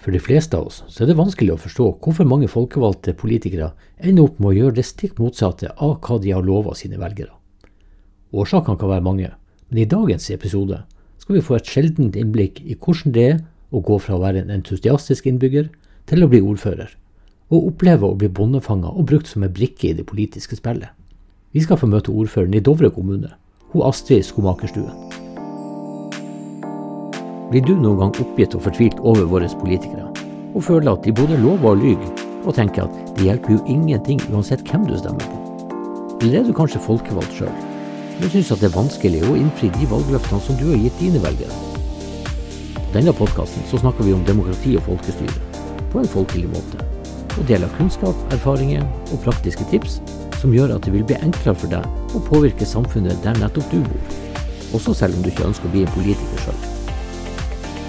For de fleste av oss så er det vanskelig å forstå hvorfor mange folkevalgte politikere ender opp med å gjøre det stikk motsatte av hva de har lova sine velgere. Årsakene kan være mange, men i dagens episode skal vi få et sjeldent innblikk i hvordan det er å gå fra å være en entusiastisk innbygger til å bli ordfører, og oppleve å bli bondefanga og brukt som en brikke i det politiske spillet. Vi skal få møte ordføreren i Dovre kommune, hun Astrid Skomakerstuen. Blir du noen gang oppgitt og fortvilt over våre politikere, og føler at de både lover og lyver, og tenker at det hjelper jo ingenting uansett hvem du stemmer på? Eller er du kanskje folkevalgt sjøl, men syns at det er vanskelig å innfri de valgløftene som du har gitt dine velgere? På denne podkasten snakker vi om demokrati og folkestyre, på en folkelig måte, og deler kunnskap, erfaringer og praktiske tips som gjør at det vil bli enklere for deg å påvirke samfunnet der nettopp du bor, også selv om du ikke ønsker å bli en politiker sjøl.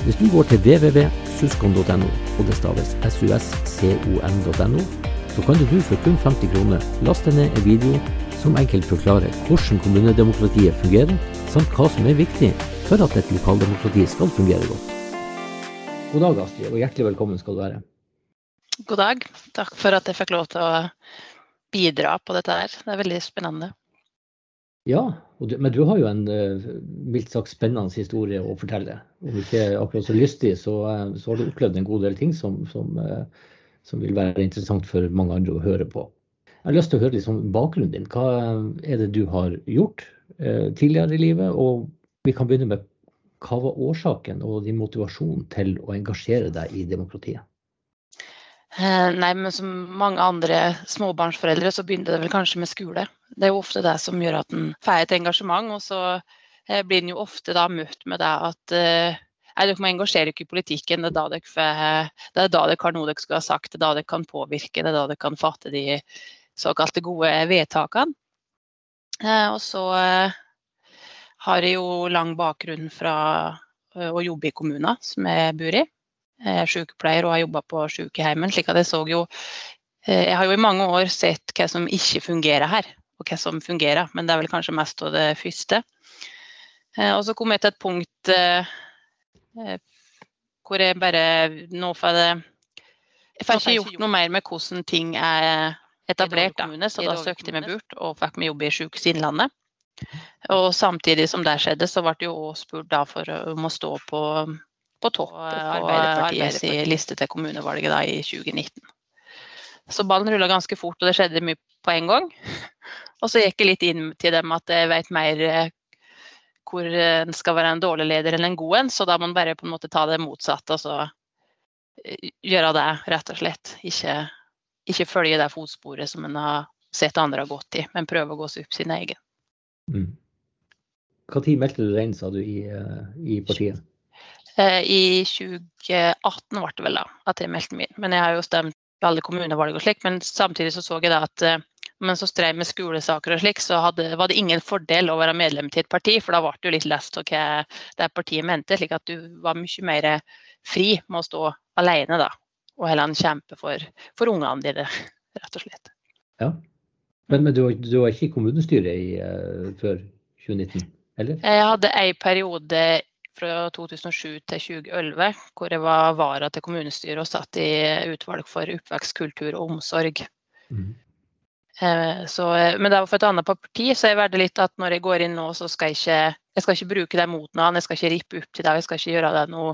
Hvis du går til www.suskon.no, og det staves suscon.no, så kan du for kun 50 kroner laste ned en video som enkelt forklarer hvordan kommunedemokratiet fungerer, samt hva som er viktig for at et lokaldemokrati skal fungere godt. God dag, Astrid, og hjertelig velkommen skal du være. God dag. Takk for at jeg fikk lov til å bidra på dette her. Det er veldig spennende. Ja, du, men du har jo en uh, mildt sagt spennende historie å fortelle. Om ikke akkurat så lystig, så, uh, så, har du opplevd en god del ting som, som, uh, som, vil være interessant for mange andre å høre på. Jeg har lyst til å høre litt om bakgrunnen din. Hva er det du har gjort tidligere i livet? Og vi kan begynne med hva var årsaken og din motivasjon til å engasjere deg i demokratiet? Eh, nei, men som mange andre småbarnsforeldre så begynte det vel kanskje med skole. Det er jo ofte det som gjør at en får et engasjement. Og så eh, blir en jo ofte da møtt med det at eh, nei, dere må engasjere dere i politikken. Det er da dere, får, det er da dere har noe dere skulle ha sagt, det er da dere kan påvirke, det er da dere kan fatte de såkalte gode vedtakene. Og så har jeg jo lang bakgrunn fra å jobbe i kommuner som jeg bor i. Jeg er sykepleier og har jobba på sykehjemmet. slik at jeg så jo eh, Jeg har jo i mange år sett hva som ikke fungerer her, og hva som fungerer. Men det er vel kanskje mest av det første. Eh, og så kom jeg til et punkt eh, hvor jeg bare Nå får jeg Jeg får ikke gjort noe mer med hvordan ting er etablert, da. så da søkte jeg meg bort og fikk meg jobb i Sykehuset Innlandet. Og samtidig som det skjedde, så ble jeg jo spurt for om å stå på på topp på Arbeiderpartiets liste til kommunevalget da, i 2019. Så ballen rulla ganske fort, og det skjedde mye på en gang. Og så gikk jeg litt inn til dem at jeg vet mer eh, hvor en skal være en dårlig leder eller en god en, så da må man bare på en måte ta det motsatte og så eh, gjøre det, rett og slett. Ikke, ikke følge det fotsporet som en har sett andre har gått i, men prøve å gå seg opp sin egen. Mm. Når meldte du deg inn, sa du, i, eh, i partiet? Eh, I 2018 ble det vel da, at jeg meldte meg inn. Men jeg har jo stemt i alle kommunevalg og slik. Men samtidig så så jeg da at eh, så jeg strev med skolesaker og slik, så hadde, var det ingen fordel å være medlem til et parti, for da ble du litt lest av hva det partiet mente. Slik at du var mye mer fri med å stå alene da, og heller kjempe for, for ungene dine, rett og slett. Ja, Men, men du, du, var ikke i kommunestyret i, uh, før 2019, eller? Jeg hadde en periode fra 2007 til 2011, hvor jeg var vara til kommunestyret og satt i utvalg for oppvekst, kultur og omsorg. Mm. Eh, så, men det var for et annet parti, så jeg valgte litt at når jeg går inn nå, så skal jeg ikke, jeg skal ikke bruke det mot noen. Jeg skal ikke rippe opp til dem, jeg skal ikke gjøre det noe,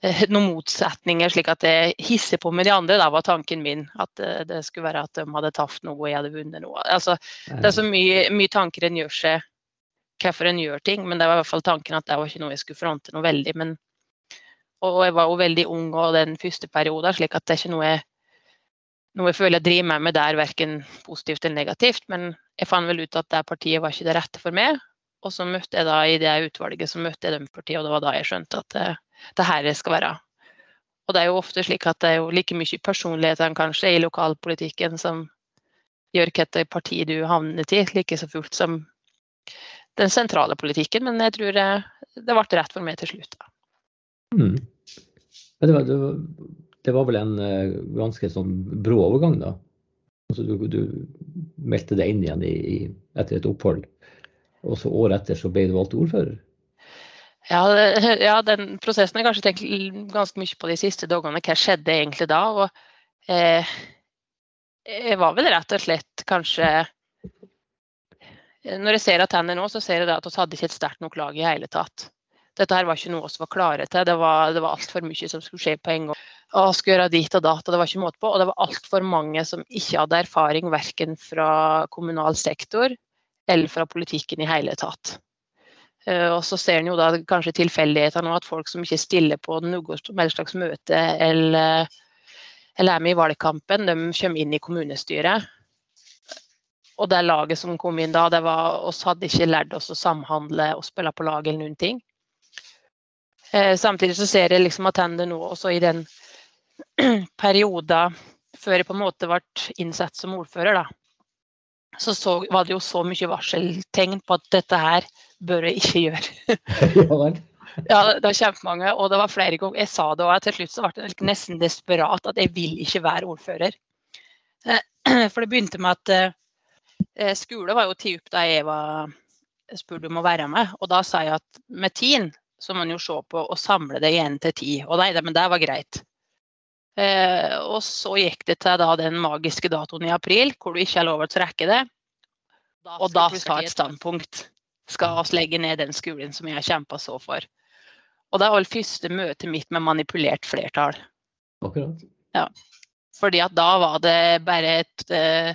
eh, noen motsetninger slik at jeg hisser på med de andre. Det var tanken min. At eh, det skulle være at de hadde tapt noe og jeg hadde vunnet noe. Altså, det er så mye, mye tanker en gjør seg hvorfor en gjør ting, men det var i hvert fall tanken at det var ikke noe jeg skulle fronte noe veldig. Men, og jeg var jo veldig ung og den første perioden, slik at det er ikke noe jeg, noe jeg føler jeg driver med med der, verken positivt eller negativt. Men jeg fant vel ut at det partiet var ikke det rette for meg. Og så møtte jeg da i det utvalget så møtte jeg det partiet, og det var da jeg skjønte at det, det her skal være. Og det er jo ofte slik at det er jo like mye personlighetene kanskje i lokalpolitikken som gjør hvilket parti du havner til, like så fullt som den sentrale politikken. Men jeg tror det, det ble rett for meg til slutt. Mm. Det, var, det, var, det, var, vel en uh, ganske sånn brå overgang, da? Altså, du, du, meldte deg inn igjen i, i, etter et opphold, og så året etter så ble du valgt ordfører? Ja, ja, den prosessen har jeg kanskje tenkt ganske mye på de siste dagene. Hva skjedde egentlig da? Og, eh, jeg var vel rett og slett kanskje Når jeg ser at han er nå, så ser jeg at vi hadde ikke et sterkt nok lag i hele tatt. Dette her var ikke noe vi var klare til. Det var, det var altfor mye som skulle skje på en gang. Og skulle gjøre dit og data, det var ikke måte på. Og det var altfor mange som ikke hadde erfaring verken fra kommunal sektor eller fra politikken i hele tatt. Uh, og så ser en jo da kanskje tilfeldigheter nå at folk som ikke stiller på noe slags møte eller, eller, er med i valgkampen, de kommer inn i kommunestyret. Og det laget som kom inn da, det var oss hadde ikke lært oss å samhandle og spille på lag eller noen ting. Uh, samtidig så ser jeg liksom attender nå også i den perioden før jeg på en måte ble innsatt som ordfører, da, så, så var det jo så mye varseltegn på at dette her bør jeg ikke gjøre. ja, det var kjempemange, og det var flere ganger jeg sa det, og til slutt så ble jeg nesten desperat at jeg vil ikke være ordfører. Eh, for det begynte med at eh, skole var jo tid opp da jeg var spurt om å være med, og da sa jeg at med tiden så man jo se på å samle det igjen til ti. Og nei, men det var greit. Eh, og så gikk det til da, den magiske datoen i april, hvor du ikke har lov til å trekke det. Og da skal et standpunkt. Skal vi legge ned den skolen som jeg har kjempa så for. Og det var første møtet mitt med manipulert flertall. Akkurat. Ja. Fordi at da var det bare et eh,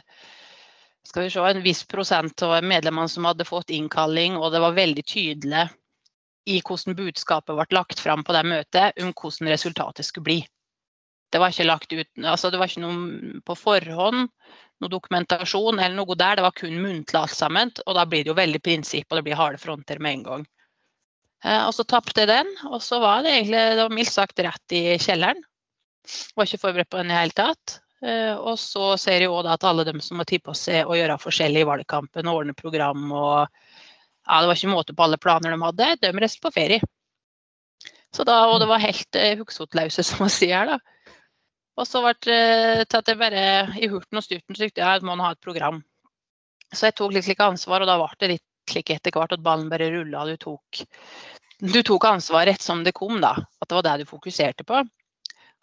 skal vi se, en viss prosent av medlemmene som hadde fått innkalling, og det var veldig tydelig i hvordan budskapet ble lagt fram på det møtet, om hvordan resultatet skulle bli. Det var ikke lagt ut, altså det var ikke noe på forhånd, noe dokumentasjon eller noe der. Det var kun muntlig alt sammen. Og da blir det jo veldig prinsipp, og det blir harde fronter med en gang. Eh, og så tapte jeg den, og så var det egentlig det var mildt sagt rett i kjelleren. Var ikke forberedt på den i det hele tatt. Eh, og så ser jeg òg at alle dem som har tid på seg å gjøre forskjellig i valgkampen, og ordne program og ja, Det var ikke måte på alle planer de hadde. De reiste på ferie. Så da, og det var helt uh, hugsotløse, som man sier. da. Og så ble det til at jeg bare i hurten og styrten syntes jeg at man ha et program. Så jeg tok litt like ansvar, og da ble det litt slik etter hvert at ballen bare rulla. Du tok, du tok ansvar rett som det kom, da. At det var det du fokuserte på.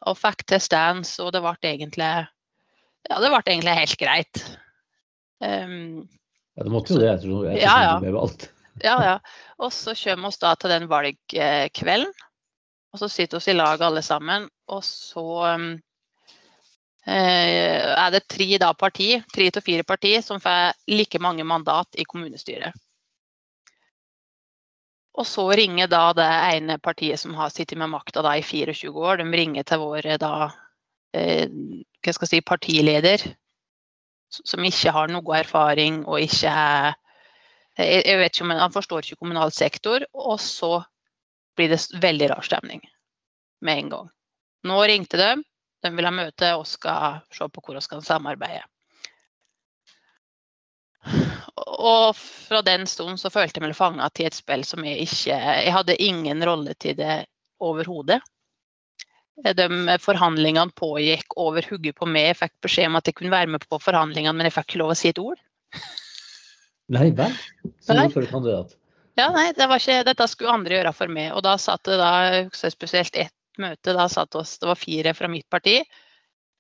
Og fikk til stands, og det ble egentlig Ja, det ble egentlig helt greit. Um, ja, det måtte jo det. Jeg tror jeg ja, ja. med alt. ja, ja. Og så kommer vi da til den valgkvelden. Og så sitter vi i lag alle sammen, og så um, Eh, er det tre da parti, tre til fire parti som får like mange mandat i kommunestyret. Og så ringer da det ene partiet som har sittet med makta i 24 år, de ringer til vår da, eh, hva skal jeg si, partileder, som ikke har noe erfaring og ikke jeg vet ikke om Han forstår ikke kommunal sektor, og så blir det veldig rar stemning med en gang. Nå ringte de, de vil ha møte og skal se på hvor vi skal samarbeide. Og fra den stunden så følte jeg meg fanga til et spill som jeg ikke Jeg hadde ingen rolle til det overhodet. De forhandlingene pågikk over hodet på meg. Jeg fikk beskjed om at jeg kunne være med på forhandlingene, men jeg fikk ikke lov å si et ord. Nei vel? Som kandidat? Ja, nei, det ikke, dette skulle andre gjøre for meg. Og da satt det da, spesielt ett møte. Da satt oss, det var fire fra mitt parti.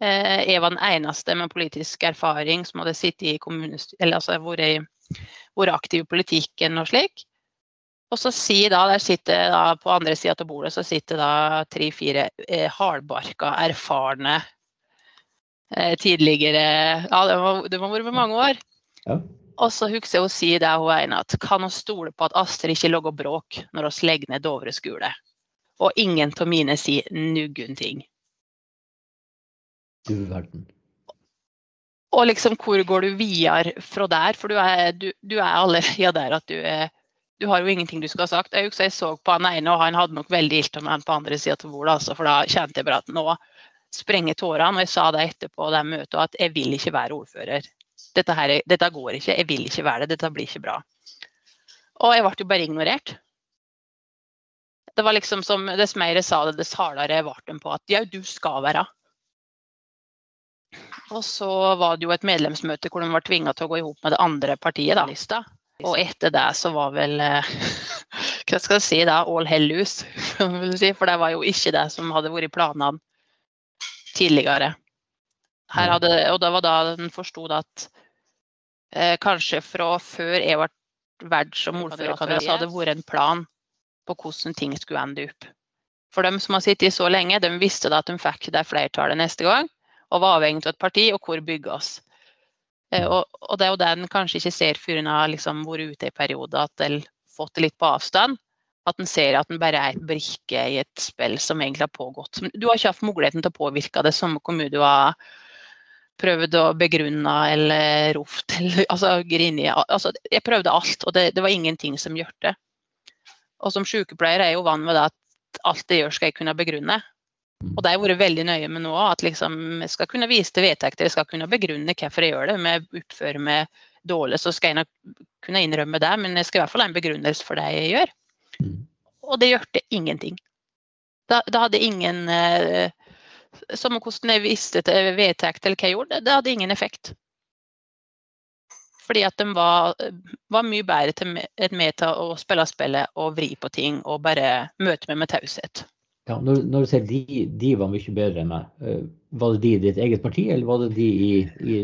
Eh, jeg var den eneste med politisk erfaring som hadde sittet i kommunestyret, eller altså vært aktiv i politikken og slik. Og så sier da, der sitter da på andre sida av bordet så sitter da tre-fire eh, hardbarka, erfarne eh, tidligere Ja, det må, det må ha vært med mange år. Ja. Og så husker jeg å si det hun ene at kan hun stole på at Astrid ikke lager bråk når vi legger ned Dovre skole? Og ingen av mine sier nuggen ting. Du verden. Og liksom, hvor går du videre fra der? For du er, du, du er allerede der at du er du har jo ingenting du skal ha sagt. Jeg, jeg så på han ene, og han hadde nok veldig ilt om en på andre sida av bordet. Altså, for da kjente jeg bare at nå sprenger tårene. Og jeg sa det etterpå det møtet at jeg vil ikke være ordfører. Dette, her, dette går ikke. Jeg vil ikke være det. Dette blir ikke bra. Og jeg ble jo bare ignorert. Det var liksom som Dess mer jeg sa det, dess hardere ble på at ja, du skal være. Og så var det jo et medlemsmøte hvor de var tvinga til å gå i hop med det andre partiet. da. Og etter det så var vel eh, hva skal jeg si da, all hell loose. For det var jo ikke det som hadde vært planene tidligere. Her hadde, og det var da en forsto at eh, kanskje fra før jeg ble valgt som ordførerkandidat, så hadde det vært en plan på hvordan ting skulle ende opp. For dem som har sittet så lenge, de visste da at de fikk det flertallet neste gang, og var avhengig av et parti og hvor bygges. Og, og, det er jo det en kanskje ikke ser før en har liksom vært ute i perioder, at en fått det litt på avstand. At en ser at en bare er et brikke i et spill som egentlig har pågått. Du har ikke hatt muligheten til å påvirke det samme hvor mye du har prøvd å begrunne eller ropt eller altså, grine. Altså, jeg prøvde alt, og det, det var ingenting som gjorde det. Og som sykepleier er jeg jo vant med det at alt jeg gjør, skal jeg kunne begrunne. Og det har jeg vært veldig nøye med nå. At liksom, jeg skal kunne vise til vedtekter, jeg skal kunne begrunne hvorfor jeg gjør det. Om jeg oppfører meg dårlig, så skal jeg nok kunne innrømme det, men jeg skal i hvert fall ha en begrunnelse for det jeg gjør. Mm. Og det gjorde ingenting. Da, da hadde ingen eh, Som hvordan jeg visste til vedtekt eller hva jeg gjorde, det hadde ingen effekt. Fordi at de var, var mye bedre til med til å spille spillet og vri på ting og bare møte meg med taushet. Ja, når, når, du sier de, de, var mye bedre enn meg, eh, var det de i ditt eget parti, eller var det de i, i,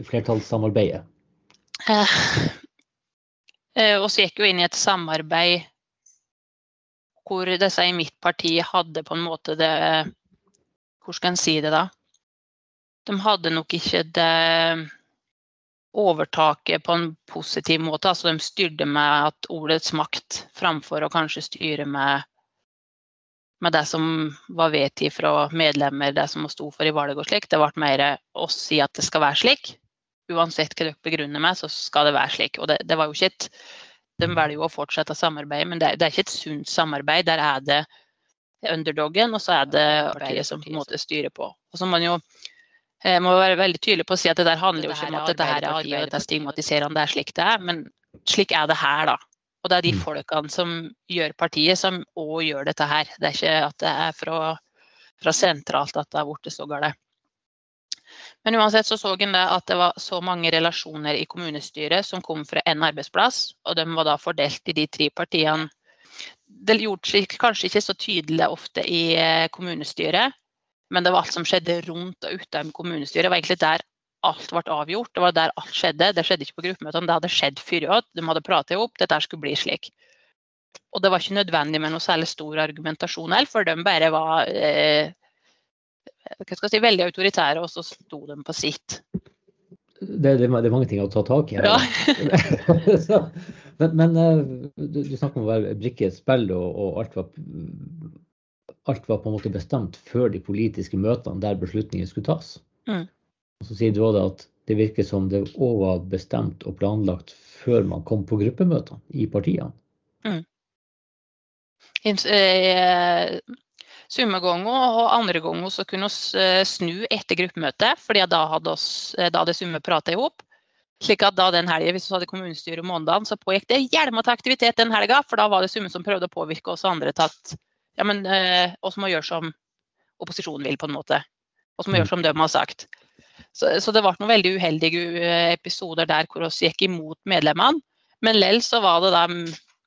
i flertallssamarbeidet? Eh, eh, og gikk jo inn i et samarbeid hvor disse i mitt parti hadde på en måte det Hvor skal en si det, da? De hadde nok ikke det overtaket på en positiv måte. Altså de styrte med at ordets makt framfor å kanskje styre med, med det som var vedtatt fra medlemmer, det som sto for i valget og slik. Det ble mer å si at det skal være slik. Uansett hva dere begrunner med, så skal det være slik. Og det, det var jo ikke et De velger jo å fortsette samarbeidet, men det, det er ikke et sunt samarbeid. Der er det underdogen, og så er det partiet som på en måte styrer på. Og så må man jo jeg må være veldig tydelig på å si at det der handler jo ikke om at dette her er arbeid og dette er stigmatiserende, det er slik det er. Men slik er det her, da. Og det er de mm. folkene som gjør partiet, som òg gjør dette her. Det er ikke at det er fra, fra sentralt at det har blitt så galt. Men uansett så så en det at det var så mange relasjoner i kommunestyret som kom fra én arbeidsplass, og de var da fordelt i de tre partiene. Det gjorde seg kanskje ikke så tydelig ofte i eh, kommunestyret, men det var alt som skjedde rundt og utenfor kommunestyret. Det var egentlig der alt ble avgjort. Det var der alt skjedde. Det skjedde ikke på gruppemøtene, det hadde skjedd før òg. De hadde pratet ihop, dette skulle bli slik. Og det var ikke nødvendig med noe særlig stor argumentasjon heller, for de bare var eh, si, veldig autoritære, og så sto de på sitt. Det, det, det, er mange ting å ta tak i Ja. så, men, men eh, du, du, snakker om å være brikke i et spill, og, og alt var alt var på en måte bestemt før de politiske møtene der beslutninger skulle tas. Mm. Så sier du òg at det virker som det òg var bestemt og planlagt før man kom på gruppemøtene i partiene. Mm. Eh, Summe ganger og andre ganger så kunne vi eh, snu etter gruppemøtet, fordi da hadde, oss, eh, da hadde Summe prata i hop. Slik at da den helgen, Hvis vi hadde kommunestyre om mandagen, så pågikk det hjelmete aktivitet den helga. For da var det Summe som prøvde å påvirke oss andre til at ja, men eh, oss må gjøre som opposisjonen vil, på en måte. Oss må gjøre mm. som de har sagt. Så, så, det ble noen veldig uheldige eh, episoder der hvor vi gikk imot medlemmene. Men lell så var det dem,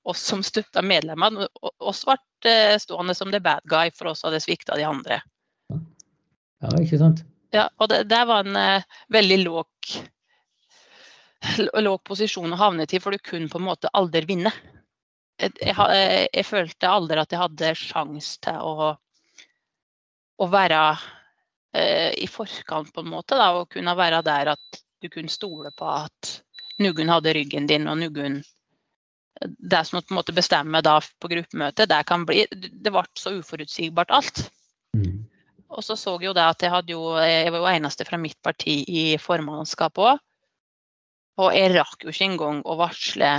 oss som støtta medlemmene. Oss ble eh, stående som the bad guy, for oss hadde svikta de andre. Ja, ikke sant? Ja, og det, det var en uh, veldig låg, låg posisjon å havne til, for du kunne på en måte aldri vinne jeg, jeg, jeg, følte aldri at jeg hadde sjanse til å, å være eh, i forkant, på en måte. Da, og kunne være der at du kunne stole på at noen hadde ryggen din, og noen Det som på en måte bestemmer da på gruppemøtet, det kan bli Det ble så uforutsigbart alt. Mm. Og så så jeg jo det at jeg hadde jo Jeg var jo eneste fra mitt parti i formannskapet òg. Og jeg rakk jo ikke engang å varsle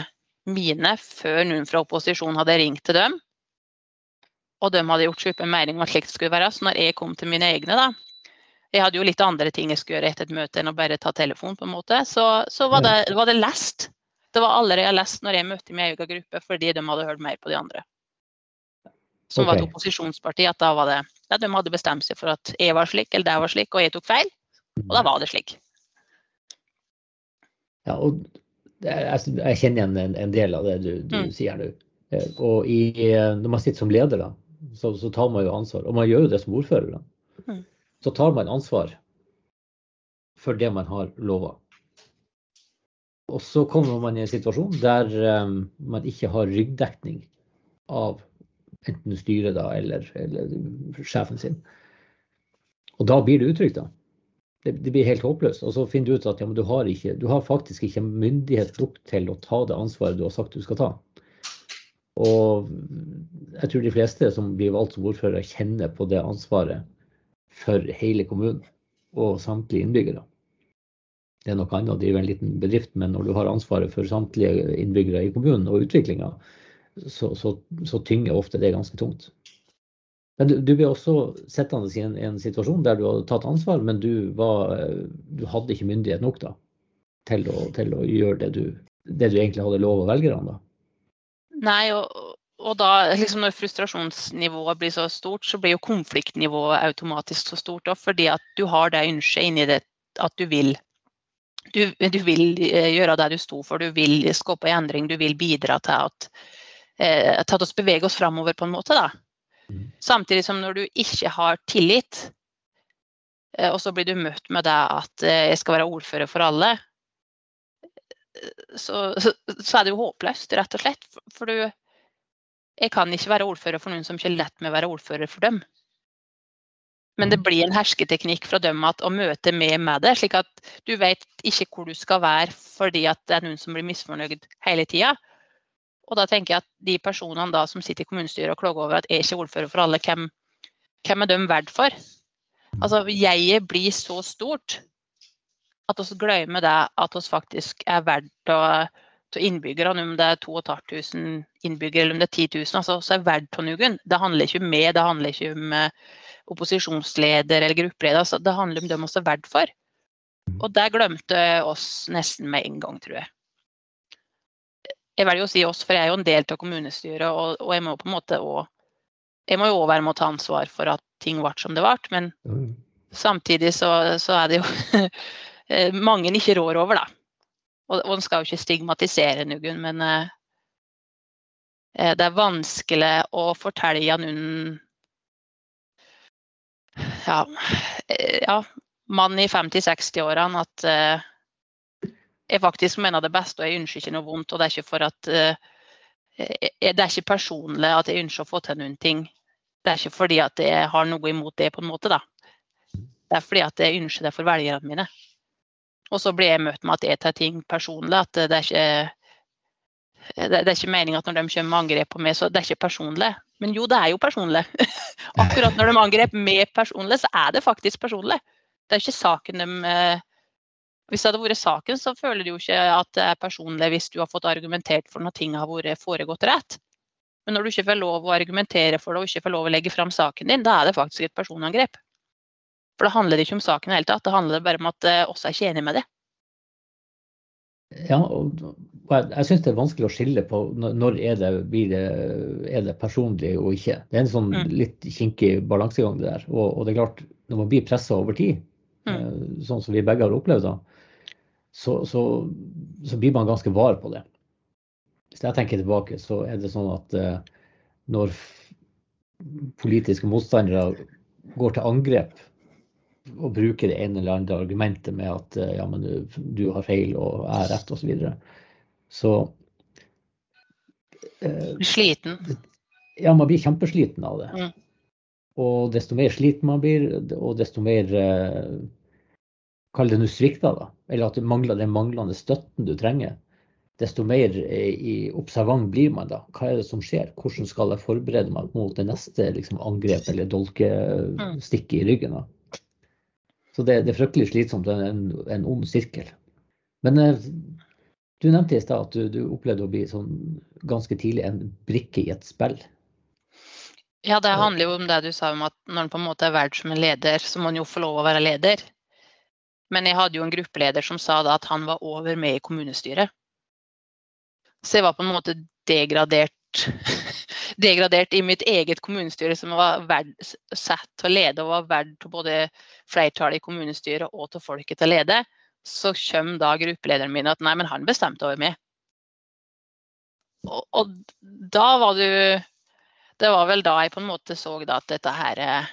mine før noen fra opposisjonen hadde ringt til dem. Og de hadde gjort seg opp en mening om at slikt skulle være. Så når jeg kom til mine egne, da Jeg hadde jo litt andre ting jeg skulle gjøre etter et møte enn å bare ta telefon, på en måte. Så, så var, det, var, det, lest. Det var allerede jeg lest når jeg møtte min egen gruppe, fordi de hadde hørt mer på de andre. Som okay. var et opposisjonsparti. At da var det ja, de hadde bestemt seg for at jeg var slik, eller det var slik, og jeg tok feil. Og da var det slik. Ja, og jeg, jeg, kjenner igjen en, en, del av det du, du mm. sier nå. Eh, og i, når man sitter som leder, da, så, så, tar man jo ansvar. Og man gjør jo det som ordfører. Da. Mm. Så tar man ansvar for det man har lova. Og så kommer man i en situasjon der um, man ikke har ryggdekning av enten styret da, eller, eller, sjefen sin. Og da blir det utrygt, da. Det, det, blir helt håpløst. Og så finner du ut at ja, du, har ikke, du, har faktisk ikke myndighet nok til å ta det ansvaret du har sagt du skal ta. Og jeg tror de fleste som blir valgt som ordfører, kjenner på det ansvaret for hele kommunen og samtlige innbyggere. Det er noe annet å drive en liten bedrift, men når du har ansvaret for samtlige innbyggere i kommunen og utviklinga, så, så, så, tynger ofte det ganske tungt. Men du, du ble også sittende i en, en, situasjon der du hadde tatt ansvar, men du, var, du hadde ikke myndighet nok da, til, å, til å gjøre det du, det du egentlig hadde lov av velgerne. da. Nei, og, og da, liksom når frustrasjonsnivået blir så stort, så blir jo konfliktnivået automatisk så stort. òg, fordi at du har det ønsket inni det at du vil du, du, vil eh, gjøre det du sto for, du vil skape endring, du vil bidra til at, eh, til at oss beveger oss framover på en måte. Da. Mm. Samtidig som når du ikke har tillit, eh, og så blir du møtt med det at eh, jeg skal være ordfører for alle, så, så, så, er det jo håpløst, rett og slett. For du Jeg kan ikke være ordfører for noen som ikke lett med å være ordfører for dem. Men det mm. blir en hersketeknikk fra dem at å møte med med det, slik at du vet ikke hvor du skal være fordi at det er noen som blir misfornøyd hele tida. Og da tenker jeg at de personene da som sitter i kommunestyret og klager over at jeg ikke er ordfører for alle, hvem, hvem er de verdt for? Altså, jeget blir så stort at vi glemmer det at vi faktisk er verdt å innbyggerne, om det er 2500 innbyggere eller om det er 10 000, altså, så er verdt. Det handler ikke om meg, det handler ikke om uh, opposisjonsleder eller gruppeleder. Altså, det handler om dem vi er verdt for. Og det glemte oss nesten med en gang, tror jeg. Jeg velger å si oss, for jeg er jo en del av kommunestyret, og, og jeg må på en måte også, jeg må jo òg være med å ta ansvar for at ting ble som det ble. Men samtidig så, så er det jo mange en ikke rår over, da. Og, og skal jo ikke stigmatisere noen, men eh, eh, det er vanskelig å fortelle noen ja, eh, ja mann i 50-60-årene at eh, jeg faktisk mener det beste, og jeg ønsker ikke noe vondt. Og det er ikke for at eh, det er ikke personlig at jeg ønsker å få til noen ting. Det er ikke fordi at jeg har noe imot det, på en måte. da. Det er fordi at jeg ønsker det for velgerne mine. Og så blir jeg møtt med at jeg tar ting personlig. At det er ikke det er ikke meningen at når de kommer med angrep på meg, så det er ikke personlig. Men jo, det er jo personlig. Akkurat når de angrep meg personlig, så er det faktisk personlig. Det er ikke saken de eh, Hvis det hadde vært saken, så føler du jo ikke at det er personlig hvis du har fått argumentert for når ting har vært foregått rett. Men når du ikke får lov å argumentere for det og ikke får lov å legge fram saken din, da er det faktisk et personangrep. For det handler ikke om saken i det hele tatt, det handler bare om at uh, oss er ikke enige med det. Ja, og jeg, syns det er vanskelig å skille på når er det, det, er det personlig og ikke. Det er en sånn mm. litt kinkig balansegang det der. Og, og, det er klart, når man blir pressa over tid, mm. Eh, sånn som vi begge har opplevd, da, så, så, så, blir man ganske var på det. Hvis jeg tenker tilbake, så er det sånn at uh, når politiske motstandere går til angrep å bruke det ene eller andre argumentet med at eh, ja, men du, du har feil og jeg har rett osv. Så, videre. så eh, Sliten? Ja, man blir kjempesliten av det. Mm. Og desto mer sliten man blir, og desto mer eh, Kall det nå svikta, da. Eller at du mangler den manglende støtten du trenger. Desto mer eh, i observant blir man da. Hva er det som skjer? Hvordan skal jeg forberede meg mot det neste liksom, angrep eller dolkestikk i ryggen? da? Så det, det er fryktelig slitsomt. Det er en, en ond sirkel. Men eh, du nevnte i stad at du, du, opplevde å bli sånn ganske tidlig en brikke i et spill. Ja, det handler jo om det du sa om at når en på en måte er valgt som en leder, så må en jo få lov å være leder. Men jeg hadde jo en gruppeleder som sa da at han var over med i kommunestyret. Så jeg var på en måte degradert degradert i mitt eget kommunestyre, som var verd, satt til å lede og var verdt til både flertallet i kommunestyret og til folket til å lede, så kommer da gruppelederen min at nei, men han bestemte over meg. og, og, da var du Det var vel da jeg på en måte så da at dette her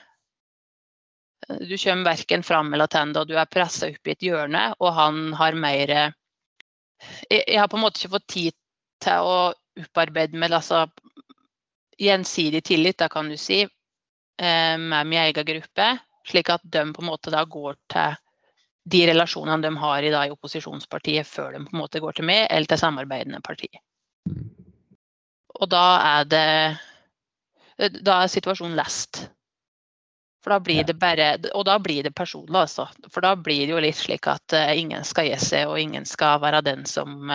Du kommer verken fram eller tilbake, og du er pressa opp i et hjørne, og han har mer jeg, jeg, har på en måte ikke fått tid til å opparbeide meg altså, gjensidig tillit, da kan du si, eh, med min egen gruppe. Slik at de på en måte da går til de relasjonene de har i, da, i opposisjonspartiet før de på en måte går til meg, eller til samarbeidende parti. Og da er det Da er situasjonen lest. For da blir det bare Og da blir det personlig, altså. For da blir det jo litt slik at uh, ingen skal gi seg, og ingen skal være den som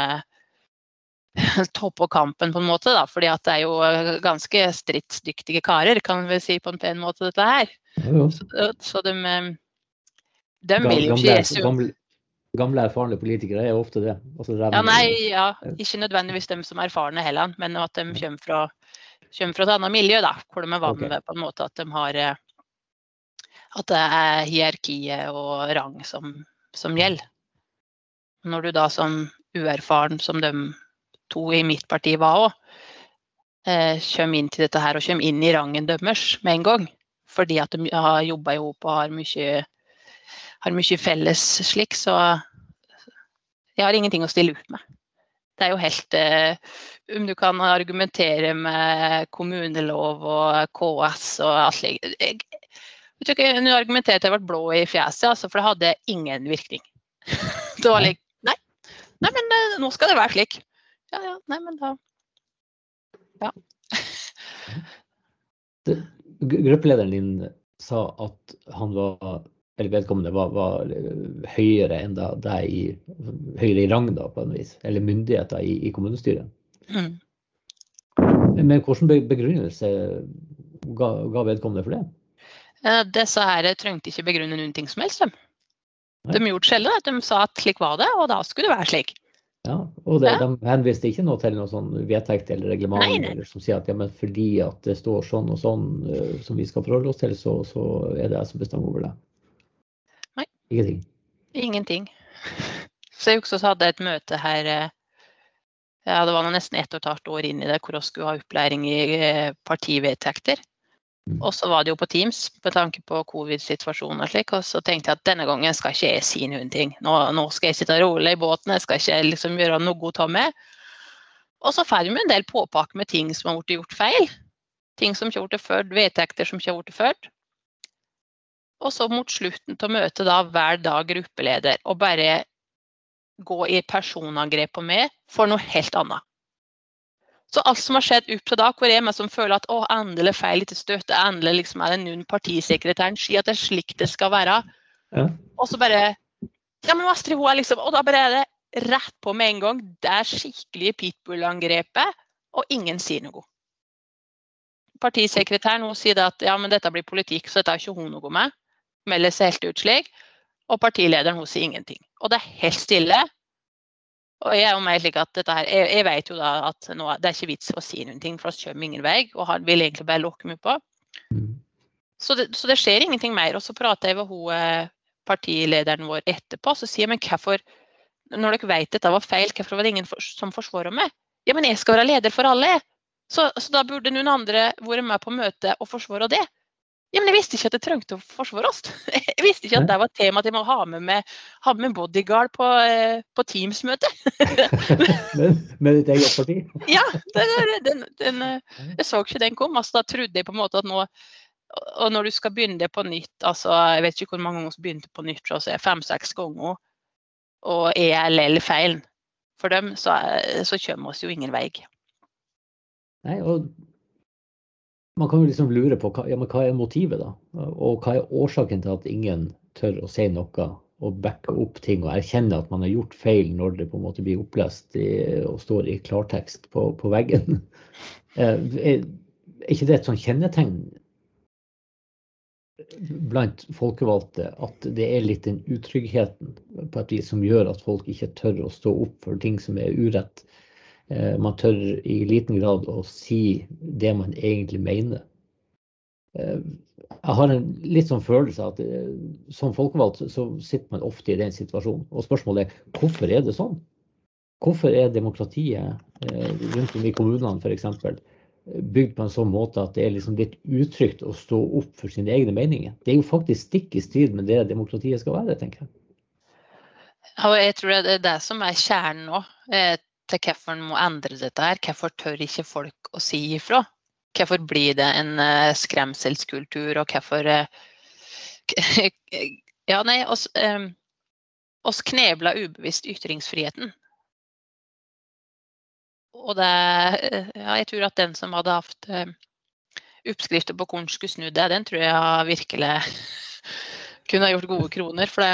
uh, og kampen, på en måte. da, fordi at det er jo ganske stridsdyktige karer, kan vi si på en pen måte, dette her. Ja, så, så de, de vil jo ikke Jesu gamle, gamle, erfarne politikere er ofte det. Altså, ja, nei, ja, ikke nødvendigvis dem som er erfarne heller, men at de kommer fra, kommer fra et annet miljø, da, hvor de er vant okay. med på en måte at de har eh, at det er hierarkiet og rang som, som gjelder. Når du da som uerfaren, som de to i mitt parti var òg, eh, kommer inn til dette her og kommer inn i rangen deres med en gang, fordi at de har jobba i hop og har mye har mye felles slik, så jeg har ingenting å stille ut med. Det er jo helt eh, Om du kan argumentere med kommunelov og KS og alt slikt Jeg, jeg tror ikke argumenterte jeg ble blå i fjeset, altså, for det hadde ingen virkning. Det var like Nei, nei men eh, nå skal det være slik. Ja ja, nei, men da Ja. Gruppelederen din sa at han var eller vedkommende var, var høyere enn deg i, høyere i rang, da, på en vis, eller myndigheter i, i kommunestyret. Mm. Men hvilken begrunnelse ga, ga, vedkommende for det? Disse her trengte ikke begrunne noen ting som helst. De, de gjorde selv det. De sa at slik var det, og da skulle det være slik. Ja, og det, ja. De henviste ikke noe til noe sånn vedtekt eller reglement nei, nei. Eller som sier at ja, men fordi at det står sånn og sånn uh, som vi skal forholde oss til, så, så er det jeg som bestemmer over det. Nei. Ingenting? Ingenting. Så jeg også hadde et møte her eh, ja, det var nesten ett og et halvt år inn i det, hvor vi skulle ha opplæring i eh, partivedtekter. Mm. Og så var det jo på Teams med tanke på covid-situasjonen og slik. Og så tenkte jeg at denne gangen skal ikke jeg si noen ting. Nå, nå skal jeg sitte rolig i båten, jeg skal ikke liksom gjøre noe godt av meg. Og så får vi en del påpakke med ting som har blitt gjort feil. Ting som ikke har blitt ført, vedtekter som ikke har blitt ført. Og så mot slutten av møtet da hver dag gruppeleder og bare gå i personangrep på meg for noe helt annet. Så alt som har skjedd opp til da, hvor er meg som føler at å, endelig feil ikke støtte, endelig liksom er det noen partisekretæren sier at det er slik det skal være. Ja. Og så bare Ja, men Astrid, hun er liksom Og da bare er det rett på med en gang. Det er skikkelige pitbull-angrepet, og ingen sier noe. Partisekretæren hun sier at ja, men dette blir politikk, så dette har ikke hun noe med melder seg helt ut slik. Og partilederen hun sier ingenting. Og det er helt stille. Og jeg er jo slik at dette her, jeg, jeg vet jo da at nå, det er ikke vits å si noen ting, for oss kommer ingen vei. Og han vil egentlig bare lukke meg på. Så det, så det, skjer ingenting mer. Og så prater jeg med hun, eh, partilederen vår etterpå, så sier jeg men hvorfor, når dere vet dette var feil, hvorfor var det ingen for, som forsvarer meg? Ja, men jeg skal være leder for alle. Så, så da burde noen andre vært med på møtet og forsvare det. Ja, men jeg visste ikke at jeg trengte å forsvare oss. Jeg visste ikke at det var et tema at jeg må ha med, med, ha med bodyguard på, eh, på Teams-møte. med, med ditt eget parti? ja, den, den, den, eh, jeg så ikke den kom. Altså, da trodde jeg på en måte at nå Og når du skal begynne det på nytt, altså jeg vet ikke hvor mange ganger vi begynte på nytt, så fem-seks ganger, og er lell feil for dem, så, så kommer vi jo ingen vei. Nei, og man kan jo liksom lure på hva, ja, hva er motivet, da? Og hva er årsaken til at ingen tør å si noe og backe opp ting og erkjenne at man har gjort feil når det på en måte blir opplest i, og står i klartekst på, på veggen? Eh, er ikke det et sånn kjennetegn blant folkevalgte at det er litt den utryggheten på et vis som gjør at folk ikke tør å stå opp for ting som er urett? Eh, man tør i liten grad å si det man egentlig mener. Eh, jeg har en litt sånn følelse av at eh, som folkevalgt så sitter man ofte i den situasjonen. Og spørsmålet er hvorfor er det sånn? Hvorfor er demokratiet rundt om i kommunene f.eks. bygd på en sånn måte at det er liksom litt utrygt å stå opp for sine egne meninger? Det er jo faktisk stikk i strid med det demokratiet skal være, tenker jeg. Og jeg tror det er det som er kjernen nå til hvorfor en må endre dette. her. Hvorfor tør ikke folk å si ifra? Hvorfor blir det en uh, skremselskultur, og hvorfor uh, Ja, nei, oss, um, oss knebla ubevisst ytringsfriheten. Og det Ja, jeg tror at den som hadde hatt oppskrifter på hvordan skulle snu det, den tror jeg virkelig kunne ha gjort gode kroner. For det,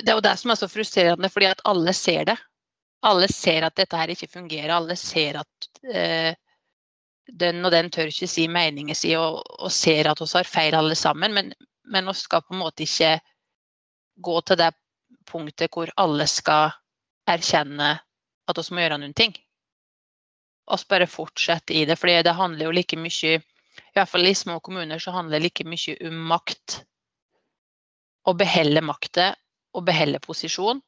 det er jo det som er så frustrerende, fordi at alle ser det. Alle ser at dette her ikke fungerer. Alle ser at eh, den og den tør ikke si meningen sin, og, og, ser at vi har feil alle sammen. Men, men vi skal på en måte ikke gå til det punktet hvor alle skal erkjenne at vi må gjøre noen ting. Vi bare fortsette i det. For det handler jo like mye, i hvert fall i små kommuner, så handler det like mye om makt. Å beholde makta og beholde posisjon,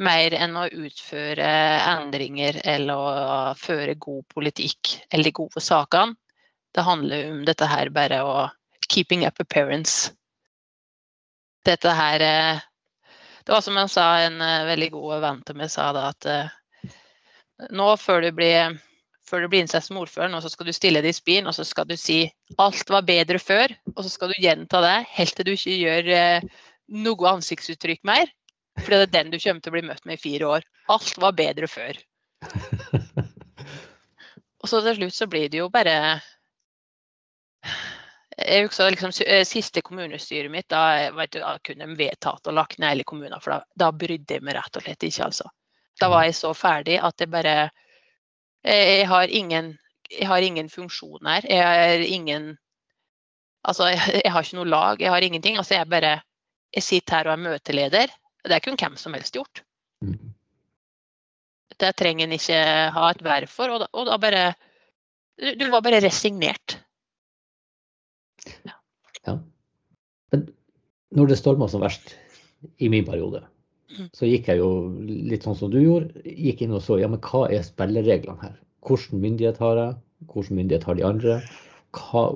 mer enn å utføre endringer eller å føre god politikk eller de gode sakene. Det handler om dette her bare å keeping up appearance. Dette her eh, Det var som jeg sa, en eh, veldig god venn til meg sa da at eh, nå før du blir før du blir innsett som ordfører, nå så skal du stille deg i spien og så skal du si alt var bedre før. Og så skal du gjenta det helt til du ikke gjør noe ansiktsuttrykk mer. For det er den du kommer til å bli møtt med i fire år. Alt var bedre før. Og så til slutt så blir det jo bare jeg husker liksom, eh, Siste kommunestyret mitt, da, du, da kunne de vedtatt og lagt ned hele kommunen. For da, da brydde jeg meg rett og slett ikke, altså. Da var jeg så ferdig at jeg bare Jeg har ingen, jeg har ingen funksjon her. Jeg har ingen Altså, jeg, jeg har ikke noe lag, jeg har ingenting. Altså, jeg bare jeg sitter her og er møteleder. Det kunne hvem som helst gjort. Mm. Det trenger en ikke ha et verv for. Og da, og da bare Du var bare resignert. Ja. ja. Men når det storma som verst i min periode, mm. så gikk jeg jo litt sånn som du gjorde. Gikk inn og så ja, men hva er spillereglene her? Hvilken myndighet har jeg? Hvilken myndighet har de andre? Hva,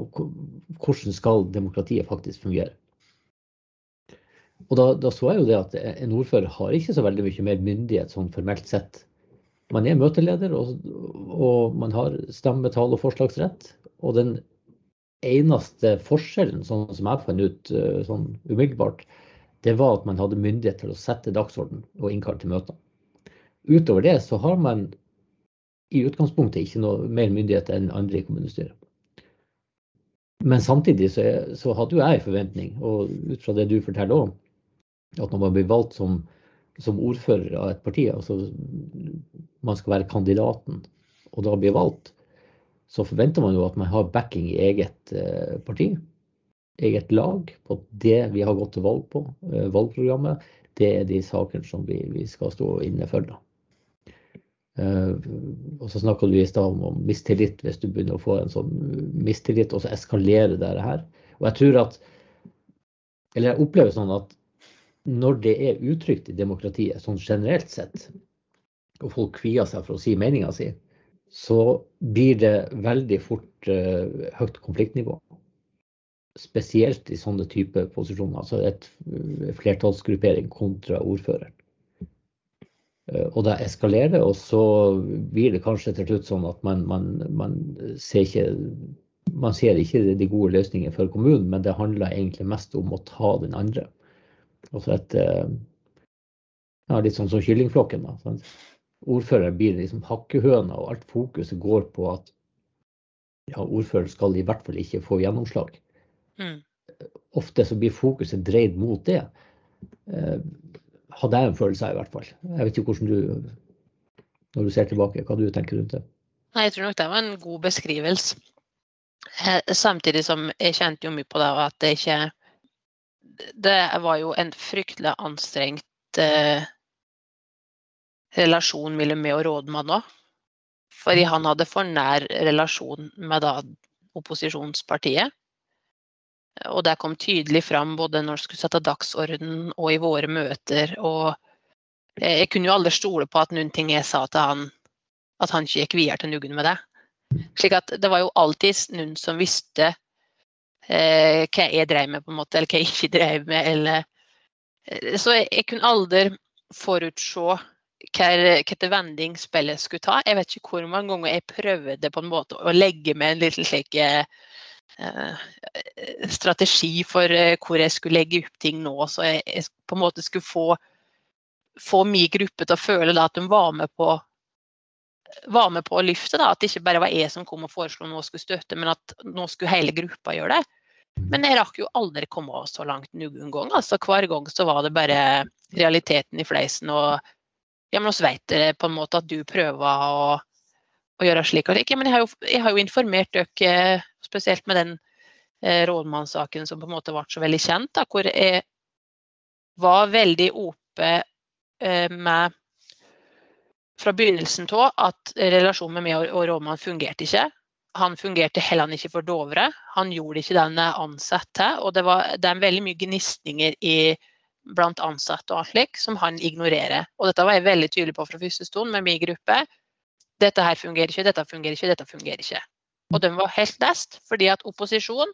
hvordan skal demokratiet faktisk fungere? Og da, da, så jeg jo det at en ordfører har ikke så veldig mye mer myndighet sånn formelt sett. Man er møteleder, og, og man har stemmetall og forslagsrett. Og den eneste forskjellen, sånn som jeg fant ut eh, sånn umiddelbart, det var at man hadde myndighet til å sette dagsorden og innkalle til møter. Utover det så har man i utgangspunktet ikke noe mer myndighet enn andre i kommunestyret. Men samtidig så, så hadde jo jeg en forventning, og ut fra det du forteller òg, at når man blir valgt som, som, ordfører av et parti, altså man skal være kandidaten og da blir valgt, så forventer man jo at man har backing i eget eh, parti, eget lag, på det vi har gått til valg på, eh, valgprogrammet. Det er de sakene som vi, vi skal stå inne for. da. Uh, og så snakka du i stad om, om, mistillit, hvis du begynner å få en sånn mistillit, og så eskalerer det her. Og jeg tror at Eller jeg opplever sånn at når det er utrygt i demokratiet, sånn generelt sett, og folk kvier seg for å si meninga si, så blir det veldig fort uh, høyt konfliktnivå. Spesielt i sånne type posisjoner, altså et flertallsgruppering kontra ordføreren. Uh, og da eskalerer det, og så blir det kanskje til slutt sånn at man, man, man ser ikke man ser ikke de gode løsningene for kommunen, men det handler egentlig mest om å ta den andre. Altså et eh, ja, Litt sånn som kyllingflokken. da, sant? Ordføreren blir liksom hakkehøna, og alt fokuset går på at ja, ordføreren skal i hvert fall ikke få gjennomslag. Mm. Ofte så blir fokuset dreid mot det. Eh, hadde jeg en følelse av, i hvert fall. Jeg vet ikke hvordan du, når du ser tilbake, hva du tenker rundt det. Nei, Jeg tror nok det var en god beskrivelse. Eh, samtidig som jeg kjente jo mye på det at det ikke det var jo en fryktelig anstrengt eh, relasjon mellom meg og rådmannen òg. Fordi han hadde for nær relasjon med da opposisjonspartiet. Og det kom tydelig fram både når vi skulle sette dagsorden og i våre møter. Og Jeg kunne jo aldri stole på at noen ting jeg sa til han, at han ikke gikk videre til Nuggen med det. Slik at det var jo alltid noen som visste eh, hva jeg drev med, på en måte, eller hva jeg ikke drev med. Eller, eh, så jeg, jeg, kunne aldri forutse hvilken vending spillet skulle ta. Jeg vet ikke hvor mange ganger jeg prøvde på en måte å legge med en liten slik eh, strategi for eh, hvor jeg skulle legge opp ting nå, så jeg, jeg på en måte skulle få, få min gruppe til å føle da, at de var med på var med på å lyfte. Da. At det ikke bare var jeg som kom og foreslo noe skulle støtte, men at nå skulle hele gruppa gjøre det. Men jeg rakk jo aldri komme så langt noen gang. Altså, hver gang så var det bare realiteten i fleisen. Og ja, men vi vet på en måte at du prøver å, å gjøre slik og slik. Ja, men jeg har, jo, jeg har jo informert dere, spesielt med den eh, rådmannssaken som på en måte ble så veldig kjent, da, hvor jeg var veldig åpen eh, med fra begynnelsen av at relasjonen med meg og rådmannen fungerte ikke. Han fungerte heller ikke for Dovre. Han gjorde ikke den han ansatt til. Og det, var, det er veldig mye gnisninger blant ansatte og alt slik som han ignorerer. Og dette var jeg veldig tydelig på fra første stund med min gruppe. Dette her fungerer ikke, dette fungerer ikke, dette fungerer ikke. Og de var helt lest, fordi at opposisjon,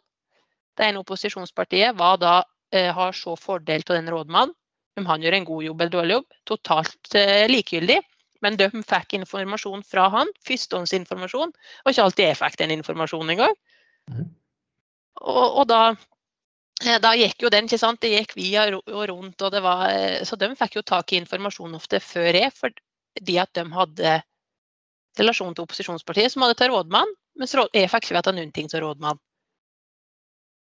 det ene opposisjonspartiet, var da, eh, har så fordel av den rådmannen. Om han gjør en god jobb eller dårlig jobb, totalt eh, likegyldig. Men de fikk informasjon fra han, førstehåndsinformasjon. Og ikke alltid jeg fikk den informasjonen engang. Mm. Og, og da, eh, da, gikk jo den, ikke sant. Det gikk via og rundt. Og det var, eh, så de fikk jo tak i informasjon ofte før jeg, fordi at de hadde relasjon til opposisjonspartiet som hadde til rådmann. Mens jeg fikk ikke vite noen ting til rådmann.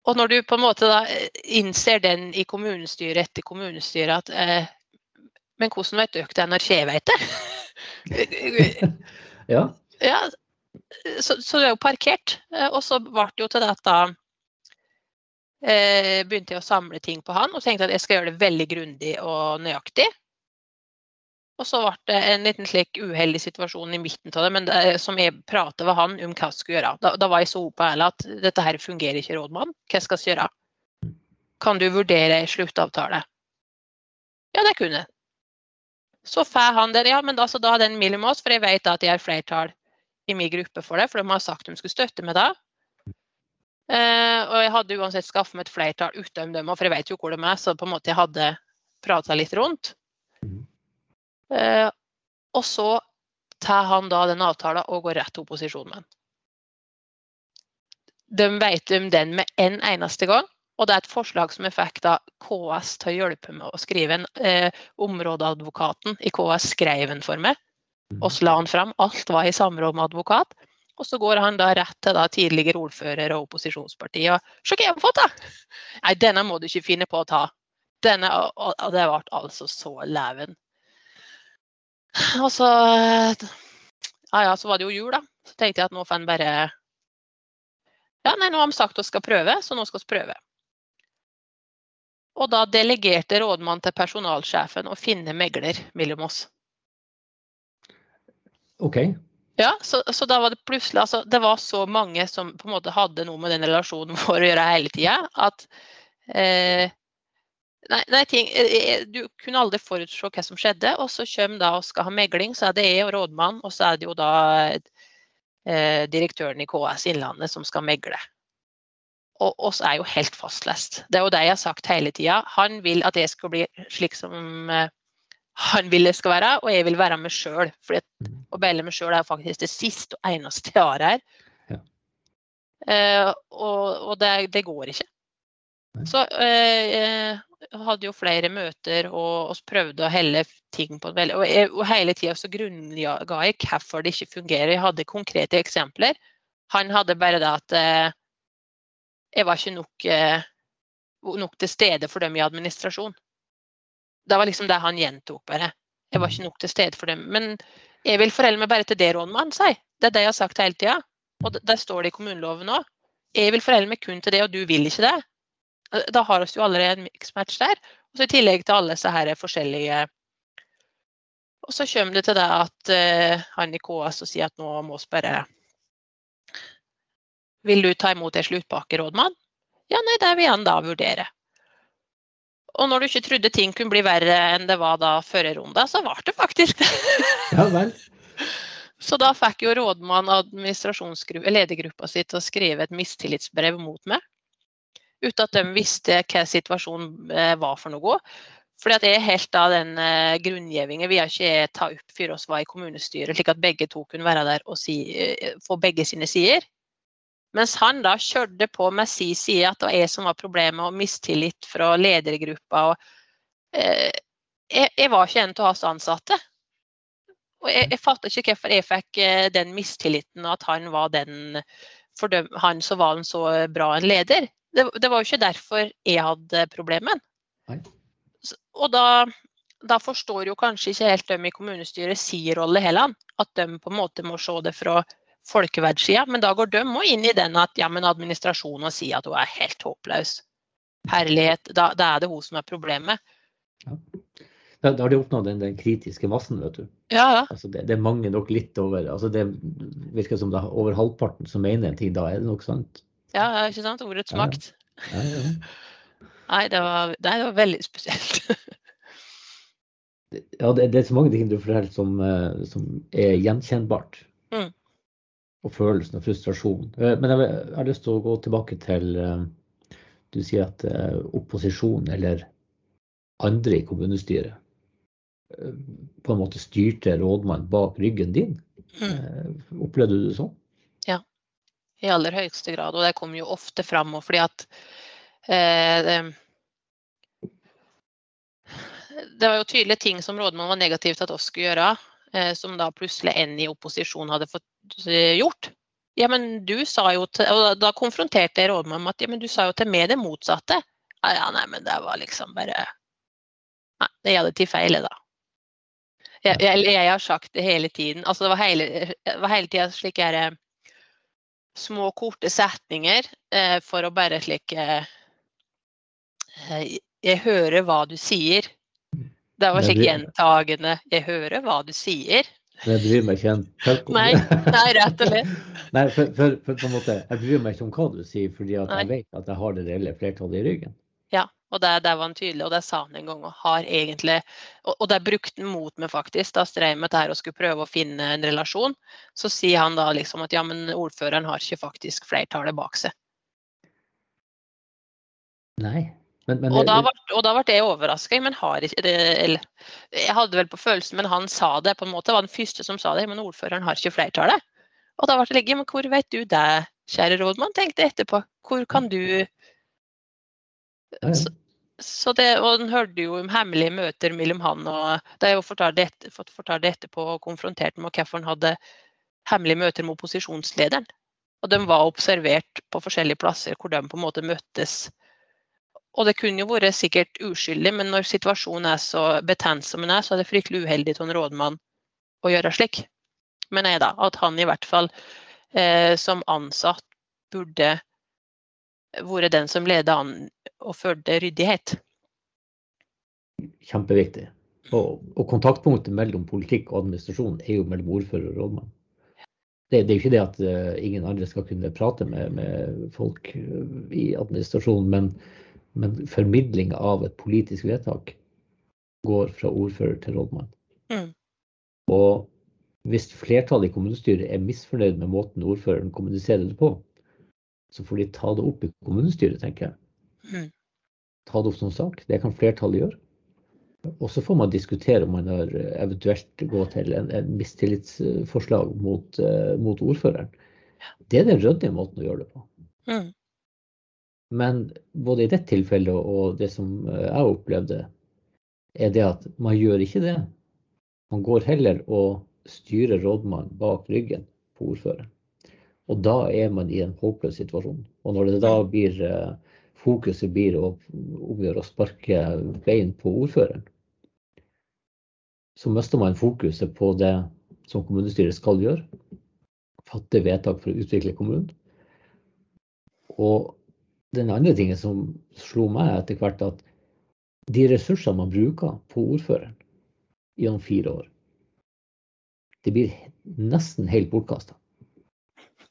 Og når du på en måte da eh, innser den i kommunestyret etter kommunestyret at eh, Men hvordan vet dere det når jeg vet det? ja. ja så, så, det er jo parkert. Eh, og så ble det jo til det at da eh, begynte jeg å samle ting på han og tenkte at jeg skal gjøre det veldig grundig og nøyaktig. Og så ble det en liten slik uheldig situasjon i midten av det, men det, som jeg pratet med han om hva jeg skulle gjøre. Da, da var jeg så på ærlig at dette her fungerer ikke, rådmann. Hva skal jeg gjøre? Kan du vurdere sluttavtale? Ja, det kunne jeg. Så får han det. Ja, men da, da den den mellom oss, for jeg vet at jeg har flertall i min gruppe for det, for de har sagt de skulle støtte meg da. Eh, og jeg hadde uansett skaffet meg et flertall utenom dem, for jeg vet jo hvor de er, så på en måte jeg hadde prata litt rundt. Eh, og så tar han da den avtalen og går rett til opposisjonen med den. De vet om den med en eneste gang. Og det er et forslag som jeg fikk da KS til å hjelpe med å skrive. en eh, Områdeadvokaten i KS skrev den for meg. Mm. Og så la han fram. Alt var i samråd med advokat. Og så går han da rett til da tidligere ordfører og opposisjonsparti. Og se hva jeg har fått, da! Nei, denne må du ikke finne på å ta. Denne, og, og det ble altså så leven. Og så Ja ja, så var det jo jul, da. Så tenkte jeg at nå får en bare Ja, nei, nå har de sagt at vi skal prøve, så nå skal vi prøve. Og da delegerte rådmannen til personalsjefen å finne megler mellom oss. OK. Ja, så, så, da var det plutselig altså, Det var så mange som på en måte hadde noe med den relasjonen vår å gjøre hele tida, at eh, nei, nei, ting, eh, eh, Du kunne aldri forutse hva som skjedde. Og så kommer da og skal ha megling, så er det jeg og rådmann, og så er det jo da eh, direktøren i KS Innlandet som skal megle og oss er jo helt fastlest. Det er jo det jeg har sagt hele tida. Han vil at jeg skal bli slik som uh, han vil det skal være, og jeg vil være meg sjøl. Å beile meg sjøl er faktisk det siste og eneste jeg har her. Ja. Uh, og, og det, det, går ikke. Nei. Så uh, jeg hadde jo flere møter og, og prøvde å helle ting på en veldig Og, jeg, og hele tida så grunnga jeg hvorfor det ikke fungerer. Jeg hadde konkrete eksempler. Han hadde bare det at jeg var ikke nok, eh, nok, til stede for dem i administrasjon. Det var liksom det han gjentok bare. Jeg var ikke nok til stede for dem. Men jeg vil forholde meg bare til det rådmannen sier. Det er det jeg har sagt hele tida. Og der står det i kommuneloven òg. Jeg vil forholde meg kun til det, og du vil ikke det. Da har vi jo allerede en mixmatch der. Og så I tillegg til alle disse her forskjellige Og så kommer det til det at uh, han i KS sier at nå må vi bare vil du ta imot en sluttpakke, rådmann? Ja, nei, det vil han da vurdere. Og når du ikke trodde ting kunne bli verre enn det var da førre runde, så ble det faktisk det. Ja vel. Så da fikk jo rådmann ledergruppa si til å skrive et mistillitsbrev mot meg. Uten at de visste hva situasjonen eh, var for noe. Fordi at jeg helt av den uh, grunngivingen vil ikke ta opp før oss var i kommunestyret, slik at begge to kunne være der og si, uh, få begge sine sider. Mens han da kjørte på med si side, at det var jeg som var problemet, og mistillit fra ledergruppa. Og, eh, jeg, jeg, var ikke en av hans ansatte. Og jeg, jeg fatter ikke hvorfor jeg fikk den mistilliten, og at han var den for dem, han som var en så bra en leder. Det, det var jo ikke derfor jeg hadde problemet. Nei. Og da, da, forstår jo kanskje ikke helt de i kommunestyret si rolle heller, at de på en måte må se det fra folkeverdssida. Men da går de òg inn i den at ja, men administrasjonen sier at hun er helt håpløs. Herlighet. Da, da er det hun som er problemet. Ja. Da, da har de oppnådd den, den, kritiske massen, vet du. Ja, ja. Altså det, det, er mange nok litt over altså Det virker som det er over halvparten som mener en ting. Da er det nok sant. Ja, ikke sant. Ordets makt. Ja, ja. Nei, det var, det var veldig spesielt. ja, det, det, er så mange ting du forteller som, eh, som er gjenkjennbart. Mm. Og følelsen av frustrasjon. Eh, men jeg, har lyst til å gå tilbake til eh, Du sier at opposisjon eller andre i kommunestyret på en måte styrte rådmannen bak ryggen din. Mm. Opplevde du det sånn? Ja, i aller høyeste grad. Og det kom jo ofte fram. Fordi at Eh, det, det var jo tydelige ting som rådmannen var negativ til at oss skulle gjøre, eh, som da plutselig en i opposisjon hadde fått eh, gjort. Ja, men du sa jo til, og Da konfronterte jeg rådmannen med at ja, men du sa jo til meg det motsatte. Ja, ja, nei, men det var liksom bare Nei, det gjaldt til feil, da. Jeg, jeg, jeg, har sagt det hele tiden. Altså, det var hele, det hele tida slike her, små, korte setninger eh, for å bare slik eh, Eh, jeg hører hva du sier. Det var slik gjentagende 'jeg hører hva du sier'. Men jeg bryr meg ikke en tøkk om nei, nei, rett og slett. nei, for, for, for, på en måte, Jeg bryr meg ikke om hva du sier, fordi at jeg vet at jeg har det reelle flertallet i ryggen. Ja, og det, det var han tydelig, og det sa han en gang. Og har egentlig, og, og det brukte han mot meg faktisk. Da strev med dette og skulle prøve å finne en relasjon. Så sier han da liksom at ja, men ordføreren har ikke faktisk flertallet bak seg. Nei, men, men, og, da ble, og, da ble, jeg overraska. Men har ikke det eller, Jeg hadde vel på følelsen, men han sa det på en måte. Var den første som sa det. Men ordføreren har ikke flertallet. Og da ble det legge, men hvor vet du det, kjære rådmann? tenkte jeg etterpå. Hvor kan du så, så det, Og en hørte jo om hemmelige møter mellom han og Da jeg fortalte etter, det etterpå og konfronterte med hvorfor han hadde hemmelige møter med opposisjonslederen. Og de var observert på forskjellige plasser hvor de på en måte møttes og det kunne jo vært sikkert uskyldig, men når situasjonen er så betent som den er, så er det fryktelig uheldig til en rådmann å gjøre slik. Men jeg da, at han i hvert fall eh, som ansatt burde vært den som leda an og førte ryddighet. Kjempeviktig. Og, og, kontaktpunktet mellom politikk og administrasjon er jo mellom ordfører og rådmann. Det, det er jo ikke det at uh, ingen andre skal kunne prate med, med folk uh, i administrasjonen, men men formidling av et politisk vedtak går fra ordfører til rådmann. Mm. Og hvis flertallet i kommunestyret er misfornøyd med måten ordføreren kommuniserer det på, så får de ta det opp i kommunestyret, tenker jeg. Mm. Ta det opp som sak. Det kan flertallet gjøre. Og så får man diskutere om man har eventuelt gå til en, en mistillitsforslag mot, uh, mot, ordføreren. Det er den ryddige måten å gjøre det på. Mm. Men både i dette tilfellet og det som eh, jeg opplevde, er det at man gjør ikke det. Man går heller og styrer rådmannen bak ryggen på ordføreren. Og da er man i en håpløs situasjon. Og når det da blir eh, fokuset blir å omgjøre å sparke bein på ordføreren, så mister man fokuset på det som kommunestyret skal gjøre. Fatte vedtak for å utvikle kommunen. Og den andre tingen som slo meg etter hvert, at de ressursene man bruker på ordføreren gjennom fire år, det blir nesten helt bortkasta.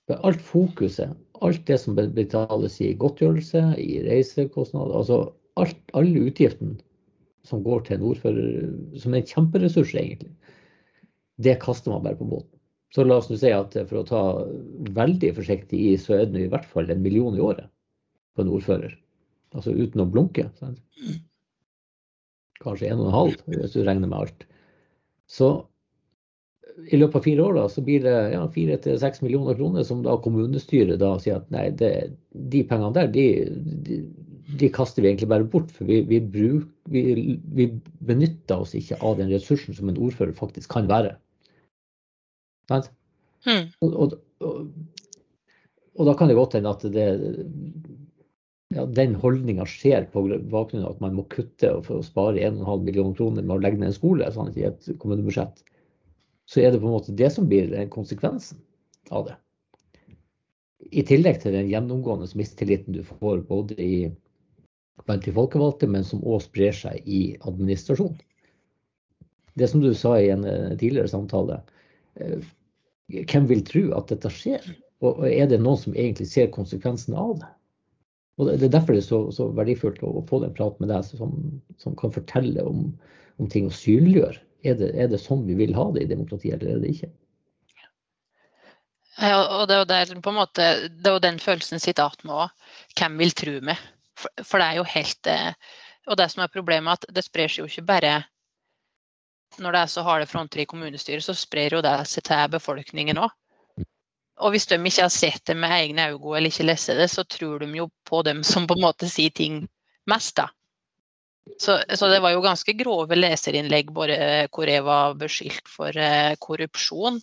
Alt fokuset, alt det som betales i godtgjørelse, i reisekostnader, altså alt, alle utgiftene som går til en ordfører, som er en kjemperessurs egentlig, det kaster man bare på båten. Så la oss nå si at for å ta veldig forsiktig i, så er det i hvert fall en million i året på en ordfører. Altså uten å blunke. Sant? Kanskje en og en halv, hvis du regner med alt. Så i løpet av fire år da, så blir det ja, fire til seks millioner kroner som da kommunestyret da sier at nei, det, de pengene der, de, de, de, kaster vi egentlig bare bort. For vi, vi, bruk, vi, vi, benytter oss ikke av den ressursen som en ordfører faktisk kan være. Sant? Mm. Og, og, og, og, da kan det godt hende at det, ja, den holdninga skjer på bakgrunn av at man må kutte for å spare 1,5 millioner kroner med å legge ned en skole sant, i et kommunebudsjett så er det på en måte det som blir konsekvensen av det. I tillegg til den gjennomgående mistilliten du får både i, blant de folkevalgte, men som òg sprer seg i administrasjonen. Det som du sa i en eh, tidligere samtale, eh, hvem vil tro at dette skjer? Og er det noen som egentlig ser konsekvensene av det? Og Det er derfor det er så, så verdifullt å, få den prat med deg som, som kan fortelle om, om ting og synliggjøre er det, er det, sånn vi vil ha det i demokratiet, eller er det ikke? Ja, og det er der, en måte, det er jo den følelsen med òg. Hvem vil tro med? For, for, det er jo helt eh, Og det som er problemet, at det sprer seg jo ikke bare når det er så harde fronter i kommunestyret, så sprer jo det seg til befolkningen òg. Og hvis de ikke har sett det med egne øyne eller ikke leser det, så tror de jo på dem som på en måte sier ting mest, da. Så, så, det var jo ganske grove leserinnlegg både, hvor jeg var beskyldt for eh, korrupsjon.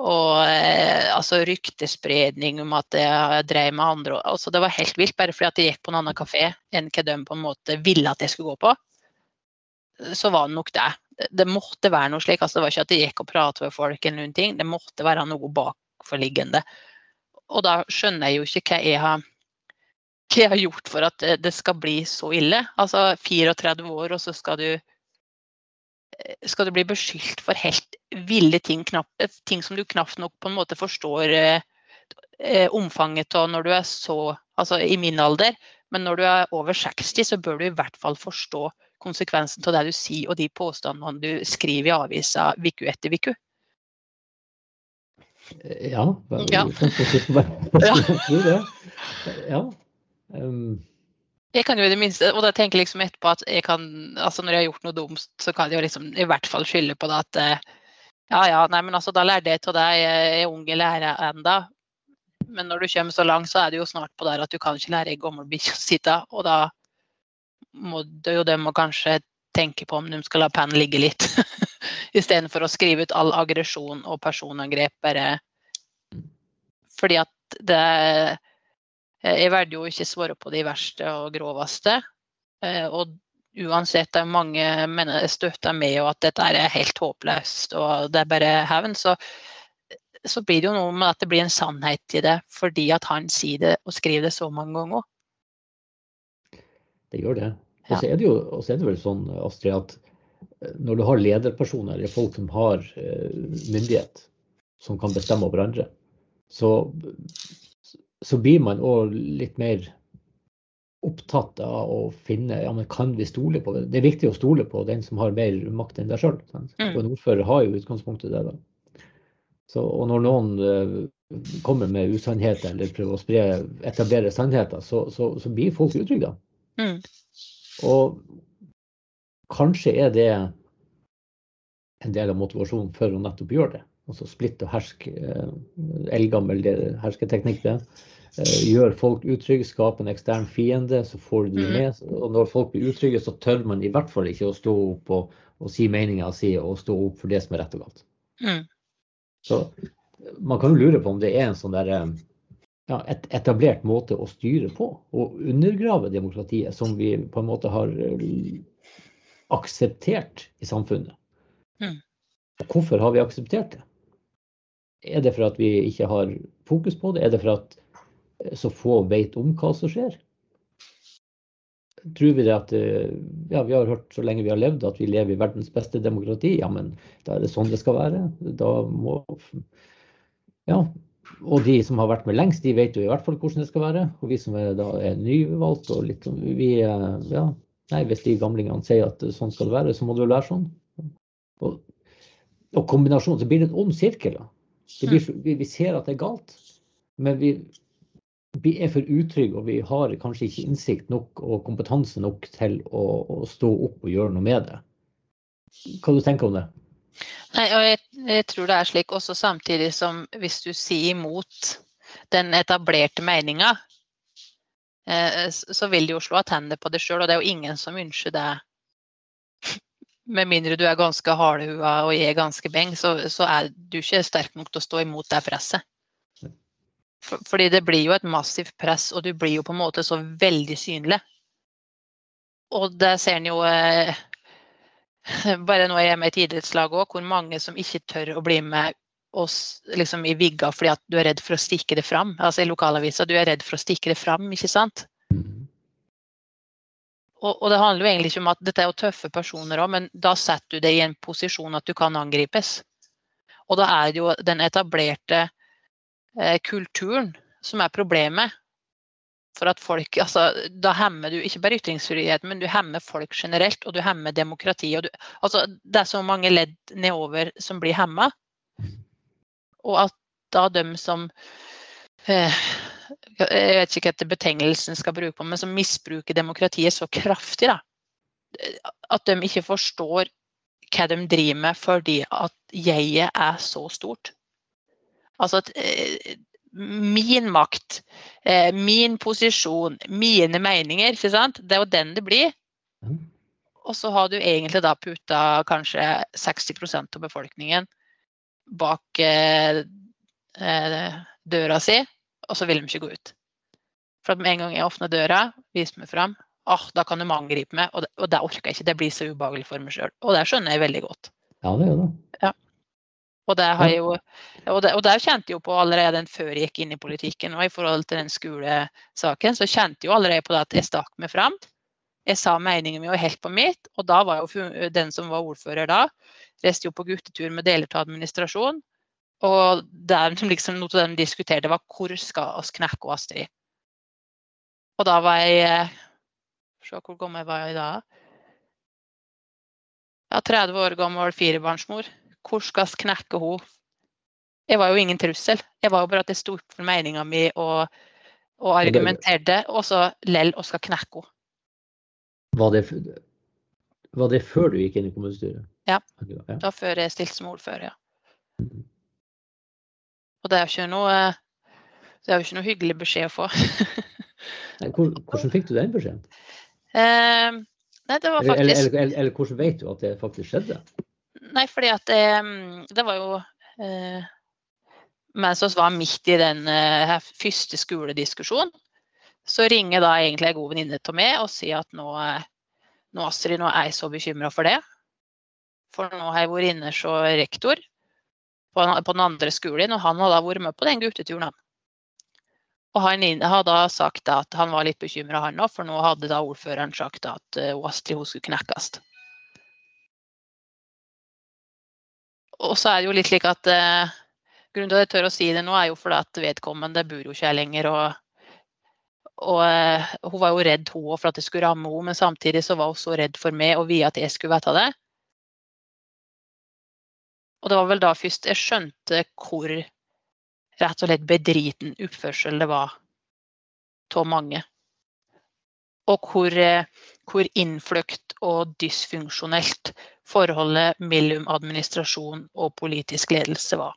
Og eh, altså ryktespredning om at jeg drev med andre altså Det var helt vilt, bare fordi at jeg gikk på en annen kafé enn hva de på en måte ville at jeg skulle gå på. Så var det nok det. Det måtte være noe slik. altså Det var ikke at jeg gikk og pratet med folk, eller noen ting. Det måtte være noe bakforliggende. Og da skjønner jeg jo ikke hva jeg har hva jeg har gjort for at det skal bli så ille. Altså 34 år, og så skal du, eh, skal du bli beskyldt for helt ville ting, knapt, ting som du knapt nok på en måte forstår eh, eh omfanget av når du er så Altså i min alder, men når du er over 60, så bør du i hvert fall forstå konsekvensen av det du sier og de påstandene du skriver i avisa uke etter uke. Ja. ja. ja. ja. Um, jeg kan jo i det minste, og da tenker jeg liksom etterpå at jeg kan, altså når jeg har gjort noe dumt, så kan jeg jo liksom i hvert fall skylde på det at eh, ja ja, nei men altså da lærte jeg av deg, jeg er ung i lære enda. Men når du kommer så langt, så er det jo snart på der at du kan ikke lære ei gammel bikkje å sitte. Og da må det jo dem å kanskje tenke på om de skal la pennen ligge litt. Istedenfor å skrive ut all aggresjon og personangrep bare fordi at det Eh, jeg valgte jo ikke svare på de verste og groveste. Eh, og uansett er mange støtter med og at dette er helt håpløst og det er bare hevn, så, så, blir det jo noe med at det blir en sannhet i det fordi at han sier det og skriver det så mange ganger. Det gjør det. Og så er er det vel sånn, Astrid, at eh, når du har lederpersoner eller folk som har myndighet, som kan bestemme over andre, så så blir man òg litt mer opptatt av å finne ja, men kan vi stole på det. Det er viktig å stole på den som har mer makt enn deg sjøl. Mm. Og en ordfører har jo utgangspunktet det. da. Så, og når noen uh, kommer med usannheter eller prøver å spre, etablere sannheter, så, så, så blir folk utrygge. Mm. Og kanskje er det en del av motivasjonen for å nettopp gjøre det. Altså splitt og hersk. Eh, eldgammel hersketeknikk, det. Eh, gjør folk utrygge, skape en ekstern fiende, så får du dem mm. med. Og når folk blir utrygge, så tør man i hvert fall ikke å stå opp og, og si meninga si og stå opp for det som er rett og galt. Mm. Så man kan jo lure på om det er en sånn der, eh, ja, et etablert måte å styre på, og undergrave demokratiet, som vi på en måte har akseptert i samfunnet. Mm. Hvorfor har vi akseptert det? Er det for at vi ikke har fokus på det? Er det for at eh, så få vet om hva som skjer? Tror vi det at eh, ja, vi har hørt så lenge vi har levd at vi lever i verdens beste demokrati? Ja, men da er det sånn det skal være. Da må Ja. Og de som har vært med lengst, de vet jo i hvert fall hvordan det skal være. Og vi som er, da er nyvalgt og litt sånn vi, ja, nei, Hvis de gamlingene sier at sånn skal det være, så må det vel være sånn. Og, og kombinasjonen, så blir det en ond sirkel. Blir, vi, vi, ser at det er galt, men vi, vi, er for utrygge og vi har kanskje ikke innsikt nok og kompetanse nok til å, å stå opp og gjøre noe med det. Hva du tenker du om det? Nei, og jeg, jeg, tror det er slik også samtidig som hvis du sier imot den etablerte meninga, eh, så vil de jo slå tenner på det sjøl, og det er jo ingen som ønsker det. Med mindre du er ganske hardhua og er ganske beng, så, så, er du ikke sterk nok til å stå imot det presset. For, fordi det blir jo et massivt press, og du blir jo på en måte så veldig synlig. Og det ser en jo eh, bare nå er jeg med i et idrettslag òg, hvor mange som ikke tør å bli med oss liksom, i vigga fordi at du er redd for å stikke det fram. Altså i lokalavisa, du er redd for å stikke det fram, ikke sant? Mm. Og, og, det handler jo egentlig ikke om at dette er jo tøffe personer òg, men da setter du deg i en posisjon at du kan angripes. Og da er det jo den etablerte eh, kulturen som er problemet. For at folk, altså, Da hemmer du ikke bare ytringsfriheten, men du hemmer folk generelt, og du hemmer demokratiet. Altså, det er så mange ledd nedover som blir hemma. Og at da de som eh, Jeg vet ikke hva betegnelsen skal bruke på, men som misbruker demokratiet så kraftig, da. At de ikke forstår hva de driver med fordi at jeget er så stort. Altså at eh, min makt, eh, min posisjon, mine meninger. ikke sant? Det er jo den det blir. Mm. Og så har du egentlig da putta kanskje 60% av befolkningen bak eh, eh, døra si, og så vil de ikke gå ut. For at med en gang jeg åpner døra, viser meg fram, oh, da kan de angripe meg, og det, og det orker jeg ikke. Det blir så ubehagelig for meg sjøl. Og det skjønner jeg veldig godt. Ja, det gjør det. Ja. Og det, har jo, og, det, og det kjente jeg jo på allerede før jeg gikk inn i politikken. Og i forhold til den skolesaken, så kjente jeg jo allerede på det at jeg stakk meg fram. Jeg sa meningen min og helt på mitt. Og da var jo den som var ordfører da, reiste jo på guttetur med deler av administrasjon. Og der liksom, noe av det de diskuterte, var hvor skal oss knekke Astrid? Og da var jeg Se hvor gammel var jeg da? Ja, 30 år gammel firebarnsmor hvor skal vi knekke henne? Jeg var jo ingen trussel. Jeg var jo bare at jeg sto opp for meninga mi og, og argumenterte, og så lell og skal knekke henne. Var det, var det før du gikk inn i kommunestyret? Ja. ja. Da før jeg stilte som ordfører, ja. Mm. Og det er jo ikke noe det er jo ikke noe hyggelig beskjed å få. hvordan fikk du den beskjeden? Eh, nei, det var faktisk... Eller, eller, eller, eller, hvordan vet du at det faktisk skjedde? Nei, fordi at det, eh, det var jo eh, Mens vi var midt i den eh, første skolediskusjonen, så ringer da egentlig en god venninne av meg og sier at nå, eh, nå, Astrid, nå er jeg så bekymra for det. For nå har jeg vært inne som rektor på, på, den andre skolen, og han har da vært med på den gutteturen. Og han har da sagt at han var litt bekymra, han òg, for nå hadde da ordføreren sagt at uh, Astrid hun skulle knekkes. Og så er det jo litt slik at eh, Grunnen til at jeg tør å si det nå, er jo fordi at vedkommende bor jo ikke her lenger. Og, og eh, hun var jo redd hun for at det skulle ramme henne, men samtidig så var hun så redd for meg og vi at jeg skulle vite det. Og det var vel da først jeg skjønte hvor rett og slett bedriten oppførsel det var av mange. Og hvor, eh, hvor innfløkt og dysfunksjonelt forholdet mellom administrasjon og politisk ledelse var.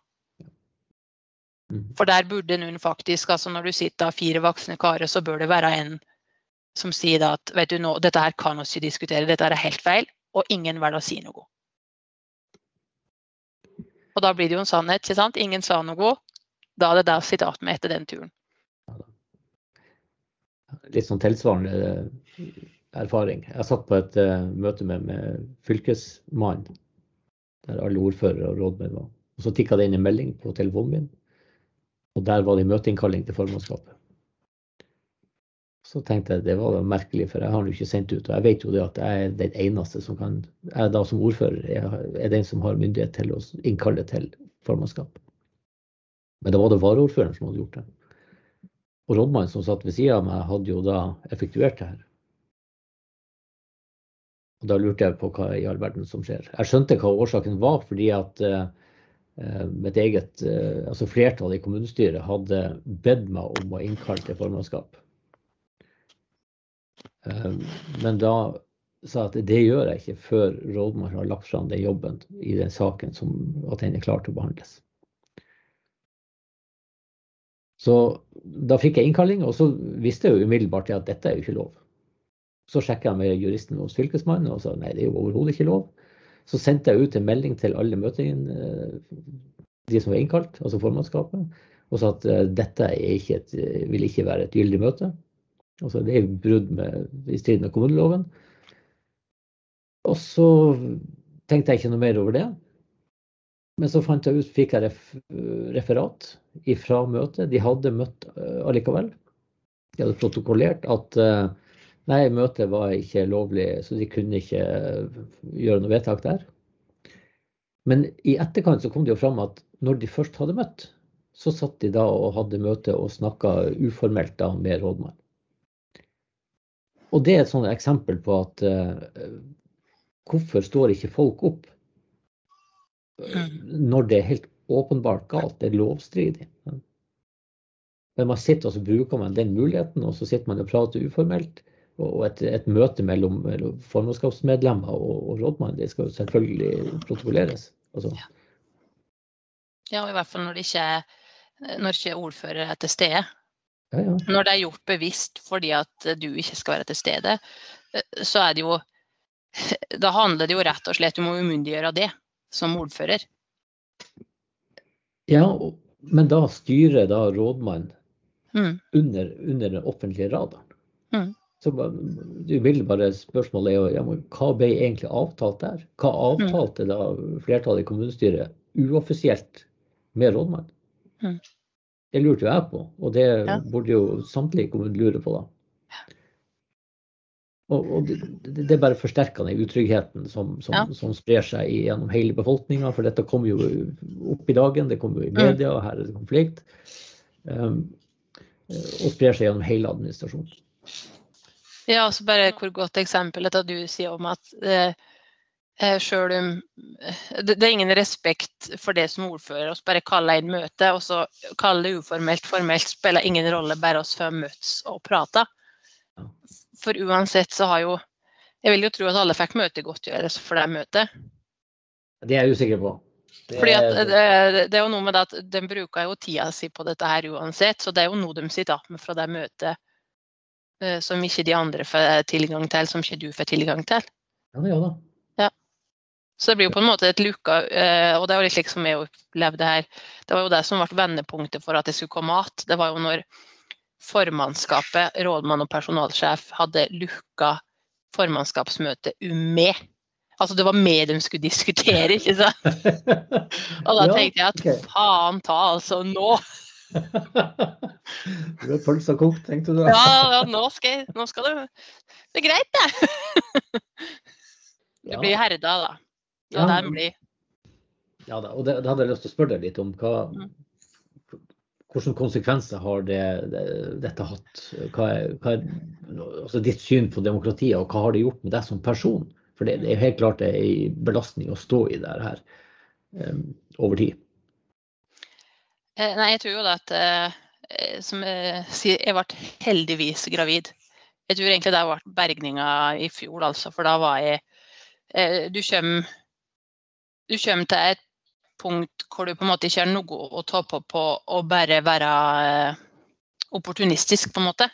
Mm. For der burde noen faktisk, altså når du sitter av fire voksne karer, så bør det være en som sier at vet du nå, dette her kan vi ikke diskutere, dette er helt feil, og ingen velger å si noe. Og da blir det jo en sannhet, ikke sant? Ingen sa noe. Da er det der sitat med etter den turen. Litt sånn tilsvarende erfaring. Jeg satt på et uh, møte med, med fylkesmannen, der alle ordførere og rådmenn var. Og Så tikka det inn en melding på telefonen min, og der var det møteinnkalling til formannskapet. Så tenkte jeg det var da merkelig, for jeg har den jo ikke sendt ut. Og jeg vet jo det at jeg er den eneste som kan Jeg da som ordfører er den som har myndighet til å innkalle til formannskap. Men da var det varaordføreren som hadde gjort det. Og rådmannen som satt ved sida av meg, hadde jo da effektuert det her. Og da lurte jeg på hva i all verden som skjer. Jeg skjønte hva årsaken var, fordi at uh, mitt eget uh, altså flertallet i kommunestyret hadde bedt meg om å innkalle til formannskap. Men da sa jeg at det gjør jeg ikke før rådmannen har lagt fram den jobben i den saken som at den er klar til å behandles. Så da fikk jeg innkalling, og så visste jeg jo umiddelbart at dette er jo ikke lov. Så sjekka jeg med juristen hos Fylkesmannen og sa nei, det er jo overhodet ikke lov. Så sendte jeg ut en melding til alle møtene, eh, de som var innkalt, altså formannskapet, og sa at uh, dette ikke et, vil ikke være et gyldig møte. Altså det er brudd med, i strid med kommuneloven. Og så tenkte jeg ikke noe mer over det. Men så fant jeg ut, fikk jeg referat fra møtet. De hadde møtt allikevel. De hadde protokollert at uh, nei, møtet var ikke lovlig, så de kunne ikke uh, gjøre noe vedtak der. Men i etterkant så kom det jo fram at når de først hadde møtt, så satt de da og hadde møte og snakka uformelt da med rådmannen. Og det er et sånt eksempel på at hvorfor står ikke folk opp Mm. når det er helt åpenbart galt, det er lovstridig. Men man sitter og så bruker man den muligheten, og så sitter man og prater uformelt. Og et, et møte mellom, mellom formannskapsmedlemmer og, og rådmann, det skal jo selvfølgelig protokolleres. Altså. Ja. ja, og i hvert fall når det ikke, når ikke ordfører er til stede. Ja, ja. Når det er gjort bevisst fordi at du ikke skal være til stede, så er det jo Da handler det jo rett og slett om å umyndiggjøre det som ordfører. Ja, men da styrer da rådmannen mm. under, under, den offentlige radaren. Mm. Så det umiddelbare spørsmålet er jo ja, hva ble egentlig avtalt der? Hva avtalte da flertallet i kommunestyret uoffisielt med rådmannen? Mm. Det lurte jo jeg på, og det ja. burde jo samtlige kommuner lure på da. Og, og det, det, bare forsterker den utryggheten som, som, ja. som, sprer seg gjennom hele befolkninga. For dette kommer jo opp i dagen, det kommer jo i mm. media, og her er det konflikt. Um, og sprer seg gjennom hele administrasjonen. Ja, så bare hvor godt eksempelet du sier om at eh, sjøl om det, det, er ingen respekt for det som ordfører. oss bare kaller inn møte, og så kaller det uformelt formelt. Spiller ingen rolle, bare oss får møtes og prata. For uansett så har jo Jeg vil jo tro at alle fikk møtegodtgjørelse for det møtet. Det er jeg usikker på. Det... Fordi at det, det, er jo noe med det at De bruker jo tida si på dette her uansett, så det er jo noe de sitter igjen med fra det møtet som ikke de andre får tilgang til, som ikke du får tilgang til. Ja, gjør det. Ja. Så det blir jo på en måte et lukka uh, Og det var litt slik som jeg opplevde her. Det var jo det som ble vendepunktet for at det skulle komme at, Det var jo når formannskapet, rådmann og personalsjef, hadde lukka formannskapsmøtet med. Altså det var med de skulle diskutere, ikke sant. Og da tenkte jeg at faen ta, altså nå. Du er pølsa kokt, tenkte du? Ja, ja nå, skal jeg, nå skal det Det er greit, det. du blir herda, da. Ja, ja, blir. ja da, og det, det, hadde jeg lyst til å spørre deg litt om. Hva, mm. Hvilke konsekvenser har det, det, dette hatt? Hva er, hva er altså ditt syn på demokratiet, og hva har det gjort med deg som person? For det, det er helt klart en belastning å stå i det her um, over tid. Eh, nei, jeg tror jo at eh, som jeg sier, jeg ble heldigvis gravid. Jeg tror egentlig det ble bergninga i fjor, altså. For da var jeg eh, Du kommer, du kommer til et punkt hvor du på en måte ikke har noe å ta på å bare være eh, opportunistisk, på en måte.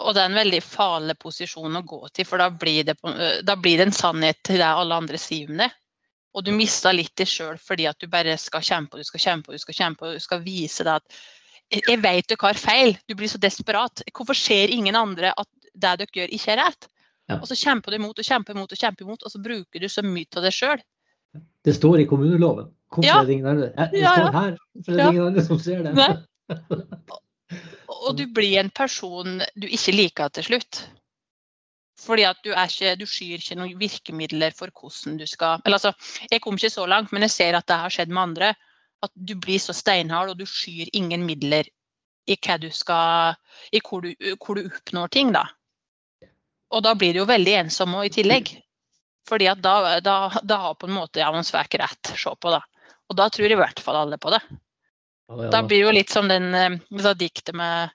Og det er en veldig farlig posisjon å gå til, for da blir det, eh, da blir det en sannhet til det alle andre sier om det. Og du mister litt det sjøl fordi at du bare skal kjempe og du skal kjempe og du skal kjempe og du skal vise deg at jeg vet dere har feil. Du blir så desperat. Hvorfor ser ingen andre at det dere gjør, ikke er rett? Ja. Og så kjemper du imot og kjemper imot og kjemper imot, og så bruker du så mye av deg sjøl. Det står i kommuneloven. Hvorfor ja. er det ingen andre? Det ja, står her, for det er ingen andre som ser det. og du blir en person du ikke liker til slutt. Fordi at du, ikke, du skyr ikke noen virkemidler for hvordan du skal eller altså, Jeg kom ikke så langt, men jeg ser at det har skjedd med andre. At du blir så steinhard, og du skyr ingen midler i, du skal, i hvor, du, hvor du oppnår ting. da. Og da blir du jo veldig ensom i tillegg. Fordi at da, da, da har på en måte ja, man svært rett se på, da. Og da tror i hvert fall alle på det. Ja, ja. Da blir det jo litt som den eh, diktet med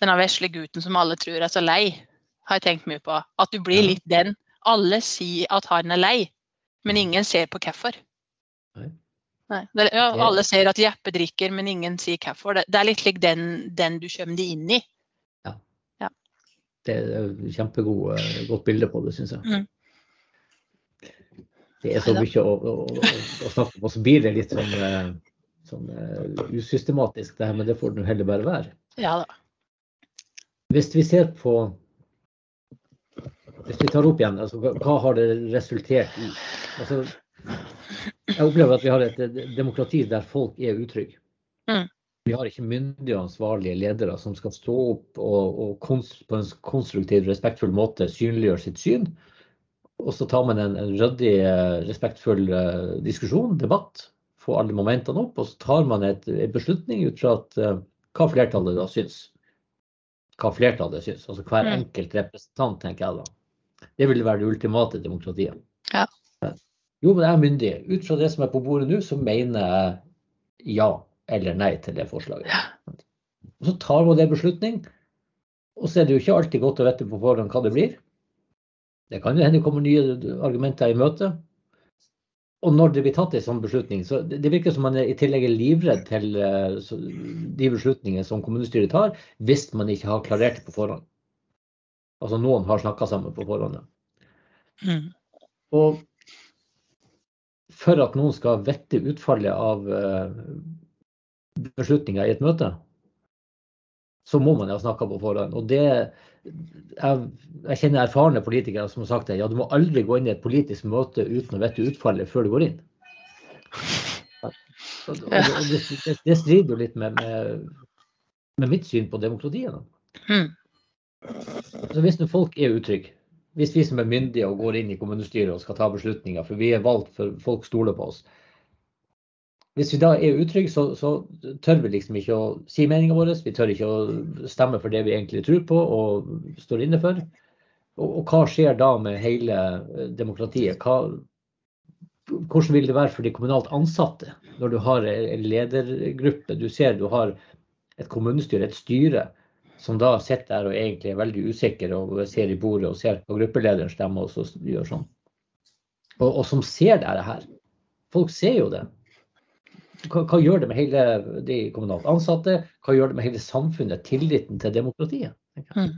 denne vesle gutten som alle tror er så lei, har jeg tenkt mye på. At du blir Ja. litt den. Alle sier at han er lei, men ingen ser på hvorfor. Ja, alle ser at Jeppe drikker, men ingen sier hvorfor. Det, er litt lik den, den du kommer deg inn i. Det er et kjempegodt eh, bilde på det, syns jeg. Mm. Det er så mye å, å, å, å snakke om, og så blir det litt sånn, eh, sånn uh, usystematisk, det her, men det får det heller bare være. Ja da. Hvis vi ser på Hvis vi tar opp igjen, altså, hva, har det resultert i? Altså, jeg opplever at vi har et demokrati der folk er utrygge. Mm. Vi har ikke myndige og ansvarlige ledere som skal stå opp og, og konst, på en konstruktiv, respektfull måte synliggjøre sitt syn. Og så tar man en, en ryddig, respektfull eh, diskusjon, debatt, få alle momentene opp, og så tar man et, en beslutning ut fra at, uh, hva flertallet da syns. Hva flertallet syns. Altså hver Mm. enkelt representant, tenker jeg da. Det vil være det ultimate demokratiet. Ja. Jo, men jeg er myndig. Ut fra det som er på bordet nå, så mener jeg ja eller nei til det forslaget. Og så tar man det beslutning, og så er det jo ikke alltid godt å vite på forhånd hva det blir. Det kan jo hende det kommer nye argumenter i møte. Og når det blir tatt en sånn beslutning, så det det virker som man er i tillegg er livredd til eh, de beslutningene som kommunestyret tar, hvis man ikke har klarert det på forhånd. Altså noen har snakka sammen på forhånd. Mm. Og for at noen skal vette utfallet av eh, beslutninger i et møte, så må man ha snakka på forhånd. Og det, jeg, jeg kjenner erfarne politikere som har sagt det. Ja, du må aldri gå inn i et politisk møte uten å vite utfallet før du går inn. Og, det, det, det strider jo litt med, med, med mitt syn på demokratiet. Mm. Så hvis folk er utrygge, hvis vi som er myndige og går inn i kommunestyret og skal ta beslutninger, for vi er valgt for folk stoler på oss Hvis vi da er utrygge, så, så tør vi liksom ikke å si meninga vår. Vi tør ikke å stemme for det vi egentlig tror på og står inne for. Og, og hva skjer da med hele eh, demokratiet? Hva, hvordan vil det være for de kommunalt ansatte når du har en ledergruppe? Du ser du har et kommunestyre, et styre, som da sitter der og egentlig er veldig usikker og ser i bordet og ser på gruppelederen stemme og så gjør sånn. Og, og som ser det her. Folk ser jo det. Hva, hva gjør det med hele de kommunalt ansatte? Hva gjør det med hele samfunnet? Tilliten til demokratiet? Mm.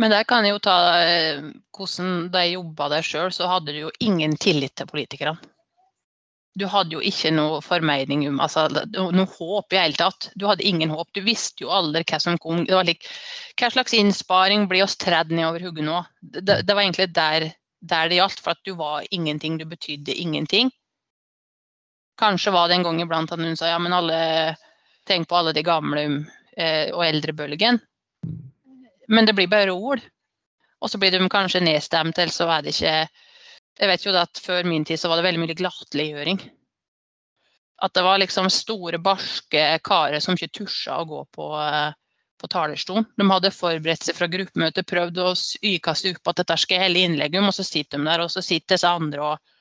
Men der kan jeg jo ta eh, hvordan da jeg jobba der sjøl, så hadde du jo ingen tillit til politikerne. Du hadde jo ikke noe formening om altså, noe håp i hele tatt. Du hadde ingen håp. Du visste jo aldri hva som kom. Det var like, hva slags innsparing blir oss tredd nedover hodet nå? Det, det var egentlig der, der det gjaldt, for at du var ingenting. Du betydde ingenting. Kanskje var det en gang iblant at hun sa ja, men alle Tenk på alle de gamle eh, og eldrebølgen. Men det blir bare ord. Og så blir de kanskje nedstemt, eller så er det ikke Jeg vet jo at før min tid så var det veldig mye glattliggjøring. At det var liksom store, barske karer som ikke tusja å gå på, eh, på talerstolen. De hadde forberedt seg fra gruppemøtet, prøvd å ykaste opp at dette skal jeg helle innlegget om, og så sitter de der, og så sitter disse andre og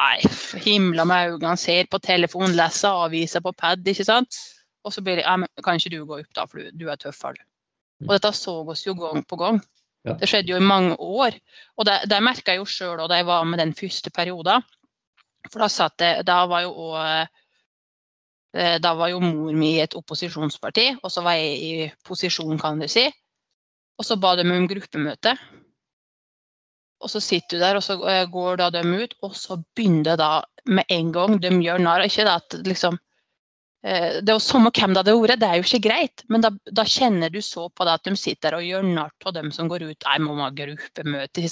Nei, himla med øynene, ser på telefon, leser aviser på pad, ikke sant. Og så blir det ja, men Kan ikke du gå opp, da, for du, du er du. Og dette så oss jo gang på gang. Ja. Det skjedde jo i mange år. Og det, det merka jeg jo sjøl da jeg var med den første perioden. For da satt jeg Da var jo òg Da var jo mor mi i et opposisjonsparti, og så var jeg i posisjon, kan du si. Og så ba de om gruppemøte. Og så sitter du der, og så eh, går da de ut, og så begynner det da med en gang. De gjør narr. Ikke det at liksom eh, Det er jo samme hvem det hadde vært, det er jo ikke greit. Men da, da kjenner du så på det at de sitter og gjør narr av dem som går ut. Nei, må ha gruppemøte.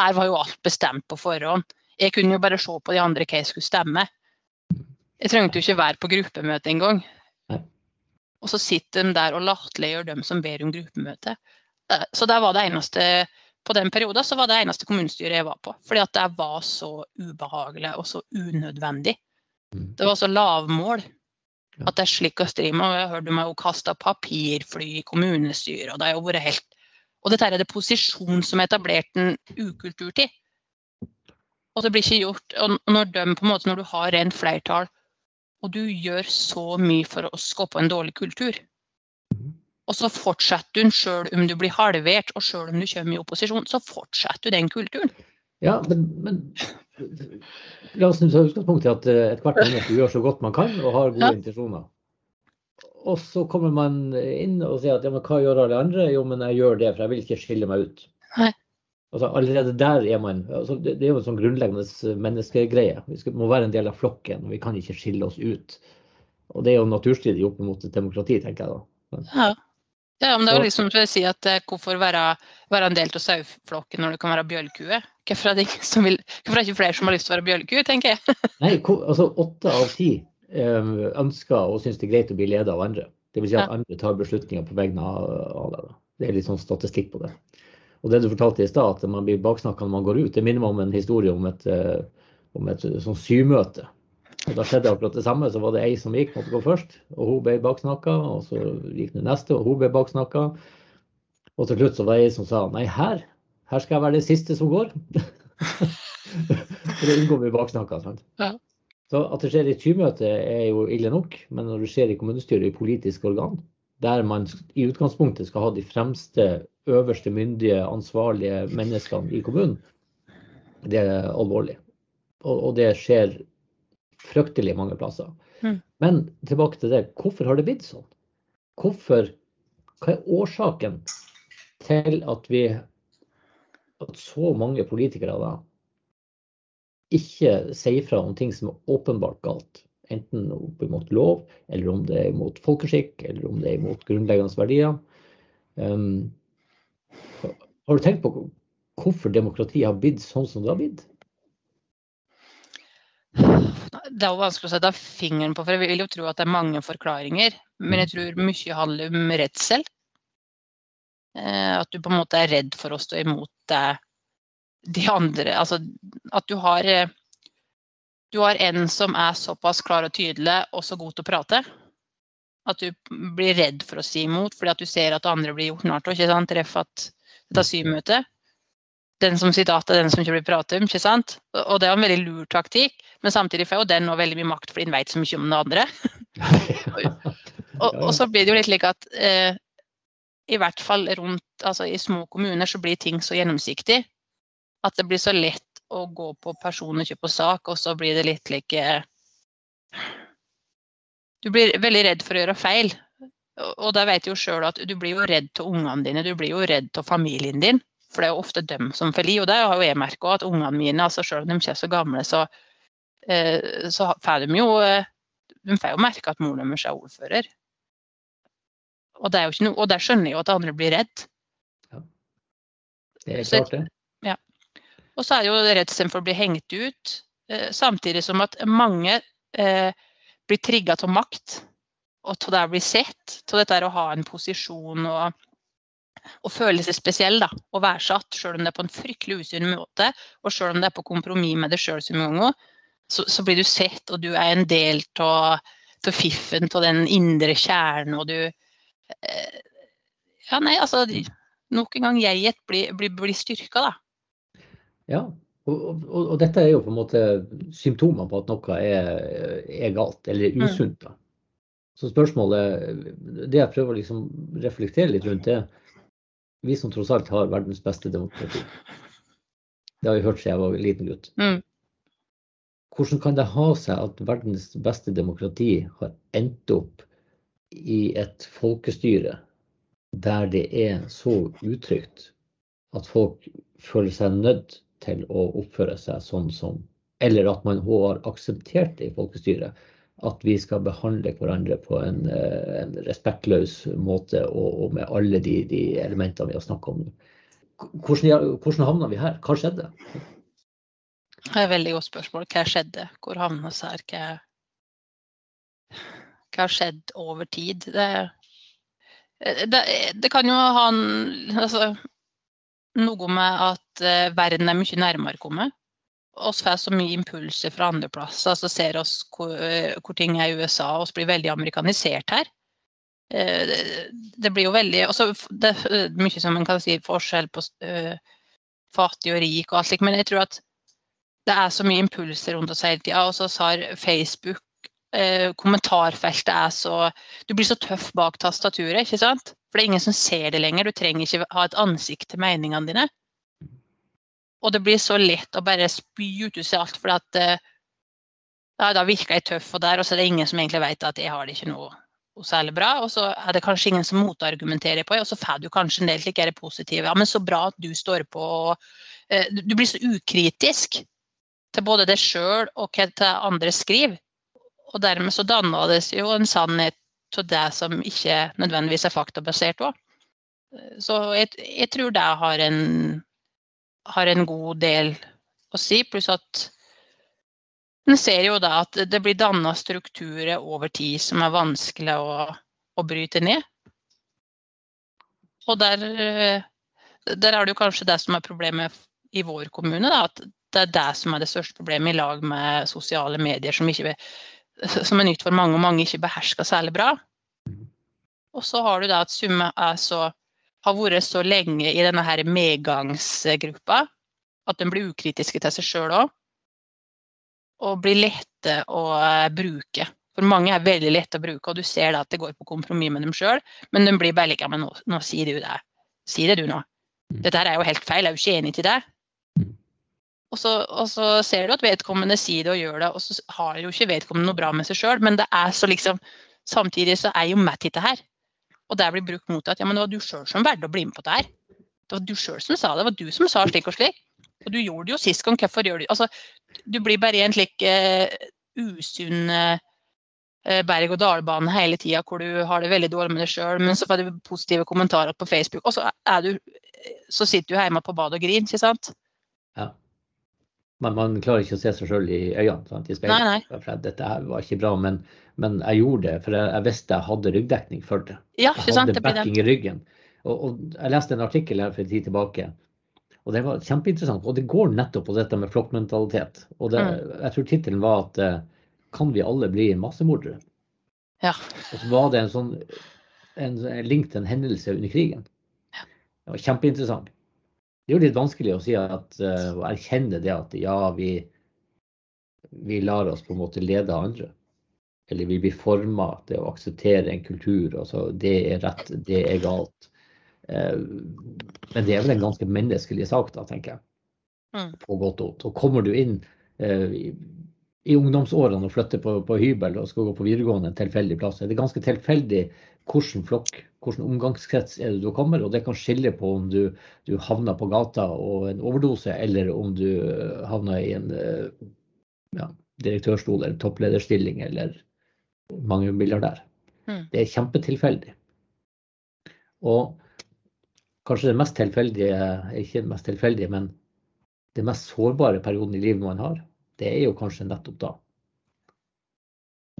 Her var jo alt bestemt på forhånd. Jeg kunne jo bare se på de andre hva jeg skulle stemme. Jeg trengte jo ikke være på gruppemøte engang. Og så sitter de der og latterliggjør dem som ber om gruppemøte. Eh, Så det var det eneste på den perioden så var det eneste kommunestyret jeg var på. Fordi at det var så ubehagelig og så unødvendig. Mm. Det var så lavmål. At det er slik å stri. Og jeg har hørt de har kasta papirfly i kommunestyret, og det har jo vært helt Og dette er det posisjon som etablerte etablert en ukultur til. Og det blir ikke gjort. Og når de på en måte, når du har rent flertall, og du gjør så mye for å skape en dårlig kultur, og så fortsetter du sjøl om du blir halvert, og sjøl om du kommer i opposisjon, så fortsetter du den kulturen. Ja, men, men la oss ta utgangspunkt i at et hvert menneske gjør så godt man kan og har gode Ja. intensjoner. Og så kommer man inn og sier at ja, men hva gjør alle andre? Jo, men jeg gjør det, for jeg vil ikke skille meg ut. Nei. Altså, allerede der er man altså, det, det er jo en sånn grunnleggende menneskegreie. Vi skal, må være en del av flokken, og vi kan ikke skille oss ut. Og det er jo naturstridig opp mot et demokrati, tenker jeg da. Ja. Ja, men det er jo liksom for å si at eh, hvorfor være, være en del av saueflokken når du kan være bjølkue? Hvorfor er det ikke, som vil, hvorfor er det ikke flere som har lyst til å være bjølkue, tenker jeg. Nei, altså åtte av ti eh, ønsker og syns det er greit å bli ledet av andre. Det vil si at andre tar beslutninger på vegne av, av deg. Det er litt sånn statistikk på det. Og det du fortalte i stad, at man blir baksnakka når man går ut, det minner meg om en historie om et, eh, om et sånn symøte. Og Da skjedde akkurat det samme. Så var det ei som gikk, måtte gå først, og hun ble baksnakka. Og så gikk det neste, og hun ble baksnakka. Og til slutt så var det ei som sa nei, her, her skal jeg være det siste som går. For å unngå å bli baksnakka. sant? Ja. Så at det skjer i tymøtet er jo ille nok, men når det skjer i kommunestyret, i politiske organ, der man i utgangspunktet skal ha de fremste, øverste myndige, ansvarlige menneskene i kommunen, det er alvorlig. Og, og det skjer fryktelig mange plasser. Mm. Men tilbake til det, hvorfor har det blitt sånn? Hvorfor, hva er årsaken til at vi at så mange politikere da ikke sier fra om ting som er åpenbart galt. Enten opp mot lov, eller om det er mot folkeskikk, eller om det er mot grunnleggende verdier. Um, har du tenkt på hvorfor demokratiet har blitt sånn som det har blitt? Det er jo vanskelig å sette fingeren på, for jeg vil jo tro at det er mange forklaringer. Men jeg tror mye handler om redsel. Eh, At du på en måte er redd for å stå imot de andre. Altså at du har eh, Du har en som er såpass klar og tydelig og så god til å prate. At du blir redd for å si imot fordi at du ser at andre blir gjort narr av. Treff at dette symøtet. Den som sier data, den som ikke blir pratet om. ikke sant? Og det er en veldig lur taktikk, men samtidig får jo den nå veldig mye makt fordi den vet så mye om det andre. Og, og så blir det jo litt slik at eh, i hvert fall rundt, altså i små kommuner så blir ting så gjennomsiktig at det blir så lett å gå på person og kjøpe sak, og så blir det litt like Du blir veldig redd for å gjøre feil. Og- Og da vet du jo sjøl at du blir jo redd til ungene dine, du blir jo redd til familien din. For det er jo ofte dem som får i. Og det har jo jeg merka at ungene mine, altså selv om de ikke er så gamle, så, eh, så får de jo eh, De får jo merke at moren deres er ordfører. Og, det er jo ikke noe, og der skjønner jeg jo at andre blir redd. Det er klart, det. Og så er det jo redselen for å bli hengt ut, eh, samtidig som at mange eh, blir trigga av makt. Og til det å bli sett, til dette å ha en posisjon og, og føle seg spesiell da, og verdsatt, selv om det er på en fryktelig usunn måte, og selv om det er på kompromiss med deg sjøl så mange ganger, så, så blir du sett, og du er en del av fiffen, av den indre kjernen, og du eh, Ja, nei, altså Nok en gang jeget blir, blir, blir styrka, da. Ja, og, og, og dette er jo på en måte symptomer på at noe er, er galt eller Mm. usunt. da. Så spørsmålet, det jeg prøver å liksom reflektere litt rundt, det vi som tross alt har verdens beste demokrati. Det har vi hørt siden jeg var liten gutt. Mm. Hvordan kan det ha seg at verdens beste demokrati har endt opp i et folkestyre der det er så utrygt at folk føler seg nødt til å oppføre seg sånn som Eller at man har akseptert det i folkestyret. At vi skal behandle hverandre på en, eh, en respektløs måte og, og med alle de, de elementene vi har snakka om. Hvordan, hvordan havna vi her? Hva skjedde? Det er et veldig godt spørsmål. Hva skjedde? Hvor havna vi her? Hva, hva har skjedd over tid? Det, det, det kan jo ha en, altså, noe med at eh, verden er mye nærmere kommet. Oss får så mye impulser fra andre plasser. Altså ser oss hvor, hvor ting er i USA, og blir veldig amerikanisert her. Det blir jo veldig også, Det er mye som man kan si forskjell på uh, fattig og rik og alt slikt, men jeg tror at det er så mye impulser rundt oss hele tida. Og så har Facebook uh, Kommentarfeltet er så Du blir så tøff bak tastaturet, ikke sant? For det er ingen som ser det lenger. Du trenger ikke ha et ansikt til meningene dine. Og det blir så lett å bare spy ut seg alt, for at uh, ja, da virker jeg tøff, og der, og så er det ingen som egentlig vet at jeg har det ikke noe særlig bra. Og så er det kanskje ingen som motargumenterer på det, og så får du kanskje en del slike positive. Ja, men så bra at du står på. Og, uh, du blir så ukritisk til både deg sjøl og hva til andre skriver. Og dermed så danner det seg jo en sannhet av det som ikke nødvendigvis er faktabasert òg. Så jeg, jeg, tror det har en, har en god del å si. Pluss at en ser jo da at det blir danna strukturer over tid som er vanskelig å, å bryte ned. Og der, der er det jo kanskje det som er problemet i vår kommune. Da, at det er det som er det største problemet i lag med sosiale medier, som, ikke, som er nytt for mange, og mange ikke behersker særlig bra. Og så har du da at Summe så, har vært så lenge i denne her medgangsgruppa at de blir ukritiske til seg sjøl òg og blir lette å eh, bruke. For mange er veldig lette å bruke, og du ser da at det går på kompromiss med dem sjøl. Men de blir bare like, men nå, nå sier du det. Si det du nå. Mm. Dette her er jo helt feil, jeg er jo ikke enig til det. Mm. Og så, og så, ser du at vedkommende sier det og gjør det, og så har jo ikke vedkommende noe bra med seg sjøl, men det er så liksom Samtidig så er jo Matt dette her. Og det blir brukt mot deg at ja, men det var du sjøl som valgte å bli med på det her. Det var du sjøl som sa det, det var du som sa slik og slik. Og du gjorde det jo sist gang, hvorfor gjør du altså, Du blir bare i en slik uh, usunn uh, berg-og-dal-bane hele tida hvor du har det veldig dårlig med deg sjøl, men så får du positive kommentarer på Facebook, og så, du, så sitter du hjemme på badet og griner, ikke sant? Ja. Men man klarer ikke å se seg sjøl i øynene sant, i speilet. Nei, nei. For dette var ikke bra, men, men, jeg gjorde det, for jeg, jeg visste jeg hadde ryggdekning for det. Ja, sant? Jeg hadde backing i ryggen. Og, og, jeg leste en artikkel her for en tid tilbake og det var kjempeinteressant. Og det går nettopp på dette med flokkmentalitet. Og det, mm. jeg tror tittelen var at eh, kan vi alle bli massemordere? Ja. Og så var det en sånn en link til en hendelse under krigen. Det var kjempeinteressant. Det er jo litt vanskelig å si at, uh, å erkjenne det at ja, vi, vi lar oss på en måte lede av andre. Eller vi blir forma til å akseptere en kultur. Altså, det er rett, det er galt. Uh, men det er vel en ganske menneskelig sak, da, tenker jeg. Mm. På godt og vondt. Og kommer du inn eh, i, i, ungdomsårene og flytter på, på, hybel og skal gå på videregående en tilfeldig plass, er det ganske tilfeldig hvilken flokk, hvilken omgangskrets er det du kommer. Og det kan skille på om du, du havner på gata og en overdose, eller om du eh, havner i en eh, ja, direktørstol eller topplederstilling eller mange milliardær. Mm. Det er kjempetilfeldig. Og kanskje det mest tilfeldige, ikke det mest tilfeldige, men det mest sårbare perioden i livet man har, det er jo kanskje nettopp da.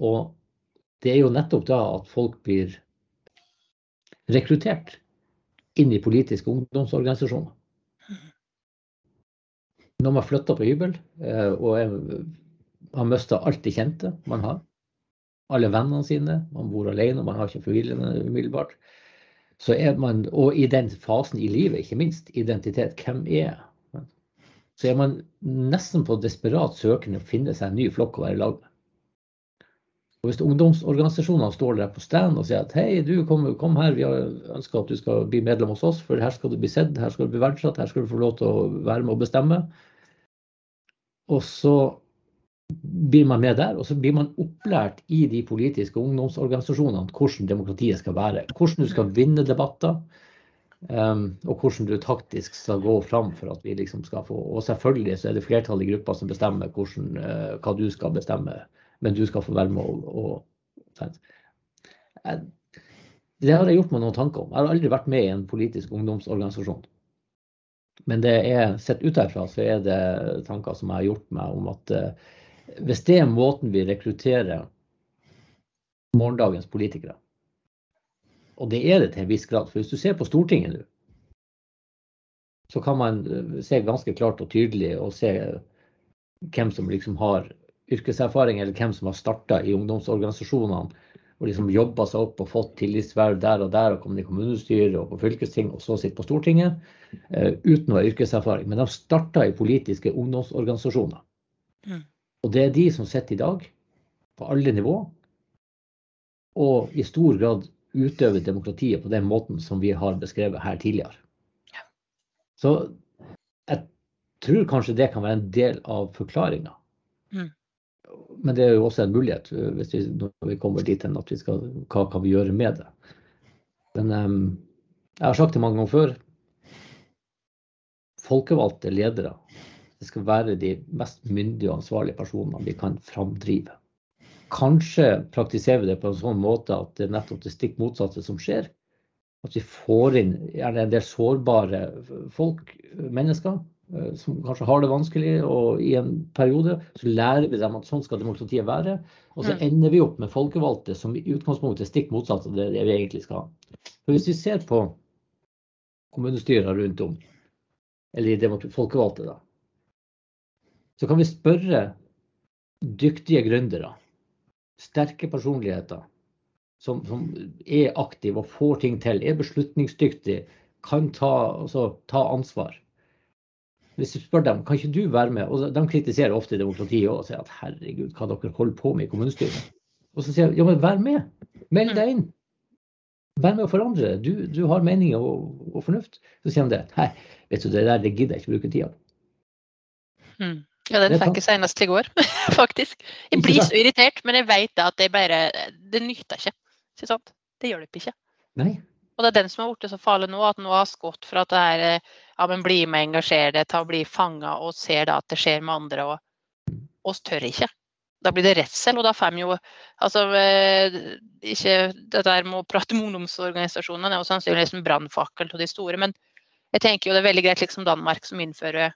Og det er jo nettopp da at folk blir rekruttert inn i politiske ungdomsorganisasjoner. Når man flytter på hybel eh, og har mista alt det kjente man har, alle vennene sine, man bor alene, man har ikke familien umiddelbart, så er man, og i den fasen i livet, ikke minst, identitet. Hvem er jeg? Så er man nesten på desperat søken å finne seg en ny flokk å være i lag med. Og Hvis ungdomsorganisasjonene står der på stand og sier at hei, du kom, kom her, vi har ønska at du skal bli medlem hos oss, for her skal du bli sett, her skal du bli verdsatt, her skal du få lov til å være med og bestemme. Og så blir man med der, og så blir man opplært i de politiske ungdomsorganisasjonene hvordan demokratiet skal være. Hvordan du skal vinne debatter, um, og hvordan du taktisk skal gå fram for at vi liksom skal få Og selvfølgelig så er det flertallet i gruppa som bestemmer hvordan, uh, hva du skal bestemme, men du skal få være med og, og Det har jeg gjort meg noen tanker om. Jeg har aldri vært med i en politisk ungdomsorganisasjon. Men det er sett ut herfra så er det tanker som jeg har gjort meg om at uh, hvis det er måten vi rekrutterer morgendagens politikere, og det er det til en viss grad, for hvis du ser på Stortinget nå, så kan man eh, se ganske klart og tydelig og se hvem som liksom har yrkeserfaring, eller hvem som har starta i ungdomsorganisasjonene og liksom jobba seg opp og fått tillitsverv der og der, og kommet i kommunestyret og på fylkesting, og så sitter på Stortinget, uh, uten å ha yrkeserfaring. Men de starta i politiske ungdomsorganisasjoner. Mm. Og det er de som sitter i dag, på alle nivå, og i stor grad utøver demokratiet på den måten som vi har beskrevet her tidligere. Så jeg tror kanskje det kan være en del av forklaringa. Mm men det er jo også en mulighet eh, hvis vi, når vi kommer dit hen at vi skal Hva kan vi gjøre med det? Men um, jeg har sagt det mange ganger før. Folkevalgte ledere det skal være de mest myndige og ansvarlige personene vi kan framdrive. Kanskje praktiserer vi det på en sånn måte at det er nettopp det stikk motsatte som skjer. At vi får inn gjerne en del sårbare folk, mennesker, som kanskje har det vanskelig, og i en periode så lærer vi dem at sånn skal demokratiet være. Og så mm. ender vi opp med folkevalgte som i utgangspunktet er stikk motsatt av det vi egentlig skal ha. For hvis vi ser på kommunestyrer rundt om, eller folkevalgte, da, så kan vi spørre dyktige gründere, sterke personligheter, som, som, er aktive og får ting til, er beslutningsdyktige, kan ta, altså, ta ansvar hvis du spør dem kan ikke du være med, og de kritiserer ofte demokratiet og sier at herregud, hva dere holder på med i kommunestyret. Og så sier jeg ja, men vær med. Meld deg inn. Vær med å forandre. Du, du har meninger og, og, fornuft. Så sier de det. Nei, vet du, det der det gidder jeg ikke bruke tida på. Mm. Ja, den fikk jeg senest i går, faktisk. Jeg blir så irritert, men jeg vet at det bare Det nytter ikke. ikke sant? Det hjelper ikke. Nei. Og det er den som har blitt så farlig nå, at nå har skått for at det er ja, men bli med, engasjer deg, å bli fanga og ser da at det skjer med andre, og oss tør ikke. Da blir det redsel, og da får vi jo altså, eh, ikke Det der med å prate med ungdomsorganisasjonene er jo sannsynligvis en brannfakkel til de store, men jeg tenker jo det er veldig greit, liksom Danmark som innfører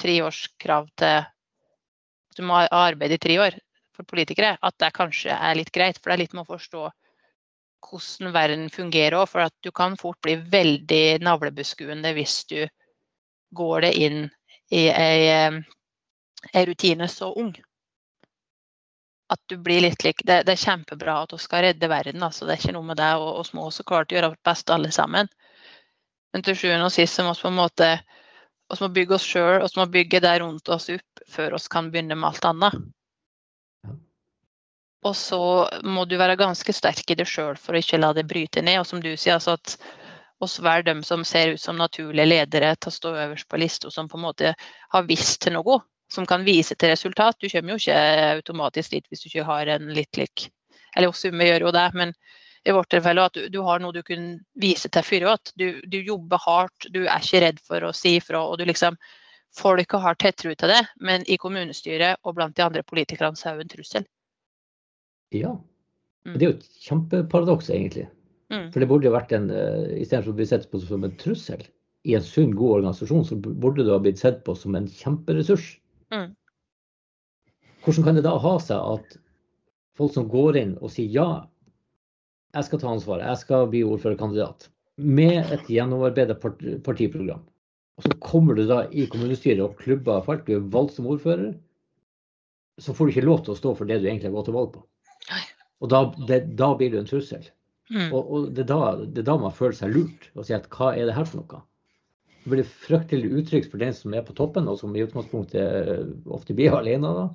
treårskrav til at du må arbeide i tre år for politikere, at det kanskje er litt greit. For det er litt med å forstå hvordan verden fungerer òg. For at du kan fort bli veldig navlebeskuende hvis du går det inn i ei, ei rutine så ung. At du blir litt lik Det, det er kjempebra at vi skal redde verden, altså. det er ikke noe med det. Og vi må også klare å gjøre vårt beste alle sammen. Men til sjuende og sist så må vi på en måte vi må bygge oss sjøl vi må bygge det rundt oss opp før vi kan begynne med alt annet. Og så må du være ganske sterk i det sjøl for å ikke la det bryte ned. Og som du sier, altså at oss være dem som ser ut som naturlige ledere til å stå øverst på lista, som på en måte har visst til noe, som kan vise til resultat. Du kommer jo ikke automatisk dit hvis du ikke har en litt lik Eller oss Summe gjør jo det, men i vårt tilfelle at du, du har noe du kunne vise til før Du, du jobber hardt, du er ikke redd for å si ifra. og du liksom Folket har tiltro til det, men i kommunestyret og blant de andre politikerne så er det en trussel. Ja. Mm. Det er jo et kjempeparadoks, egentlig. Mm. For det burde jo vært en uh, Istedenfor å bli sett på som en trussel i en sunn, god organisasjon, så burde det ha blitt sett på som en kjemperessurs. Mm. Hvordan kan det da ha seg at folk som går inn og sier ja, jeg skal ta ansvaret, jeg skal bli ordførerkandidat, med et gjennomarbeidet partiprogram, og så kommer du da i kommunestyret og klubber falt, du er valgt som ordfører, så får du ikke lov til å stå for det du egentlig har gått til valg på. Og da, det, da blir du en trussel. Mm. Og, og det, er da, det, er da, man føler seg lurt og sier at hva er det her for noe? Det blir fryktelig utrygt for den som er på toppen, og som i utgangspunktet eh, ofte blir alene. da.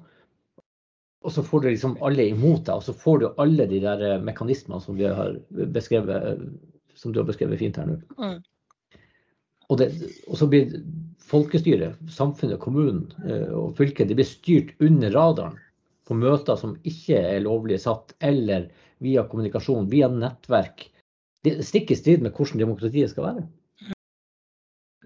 Og så får du liksom alle imot deg, og så får du alle de der eh, mekanismene som, beskrevet, som du har beskrevet fint her nå. Mm. Og, det, og, så blir folkestyret, samfunnet, kommunen eh, og fylket det blir styrt under radaren på møter som ikke er lovlig satt, eller via kommunikasjon, via nettverk. Det stikker i strid med hvordan demokratiet skal være.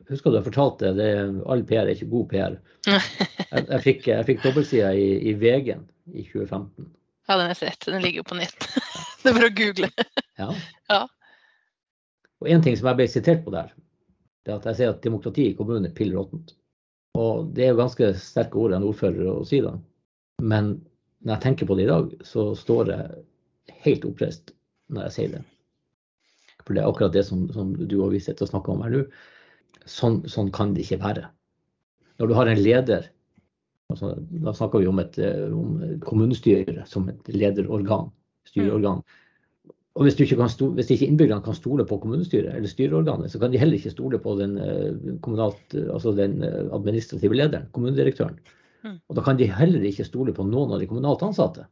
Husker du jeg fortalte det, all PR er ikke god PR. Jeg, jeg fikk, jeg fikk dobbeltsida i, i VG i 2015. Ja, den er sett. Den ligger jo på nett. det er bare å google. ja. ja. Og en ting som jeg ble sitert på der, det er at jeg sier at demokrati i kommunen er pill råttent. Og det er jo ganske sterke ord en ordfører å si da. Men når jeg tenker på det i dag, så står jeg helt oppreist når jeg sier det. For det er akkurat det som, som du og vi sitter og snakker om her nå. Sånn, sånn, kan det ikke være. Når du har en leder Altså, da snakker vi om et om kommunestyre som et lederorgan, styreorgan. Og hvis, stole, hvis ikke innbyggerne kan stole på kommunestyret eller styreorganet, så kan de heller ikke stole på den, altså den administrative lederen, kommunedirektøren. Mm. Og da kan de heller ikke stole på noen av de kommunalt ansatte.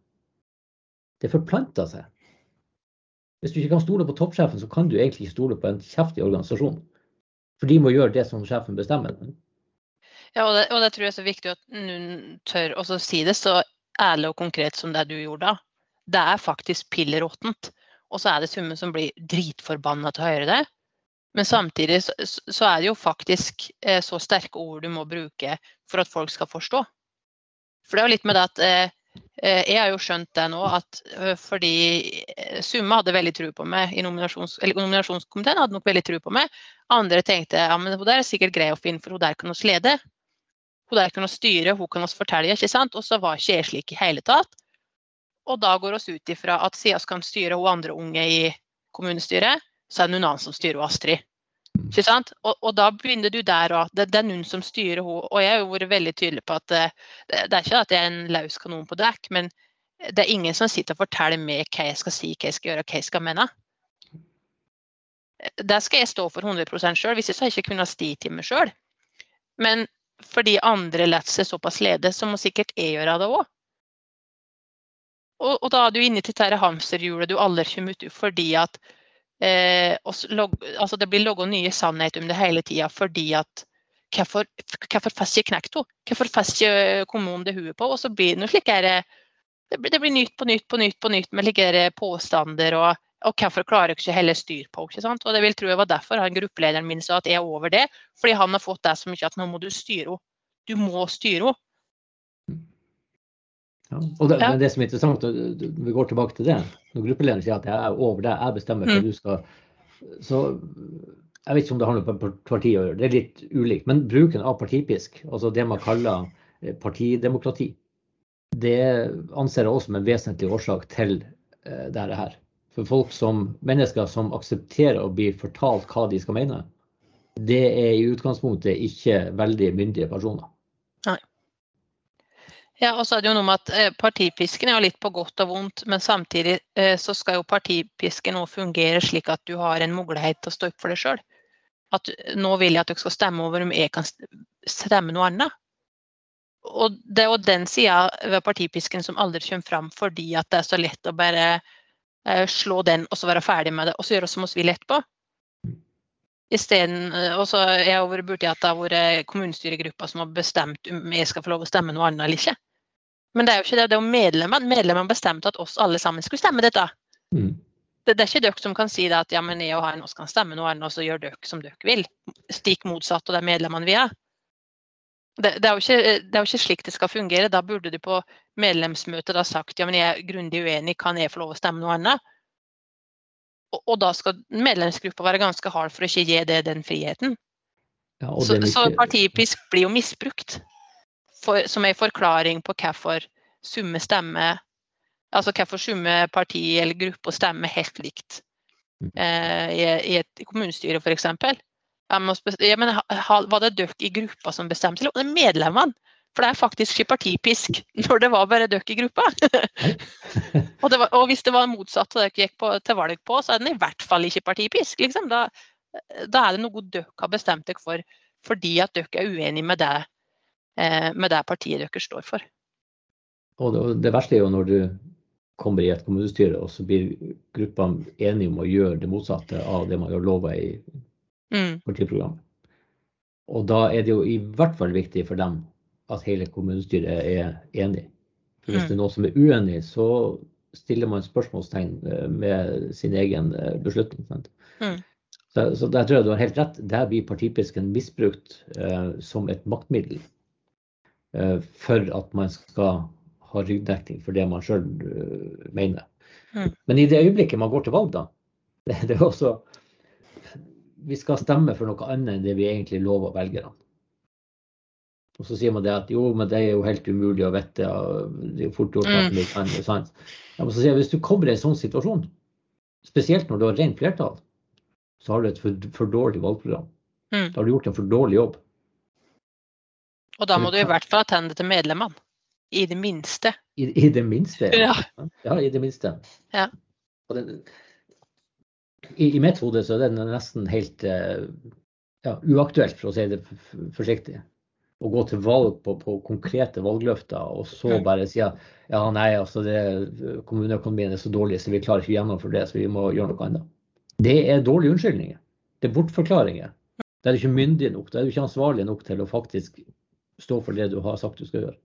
Det forplanter seg. Hvis du ikke kan stole på toppsjefen, så kan du egentlig ikke stole på en kjeftig organisasjon. For de må gjøre det som sjefen bestemmer. Ja, og det, og det tror jeg er så viktig at noen tør å si det så ærlig og konkret som det du gjorde da. Det er faktisk pilleråttent. Og så er det summen som blir dritforbanna til å høre det. Men samtidig så, så, er det jo faktisk eh, så sterke ord du må bruke for at folk skal forstå. For det er jo litt med det at eh, Eh, jeg har jo skjønt det nå, at eh, fordi Summe Summa hadde veldig tro på meg i nominasjons, nominasjonskomiteen. hadde nok veldig tro på meg. Andre tenkte ja, men hun der er sikkert grei å finne, for hun der kan oss lede. Hun der kan oss styre, hun kan oss fortelle. ikke sant? Og så var ikke jeg slik i hele tatt. Og da går oss ut ifra at siden vi kan styre hun andre unge i kommunestyret, så er det noen annen som styrer Astrid. Ikke sant? Og, og, da begynner du der òg. Det, det, er noen som styrer henne. Og jeg har jo vært veldig tydelig på at eh, det, det, er ikke at jeg er en løs kanon på dekk, men det er ingen som sitter og forteller meg hva jeg skal si, hva jeg skal gjøre, hva jeg skal mene. Det skal jeg stå for 100 sjøl, hvis jeg så har jeg ikke kunnet sti til meg sjøl. Men fordi andre lar seg såpass lede, så må sikkert jeg gjøre det òg. Og, og, da er du inne til dette hamsterhjulet du aldri kommer ut fordi at Eh, log, altså det blir laga nye sannheter om det hele tida fordi at Hvorfor, får fester knekt henne? Hvorfor fester kommunen det huet på? Og så blir det noe slik det, blir, det blir nytt på nytt på nytt på nytt med slike påstander. Og, og hvorfor klarer jeg ikke heller styr på henne? Og det vil tro jeg var derfor han gruppelederen min sa at jeg er over det. Fordi han har fått det så mye at nå må du styre henne. Du må styre henne. Ja. Og det, ja. det, som er interessant, vi går tilbake til det, når gruppelederen sier at jeg er over deg, jeg bestemmer hva mm. du skal Så jeg vet ikke om det har noe på partiet å gjøre, det er litt ulikt. Men bruken av partipisk, altså det man kaller eh, partidemokrati, det anser jeg også som en vesentlig årsak til uh, dette her. For folk som, mennesker som aksepterer å bli fortalt hva de skal mene, det er i utgangspunktet ikke veldig myndige personer. Ja, og så er det jo noe med at eh, Partipisken er jo litt på godt og vondt, men samtidig eh, så skal jo partipisken også fungere slik at du har en mulighet til å stå opp for deg sjøl. At nå vil jeg at dere skal stemme over om jeg kan stemme noe annet. Og det er jo den sida ved partipisken som aldri kommer fram fordi at det er så lett å bare eh, slå den og så være ferdig med det, og så gjøre som vi vil etterpå. Isteden, og så Jeg har vært borti at det har vært kommunestyregrupper som har bestemt om jeg skal få lov å stemme noe annet eller ikke. Men det er jo ikke det. Det er jo medlemmene. Medlemmene bestemte at oss alle sammen skulle stemme dette. Mm. Det, det, er ikke dere som kan si det at ja, men jeg og han kan stemme noe annet, og så gjør dere som dere vil. Stikk motsatt av de medlemmene vi er. Det, det, er ikke, det er jo ikke slik det skal fungere. Da burde du på medlemsmøtet da sagt ja, men jeg er grundig uenig, kan jeg få lov å stemme noe annet? Og, og da skal medlemsgruppa være ganske hard for å ikke gi det den friheten. Ja, så, så partipisk blir jo misbrukt for, som en forklaring på hvorfor summe stemmer Altså hvorfor summe parti eller grupper stemmer helt likt mm. eh, i, i, et kommunestyre f.eks. Ja, men var det dere i gruppa som bestemte, eller medlemmene? For det er faktisk ikke partipisk når det var bare dere i gruppa. og, var, og, hvis det var motsatt av det dere gikk på, til valg på, så er den i hvert fall ikke partipisk. Liksom. Da, da, er det noe dere har bestemt dere for fordi at dere er uenig med det med det partiet dere står for. Og det, det, verste er jo når du kommer i et kommunestyre, og så blir gruppa enige om å gjøre det motsatte av det man har lova i mm. partiprogrammet. Og da er det jo i hvert fall viktig for dem at hele kommunestyret er enig. For hvis mm. det er noen som er uenig, så stiller man spørsmålstegn eh, med sin egen eh, beslutning. Mm. Så, så, der tror jeg du har helt rett. Der blir partipisken misbrukt eh, som et maktmiddel. Eh, for at man skal ha ryggdekning for det man sjøl eh, mener. Mm. Men i det øyeblikket man går til valg, da, det, det, er også Vi skal stemme for noe annet enn det vi egentlig lover velgerne. Og så sier man det at jo, men det er jo helt umulig å vite. Det er jo fort gjort at vi kan sant? Ja, men så sier jeg, Hvis du kommer i en sånn situasjon, spesielt når du har rent flertall, så har du et for, for dårlig valgprogram. Mm. Da har du gjort en for dårlig jobb. Og da må du i hvert fall attende til medlemmene. I det minste. I, i det minste? Ja. ja, i det minste. Ja. Det, i, I mitt hode så er det nesten helt eh, ja, uaktuelt, for å si det forsiktig. Å gå til valg på, på konkrete valgløfter og så Mm. bare si at ja, nei, altså det, kommuneøkonomien er så dårlig så vi klarer ikke å gjennomføre det, så vi må gjøre noe annet. Det er dårlige unnskyldninger. Det er bortforklaringer. Da er du ikke myndig nok, da er du ikke ansvarlig nok til å faktisk stå for det du har sagt du skal gjøre.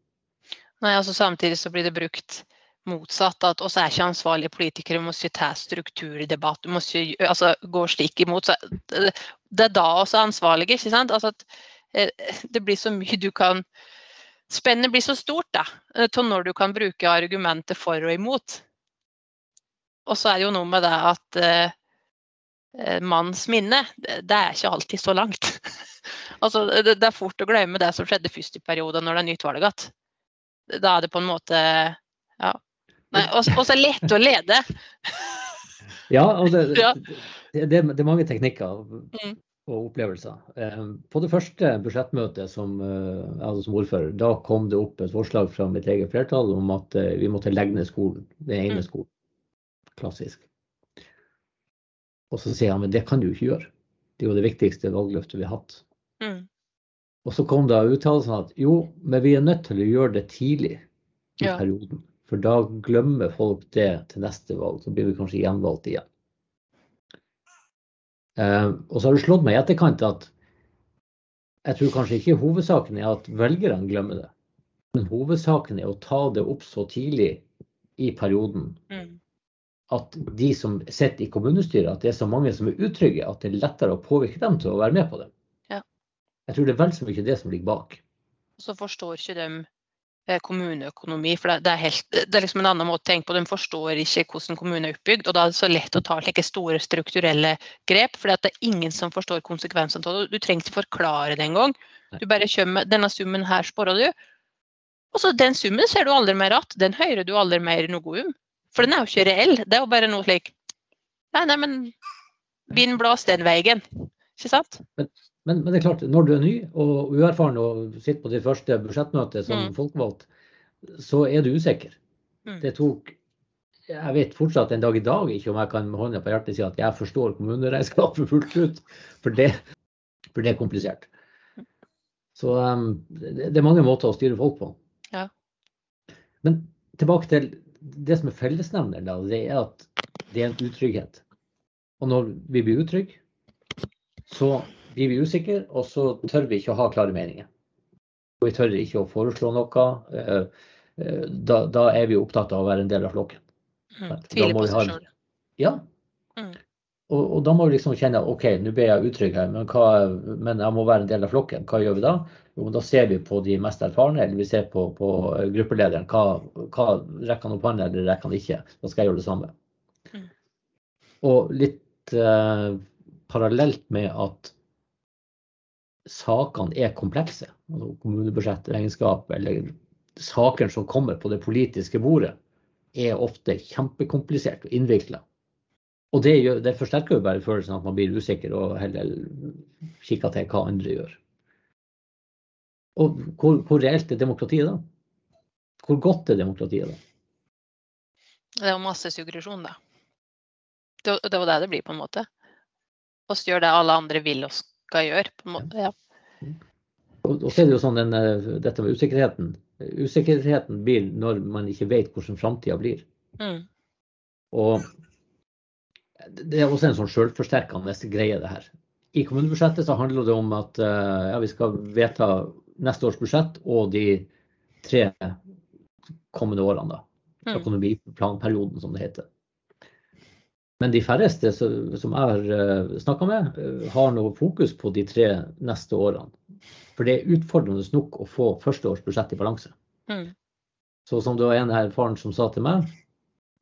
Nei, altså Samtidig så blir det brukt motsatt. At oss er ikke ansvarlige politikere, vi må ta strukturdebatt. Vi må altså, gå stikk imot. Det, er da oss er ansvarlige. ikke sant? Altså at eh, Det blir så mye du kan Spennet blir så stort da, eh, til når du kan bruke argumenter for og imot. Og så er det jo noe med det at eh, eh, manns minne, det er ikke alltid så langt. altså, det, det er fort å glemme det som skjedde først i perioden når det er nytt valg igjen. Da er det på en måte Ja. Og så lett å lede. Ja, og det, det, det, er mange teknikker Mm. og opplevelser. Eh, På det første budsjettmøtet som eh, jeg hadde som ordfører, da kom det opp et forslag fra mitt eget flertall om at eh, vi måtte legge ned skolen. Den ene Mm. skolen. Klassisk. Og så sier han men det kan du ikke gjøre. Det er jo det viktigste valgløftet vi har hatt. Og så kom da uttalelsen at jo, men vi er nødt til å gjøre det tidlig i Ja. perioden. For da glemmer folk det til neste valg. Så blir vi kanskje gjenvalgt igjen. Uh, og så har det slått meg i etterkant at jeg tror kanskje ikke hovedsaken er at velgerne glemmer det. Men hovedsaken er å ta det opp så tidlig i perioden Mm. at de som sitter i kommunestyret, at det er så mange som er utrygge, at det er lettere å påvirke dem til å være med på det. Jeg tror det er vel så mye det som ligger bak. Så forstår ikke de eh, kommuneøkonomi. For det, det, er helt, det er liksom en annen måte å tenke på. De forstår ikke hvordan kommunen er oppbygd. Og da er det så lett å ta slike store strukturelle grep, for det er ingen som forstår konsekvensene av det. Du trenger ikke forklare det engang. Du bare kommer denne summen her sparer du. Og så den summen ser du aldri mer igjen. Den hører du aldri mer noe om. For den er jo ikke reell. Det er jo bare noe slik Nei, nei, men vind blåser den veien. Ikke sant? Men, men det er klart, når du er ny og uerfaren og sitter på ditt første budsjettmøte som Mm. folkevalgt, så er du usikker. Mm. Det tok Jeg vet fortsatt en dag i dag ikke om jeg kan med hånda på hjertet si at jeg forstår kommuneregnskapet fullt ut, for det, for det er komplisert. Så um, det, det er mange måter å styre folk på. Ja. Men tilbake til det som er fellesnevneren, det er at det er en utrygghet. Og når vi blir utrygge, så blir vi usikre, og så tør vi ikke å ha klare meninger. Og vi tør ikke å foreslå noe. eh, eh, Da, da er vi opptatt av å være en del av flokken. Mm. Tvile på seg sjøl. Ja. Mm. Og, og da må vi liksom kjenne OK, nå ble jeg utrygg her, men, hva, men jeg må være en del av flokken. Hva gjør vi da? Jo, da ser vi på de mest erfarne, eller vi ser på, på gruppelederen. Hva, hva rekker han opp hånda, eller rekker han ikke? Da skal jeg gjøre det samme. Mm. Og litt eh, parallelt med at sakene er komplekse, altså kommunebudsjett, regnskap eller saker som kommer på det politiske bordet, er ofte kjempekomplisert og innvikla. Og det, gjør, det forsterker jo bare følelsen av at man blir usikker og heller kikker til hva andre gjør. Og hvor, hvor reelt er demokratiet da? Hvor godt er demokratiet da? Det er jo masse suggerisjon da. Det, det var det det blir, på en måte. Oss gjør det alle andre vil og skal gjøre. på en måte. Ja. Og, så er det jo sånn den, eh, dette med usikkerheten. Usikkerheten blir når man ikke vet hvordan framtida blir. Mm. Og det er også en sånn selvforsterkende greie, det her. I kommunebudsjettet så handler det om at eh, ja, vi skal vedta neste års budsjett og de tre kommende årene. da. Mm. Økonomiplanperioden, som det heter. Men de færreste som jeg har snakka med, eh, har noe fokus på de tre neste årene. For det er utfordrende nok å få førsteårsbudsjett i balanse. Mm. Så som det var en her faren som sa til meg,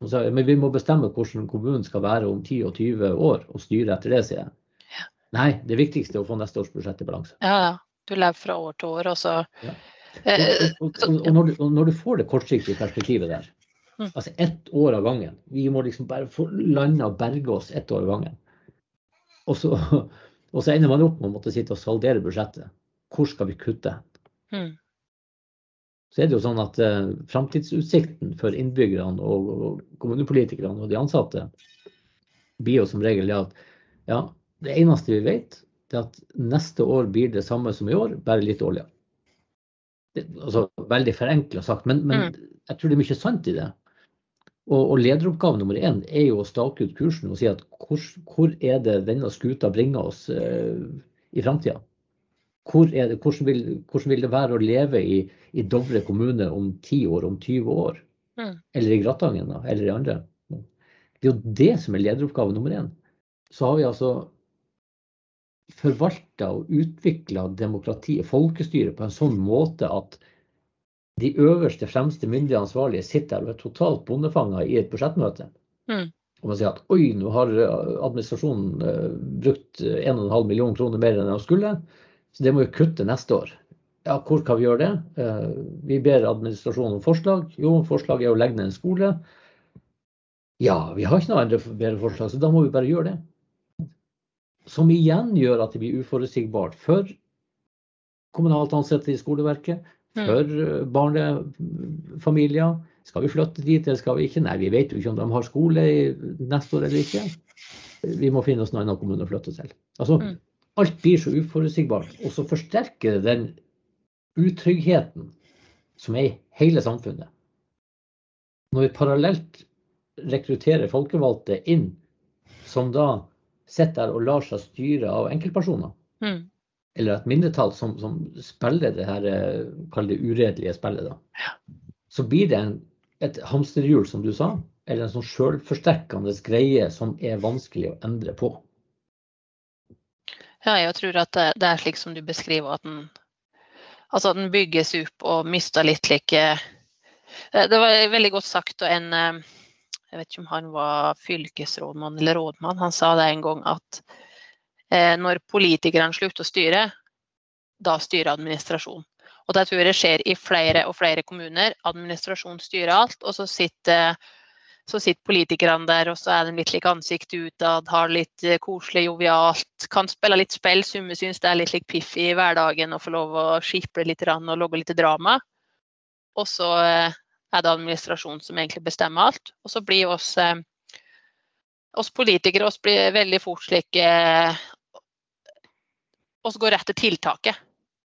sa, men vi må bestemme hvordan kommunen skal være om 10 og 20 år, og styre etter det, sier jeg. Nei, det viktigste er å få neste års budsjett i balanse. ja, ja. Du lever fra år til år, og så Ja. eh, Og, og, og, når du, og når du får det kortsiktige perspektivet der. Altså ett år av gangen Vi må liksom bare få landa og berge oss ett år av gangen. Og så, og så ender man opp med å måtte sitte og saldere budsjettet. Hvor skal vi kutte? Mm. Så er det jo sånn at eh, framtidsutsikten for innbyggerne og, og kommunepolitikerne og de ansatte blir jo som regel at ja, det eneste vi vet, er at neste år blir det samme som i år, bare litt dårligere. Det, altså, veldig forenkla sagt, men, men Mm. jeg tror det er mye sant i det. Og, og lederoppgave nummer én er jo å stake ut kursen og si at hvor, hvor er det denne skuta bringer oss eh, i framtida? Hvor det, hvordan, vil, hvordan vil det være å leve i, i Dovre kommune om 10 år, om 20 år? Mm. Eller i Gratangen, eller i andre. Det er jo det som er lederoppgave nummer én. Så har vi altså forvalta og utvikla demokrati og folkestyre på en sånn måte at de øverste, fremste myndige ansvarlige sitter her og er totalt bondefanga i et budsjettmøte. Mm. Og man sier at oi, nå har eh, administrasjonen eh, brukt eh, 1,5 million kroner mer enn de skulle, så det må vi kutte neste år. Ja, hvor kan vi gjøre det? Eh, Vi ber administrasjonen om forslag. Jo, forslaget er å legge ned en skole. Ja, vi har ikke noe andre bedre forslag, så da må vi bare gjøre det. Som igjen gjør at det blir uforutsigbart for kommunalt ansatte i skoleverket, Mm. for eh, barnefamilier. Skal vi flytte dit, eller skal vi ikke? Nei, vi vet jo ikke om de har skole neste år eller ikke. Vi må finne oss en annen kommune å flytte til. Altså, Mm. alt blir så uforutsigbart, og så forsterker det den utryggheten som er i hele samfunnet. Når vi parallelt rekrutterer folkevalgte inn, som da sitter der og lar seg styre av enkeltpersoner, Mm. Eller et mindretall som, som spiller det her, eh, kall det uredelige spillet, da, så blir det en, et hamsterhjul, som du sa, eller en sånn sjølforsterkende greie som er vanskelig å endre på. Ja, jeg tror at det, det er slik som du beskriver, at den, altså at den bygges opp og mister litt like Det det var veldig godt sagt, og en eh, Jeg vet ikke om han var fylkesrådmann eller rådmann, han sa det en gang at eh, når politikerne slutter å styre, da styrer administrasjon. Og det tror jeg skjer i flere og flere kommuner. Administrasjon styrer alt, og så sitter så sitter politikerne der, og så er de litt like ansiktet utad, har litt eh, koselig, jovialt, kan spille litt spill. Summe syns det er litt like piff i hverdagen å få lov å skiple litt og lage litt drama. Og så eh, er det administrasjonen som egentlig bestemmer alt. Og så blir oss, eh, oss politikere oss blir veldig fort slik eh, så går rett til tiltaket.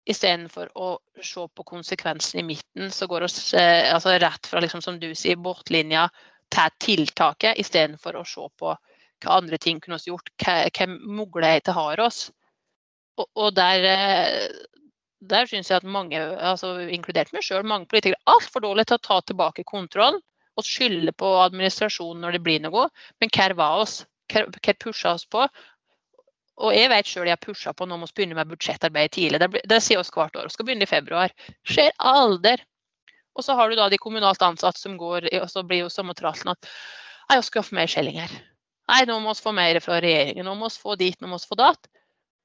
Istedenfor å se på konsekvensen i midten, så går eh, altså rett fra, liksom, som du sier, båtlinja til tiltaket, istedenfor å se på hva andre ting kunne vi gjort, hva, hva muligheter har oss. Og, og der, eh, der syns jeg at mange, altså inkludert meg sjøl, mange politikere er altfor dårlige til å ta tilbake kontrollen og skylde på administrasjonen når det blir noe. Men hva var oss? Hva pusha oss på? Og jeg vet sjøl jeg har pusha på nå må vi begynne med budsjettarbeid tidlig. Det, det sier oss hvert år. Vi skal begynne i februar. Skjer aldri. Og så har du da de kommunalt ansatte som går og så blir jo samme tralten at Nei, vi skal få mer skjellinger. Nei, nå må vi få mer fra regjeringen. Nå må vi få dit, nå må vi få datt.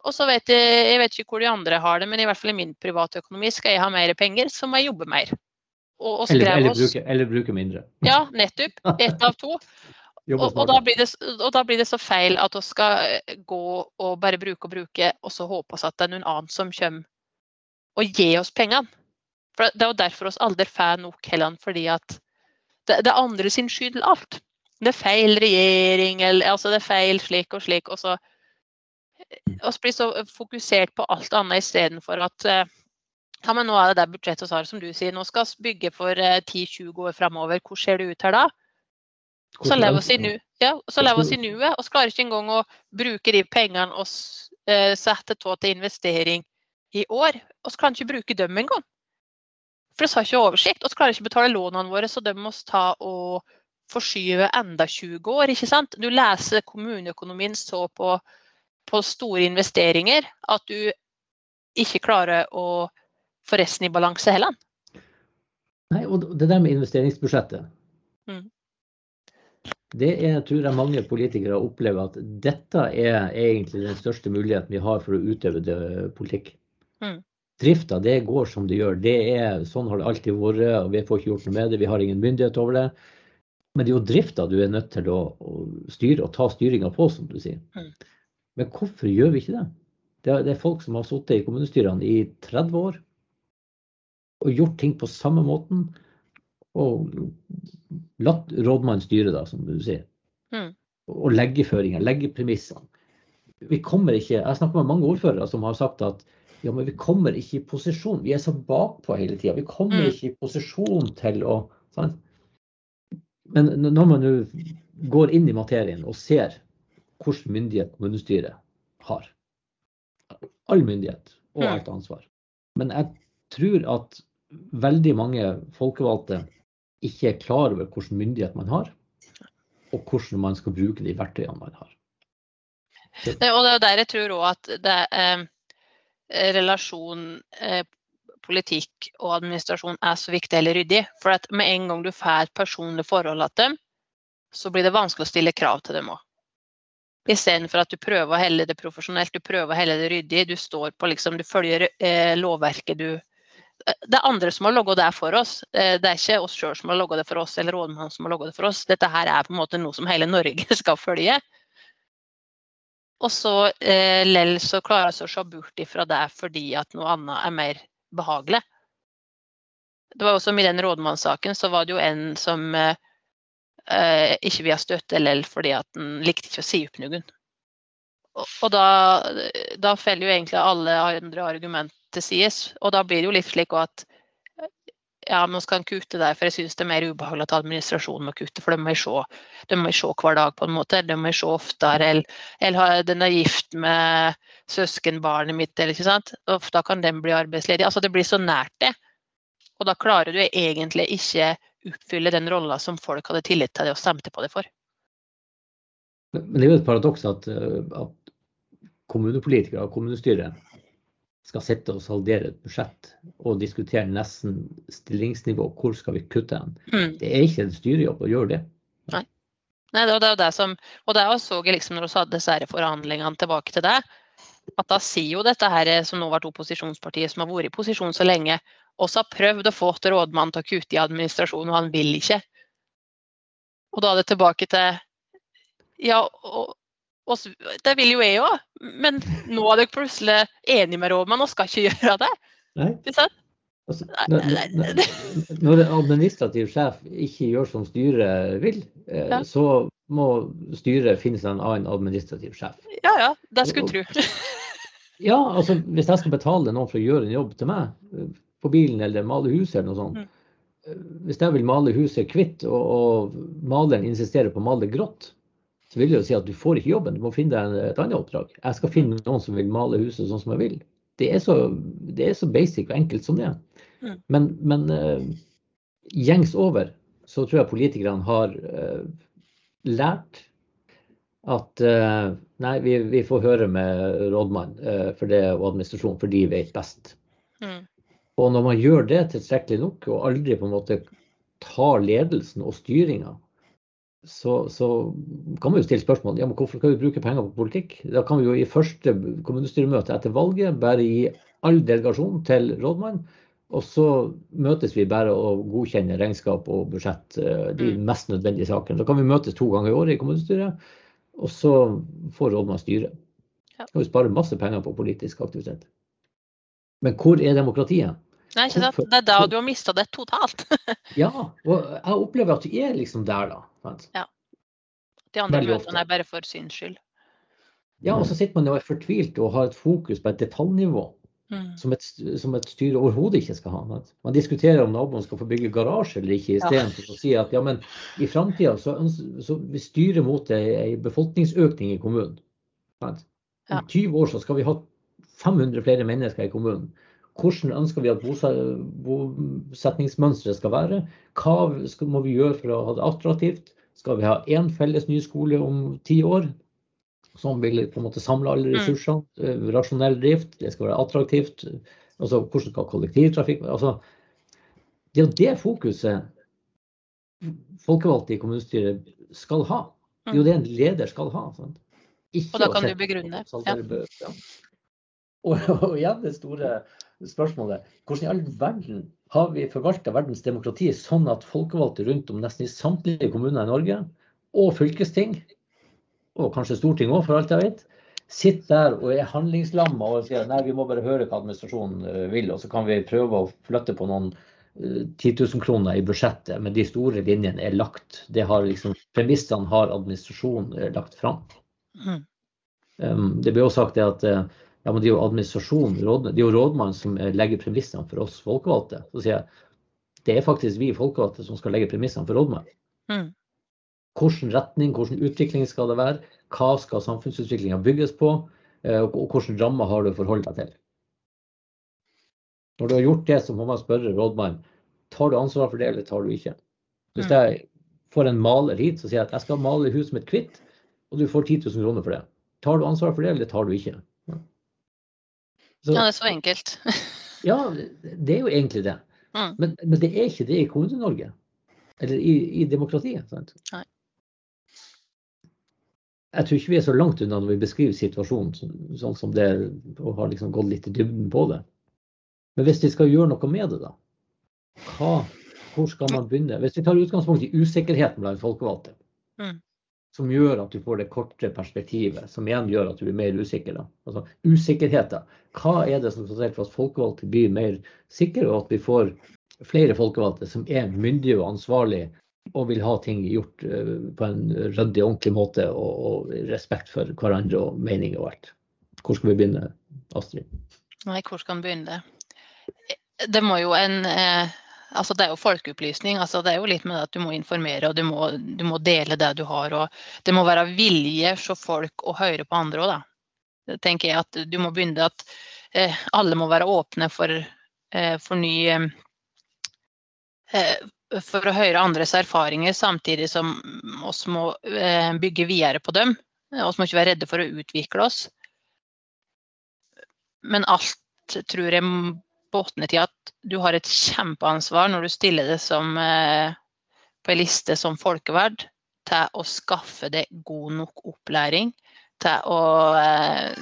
Og så vet jeg, jeg vet ikke hvor de andre har det, men i hvert fall i min private økonomi skal jeg ha mer penger, så må jeg jobbe mer. Og, og Eller, eller, bruke, eller bruke mindre. Ja, nettopp. Ett av to. Og, og, da blir det, og da blir det så feil at vi skal eh, gå og bare bruke og bruke, og så håpe oss at det er noen annen som kommer og gir oss pengene. For Det er jo derfor oss aldri får nok heller, fordi at det, det er andre sin skyld alt. Det er feil regjering, eller altså det er feil slik og slik. Og så oss blir så fokusert på alt annet istedenfor at eh, ja, men nå er det det budsjettet vi har, som du sier. Nå skal vi bygge for eh, 10-20 år framover. Hvor ser det ut her da? Så lever oss i nu. Ja, så lever oss i nuet. Vi klarer ikke engang å bruke de pengene vi eh, setter av til investering i år. Vi kan ikke bruke dem engang. For vi har ikke oversikt. Vi klarer ikke å betale lånene våre, så de må vi ta og forskyve enda 20 år. ikke sant? Du leser kommuneøkonomien så på, på store investeringer at du ikke klarer å få resten i balanse heller. Nei, og det der med investeringsbudsjettet. Mm. Det er, tror jeg mange politikere opplever at dette er egentlig den største muligheten vi har for å utøve det, politikk. Mm. Drifta, det går som det gjør. Det er, sånn har det alltid vært, og vi får ikke gjort noe med det. Vi har ingen myndighet over det. Men det er jo drifta du er nødt til å, å styre og ta styringa på, som du sier. Mm. Men hvorfor gjør vi ikke det? Det er, det er folk som har sittet i kommunestyrene i 30 år. og gjort ting på samme måten. Og latt rådmannen styre, da, som du sier. Mm. Og legge føringer, legge premissene. Vi kommer ikke, Jeg snakker med mange ordførere som har sagt at ja, men vi kommer ikke i posisjon. Vi er så bakpå hele tida. Vi kommer mm. ikke i posisjon til å sant? Men når man nå går inn i materien og ser hvilken myndighet kommunestyret har All myndighet og mm. alt ansvar. Men jeg tror at veldig mange folkevalgte ikke er klar over hvilken myndighet man har, og hvordan man skal bruke de verktøyene man har. Det, og det er der jeg tror òg at det eh, relasjon eh, politikk og administrasjon er så viktig eller ryddig. For at med en gang du får et personlig forhold til dem, så blir det vanskelig å stille krav til dem òg. Istedenfor at du prøver å helle det profesjonelt, du prøver å helle det ryddig. Du står på liksom, du følger eh, lovverket du Det er andre som har logga det for oss. Eh, det er ikke oss sjøl som har logga det for oss, eller rådmannen som har logga det for oss. Dette her er på en måte noe som hele Norge skal følge. Og så eh, lell så klarer vi å se bort ifra det fordi at noe annet er mer behagelig. Det var også I den rådmannssaken så var det jo en som eh, eh ikke ville støtte lell fordi at han likte ikke å si opp noen. Og, og da, da faller jo egentlig alle andre argument til sies. Og da blir det jo litt slik at ja, nå skal han kutte der, for jeg syns det er mer ubehagelig at administrasjonen må kutte. For de må jeg se, de må jeg se hver dag, på en måte. de må jeg se oftere. Eller, eller den er gift med søskenbarnet mitt, eller ikke sant. Og da kan den bli arbeidsledig. Altså det blir så nært det. Og da klarer du egentlig ikke oppfylle den rolla som folk hadde tillit til deg og stemte på deg for. Men det er jo et paradoks at, at kommunepolitikere og kommunestyret skal sitte og saldere et budsjett og diskutere nesten stillingsnivå, hvor skal vi kutte hen. Mm. Det er ikke en styrejobb å gjøre det. Nei. Nei det jo det som, og det så også, liksom når vi hadde disse forhandlingene tilbake til det, at da sier jo dette her som nå har vært opposisjonspartiet, som har vært i posisjon så lenge, også har prøvd å få til rådmannen til å kutte i administrasjonen, og han vil ikke. Og da er det tilbake til Ja, og, og det vil jo jeg òg, men nå er dere plutselig enige med rådmannen og skal ikke gjøre det. Nei. Altså, når, når en administrativ sjef ikke gjør som styret vil, eh, ja. så må styret finne seg en annen administrativ sjef. Ja ja, det skulle tro. ja, altså hvis jeg skal betale noen for å gjøre en jobb til meg, eh, på bilen eller male huset eller noe sånt. Mm. Eh, hvis jeg vil male huset hvitt, og, og maleren insisterer på å male grått, så vil det jo si at du får ikke jobben, du må finne deg et annet oppdrag. Jeg skal finne noen som vil male huset sånn som jeg vil. Det er så, det er så basic og enkelt som det. er. Men, men uh, gjengs over så tror jeg politikerne har uh, lært at uh, nei, vi, vi, får høre med rådmann det, og administrasjon, for de vet best. Mm. Og når man gjør det tilstrekkelig nok, og aldri på en måte tar ledelsen og styringa, så, så, kan man jo stille spørsmål ja, men hvorfor skal vi bruke penger på politikk. Da kan vi jo i første kommunestyremøte etter valget bare gi all delegasjon til rådmann. Og så møtes vi bare og godkjenner regnskap og budsjett, eh, de mm. mest nødvendige sakene. Da kan vi møtes to ganger i året i kommunestyret, og så får rådmann styre. Kan vi spare masse penger på politisk aktivitet. Men hvor er demokratiet? Nei, ikke sant? Det er da du har mista det totalt. ja, og jeg opplever at du er liksom der, da. Ja. De andre møtene er bare for syns skyld. Ja, og så sitter man og er fortvilt og har et fokus på et detaljnivå mm. som, et, som, et, styre overhodet ikke skal ha. Man diskuterer om naboen skal få bygge garasje eller ikke, istedenfor ja. å si at ja, men i framtida så, så vi styrer mot ei befolkningsøkning i kommunen. Om 20 år så skal vi ha 500 flere mennesker i kommunen. Hvordan ønsker vi at bosetningsmønsteret skal være? Hva må vi gjøre for å ha det attraktivt? Skal vi ha én felles ny skole om ti år? Som vil på en måte samle alle mm. ressursene. Mm. Rasjonell drift, det skal være attraktivt. Altså, hvordan skal kollektivtrafikk altså, Det er jo det fokuset folkevalgte i kommunestyret skal ha. Det er jo mm. det en leder skal ha. og da kan du begrunne. Ja. Og, og, igjen det store spørsmålet. Hvordan i all verden har vi forvalta verdens demokrati sånn at folkevalgte rundt om nesten i samtlige kommuner i Norge, og fylkesting, og kanskje storting òg, for alt jeg vet, sitter der og er handlingslamma og sier nei, vi må bare høre hva administrasjonen eh, vil, og så kan vi prøve å flytte på noen 10 eh, 000 kroner i budsjettet, men de store linjene er lagt. Det har liksom, Premissene har administrasjonen eh, lagt fram. Mm. Um, det blir også sagt det at ja, men det er jo administrasjonen, det er jo rådmannen som legger premissene for oss folkevalgte. Så sier jeg det er faktisk vi folkevalgte som skal legge premissene for rådmannen. Mm. Hvilken retning, hvilken utvikling skal det være? Hva skal samfunnsutviklinga bygges på? Eh, og hvilken ramme har du å forholde deg til? Når du har gjort det, så må man spørre rådmannen tar du ansvar for det, eller tar du ikke. Hvis mm. jeg får en maler hit så sier jeg at jeg skal male huset mitt hvitt, og du får 10 000 kroner for det, tar du ansvar for det, eller tar du ikke? Ja, så, ja det er så enkelt. ja, det er jo egentlig det. Mm. Men, men, det er ikke det i Kommune-Norge. Eller i, i demokratiet. Sant? Nei jeg tror ikke vi er så langt unna når vi beskriver situasjonen sånn som det og har liksom gått litt i dybden på det. Men hvis vi skal gjøre noe med det, da, hva, hvor skal man begynne? Hvis vi tar utgangspunkt i usikkerheten blant folkevalgte, mm. Som gjør at du får det korte perspektivet, som igjen gjør at du blir mer usikker. Da. Altså usikkerheter. Hva er det som skal til for at folkevalgte blir mer sikre, og at vi får flere folkevalgte som er myndige og ansvarlige og vil ha ting gjort eh, på en ryddig, ordentlig måte og, og, respekt for hverandre og meninger og alt. Hvor skal vi begynne, Astrid? Nei, hvor skal vi begynne? Det må jo en eh, altså Det er jo folkeopplysning. altså Det er jo litt med at du må informere og du må, du må dele det du har. Det må være vilje for folk å høre på andre òg. Det tenker jeg at Du må begynne at eh, alle må være åpne for, eh, for ny eh, for å høre andres erfaringer, samtidig som oss må eh, bygge videre på dem. Vi må ikke være redde for å utvikle oss. Men alt tror jeg båtner til at du har et kjempeansvar når du stiller det som, eh, på en liste som folkeverd, til å skaffe deg god nok opplæring. Til å eh,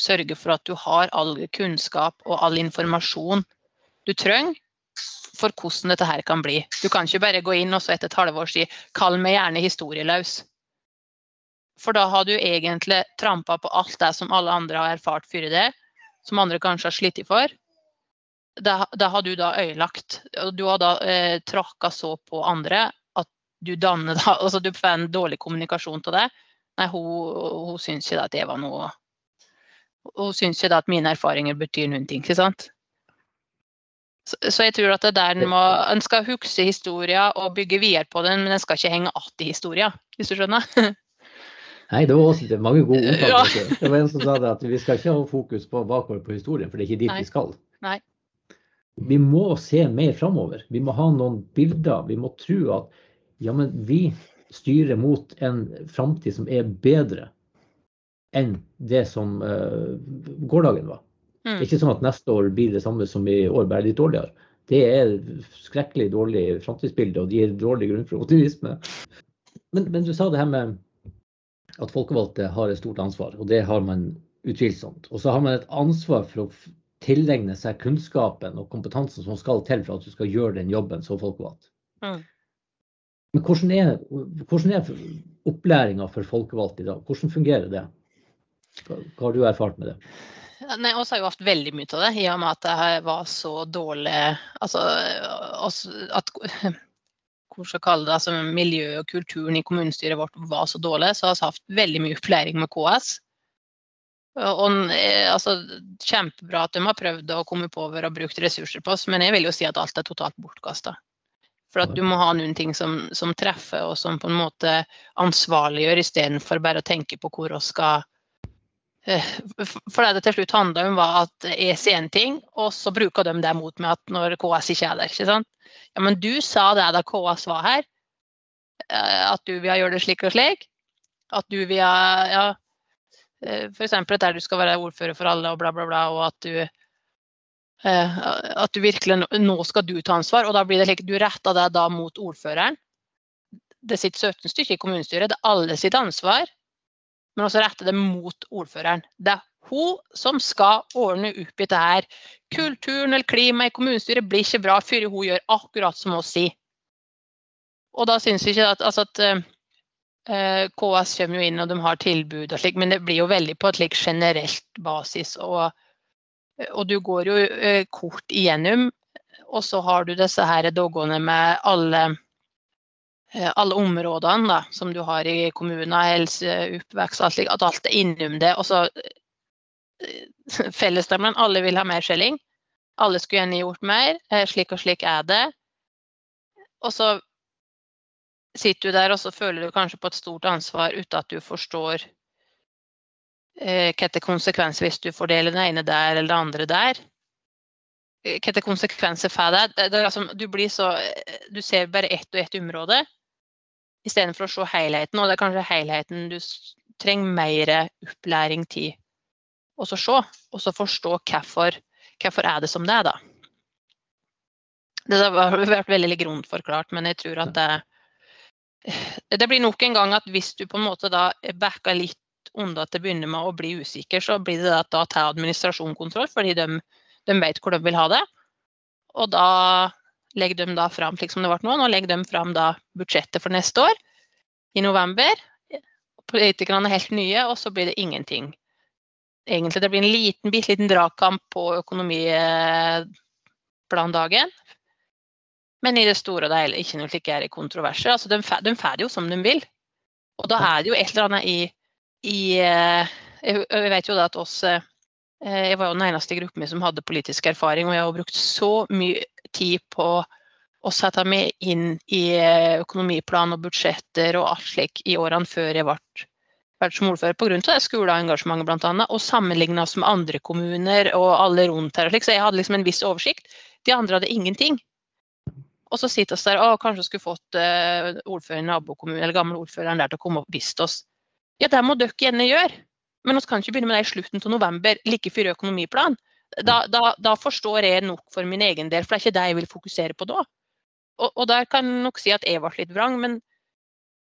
sørge for at du har all kunnskap og all informasjon du trenger for hvordan dette her kan bli. Du kan ikke bare gå inn og så etter et halvår si 'kall meg gjerne historieløs'. For da har du egentlig trampa på alt det som alle andre har erfart før det, som andre kanskje har slitt for. Det, det har du da øyelagt. Og du har da eh, tråkka så på andre at du danner da Altså du får en dårlig kommunikasjon til det. Nei, hun, hun syns ikke at det var noe Hun syns ikke at mine erfaringer betyr noen ting. ikke sant? Så, så, jeg tror at det der en må En skal huske historien og bygge videre på den, men en skal ikke henge att i historien, hvis du skjønner? Nei, det var også mange gode ordtak. Ja. Det var en som sa det at vi skal ikke ha fokus på bakover på historien, for det er ikke dit Nei. vi skal. Nei. Vi må se mer framover. Vi må ha noen bilder. Vi må tro at ja, men vi styrer mot en framtid som er bedre enn det som uh, gårdagen var. Mm. Det er ikke sånn at neste år blir det samme som i år, bare litt dårligere. Det er skrekkelig dårlig framtidsbilde, og det gir dårlig grunn for optimisme. Men, men, du sa det her med at folkevalgte har et stort ansvar, og det har man utvilsomt. Og så har man et ansvar for å tilegne seg kunnskapen og kompetansen som skal til for at du skal gjøre den jobben som folkevalgt. Mm. Men hvordan er, hvordan er opplæringa for folkevalgte i dag? Hvordan fungerer det? Hva, hva har du erfart med det? Nei, oss har jo hatt veldig mye av det, i og med at det var så dårlig Altså at hvor skal kalle det, altså miljøet og kulturen i kommunestyret vårt var så dårlig, så har vi hatt veldig mye opplæring med KS. Og, altså, kjempebra at de har prøvd å komme på over og brukt ressurser på oss, men jeg vil jo si at alt er totalt bortkasta. For at du må ha noen ting som, som, treffer og som på en måte ansvarliggjør, istedenfor bare å tenke på hvor vi skal Eh, for det til slutt handla om, var at jeg sier en ting, og så bruker de det mot meg at når KS ikke er der. ikke sant? Ja, men du sa det da KS var her, eh, at du vil gjøre det slik og slik. At du vil ja, eh, F.eks. der du skal være ordfører for alle og bla, bla, bla, og at du at du virkelig Nå skal du ta ansvar. Og da blir det slik du retter deg da mot ordføreren. Det sitter 17 stykker i kommunestyret, det er alle sitt ansvar men også rette det mot ordføreren. Det er hun som skal ordne opp i dette her. Kulturen eller klimaet i kommunestyret blir ikke bra før hun gjør akkurat som hun sier. Og da syns jeg ikke at, altså at, eh, eh, KS kommer jo inn og de har tilbud og slik, men det blir jo veldig på et slik generelt basis. Og, og du går jo eh, kort igjennom, og så har du disse her doggene med alle, eh, alle områdene da, som du har i kommunen, helse, oppvekst, alt slik, at alt er innom det. Og så fellesnevneren, alle vil ha mer skjelling. Alle skulle gjerne gjort mer. Slik og slik er det. Og så sitter du der og så føler du kanskje på et stort ansvar uten at du forstår eh, hva er konsekvenser hvis du fordeler den ene der eller det andre der. Eh, hva er konsekvenser for deg? Det, det altså, du, så, du ser bare ett og ett område istedenfor å se helheten. Og det er kanskje helheten du trenger mer opplæring til å se, og så forstå hvorfor, hvorfor er det som det er, da. Det har vært veldig grunt forklart, men jeg tror at det, det blir nok en gang at hvis du på en måte da backer litt unna til å begynne med å bli usikker, så blir det at da tar administrasjon kontroll, fordi de, de, vet hvor de vil ha det. Og da legger de da fram slik som det ble nå, nå legger de fram da budsjettet for neste år i november. Politikerne er helt nye, og så blir det ingenting. Egentlig det blir en liten, bitte liten dragkamp på økonomiplandagen men i det store og hele ikke noe slik er kontroverser. Altså, de, de får det jo som de vil. Og da er det jo et eller annet i, i eh, Jeg vet jo da at oss eh, Jeg var jo den eneste i gruppen min som hadde politisk erfaring, og jeg har brukt så mye tid på å sette meg inn i eh, økonomiplan og budsjetter og alt slik i årene før jeg ble vært som ordfører pga. det skoleengasjementet bl.a. Og sammenligna oss med andre kommuner og alle rundt her. Så jeg hadde liksom en viss oversikt. De andre hadde ingenting. Og så sitter vi der og kanskje skulle fått uh, ordføreren i nabokommunen eller gamle ordføreren der til å komme og vist oss. Ja, det må dere gjerne gjøre, men vi kan ikke begynne med det i slutten av november, like før økonomiplan. Da, da, da, forstår jeg nok for min egen del, for det er ikke det jeg vil fokusere på da. Og, og der kan jeg nok si at jeg ble litt vrang, men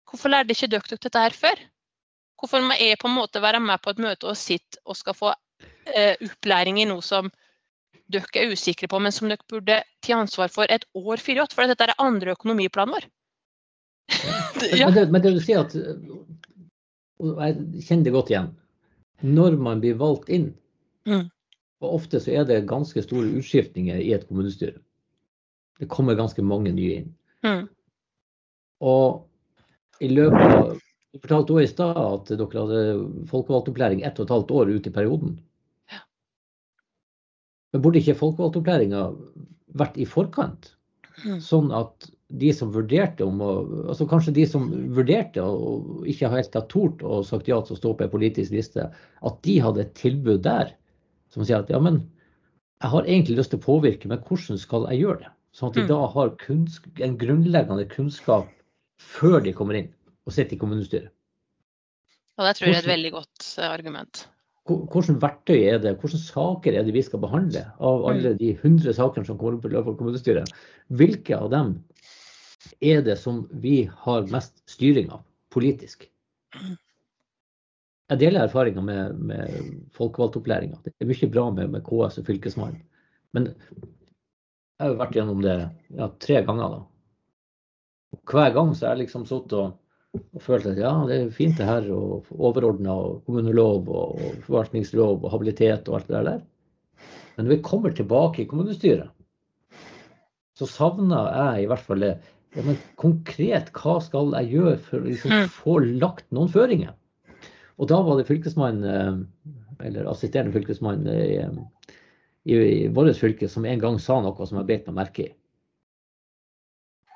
hvorfor lærte ikke dere dette her før? Hvorfor må jeg på en måte være med på et møte og sitte og skal få uh, opplæring i noe som dere er usikre på, men som dere burde ta ansvar for et år før for dette er andre økonomiplanen vår. ja. men, det, men, det, du sier at og Jeg kjenner det godt igjen. Når man blir valgt inn, mm. og ofte så er det ganske store utskiftninger i et kommunestyre. Det kommer ganske mange nye inn. Mm. Og i løpet av Du fortalte også i stad at dere hadde folkevalgtopplæring ett og et halvt år ut i perioden. Men burde ikke folkevalgtopplæringa vært i forkant? Mm. Sånn at de som vurderte om å altså Kanskje de som vurderte og ikke helt har tort og sagt ja til å stå på en politisk liste, at de hadde et tilbud der som sier at ja, men jeg har egentlig lyst til å påvirke, men hvordan skal jeg gjøre det? Sånn at de mm. da har en grunnleggende kunnskap før de kommer inn og sitter i kommunestyret. Og det tror jeg er et veldig godt eh, argument hvilke verktøy er det, hvilke saker er det vi skal behandle av alle mm. de 100 sakene som kommer opp i løpet av kommunestyret? Hvilke av dem er det som vi har mest styring av politisk? Jeg deler erfaringer med, med folkevalgtopplæringa. Det er mye bra med, med KS og Fylkesmannen. Men jeg har vært gjennom det ja, tre ganger. da. Hver gang så har jeg liksom sittet og og følte at ja, det er fint det her, og overordna kommunelov og, forvaltningslov og habilitet og alt det der. Men når vi kommer tilbake i kommunestyret, så savner jeg i hvert fall det. Ja, men konkret, hva skal jeg gjøre for å liksom mm. få lagt noen føringer? Og da var det fylkesmann, eh, eller assisterende fylkesmann i, i, i vårt fylke som en gang sa noe som jeg beit meg merke i.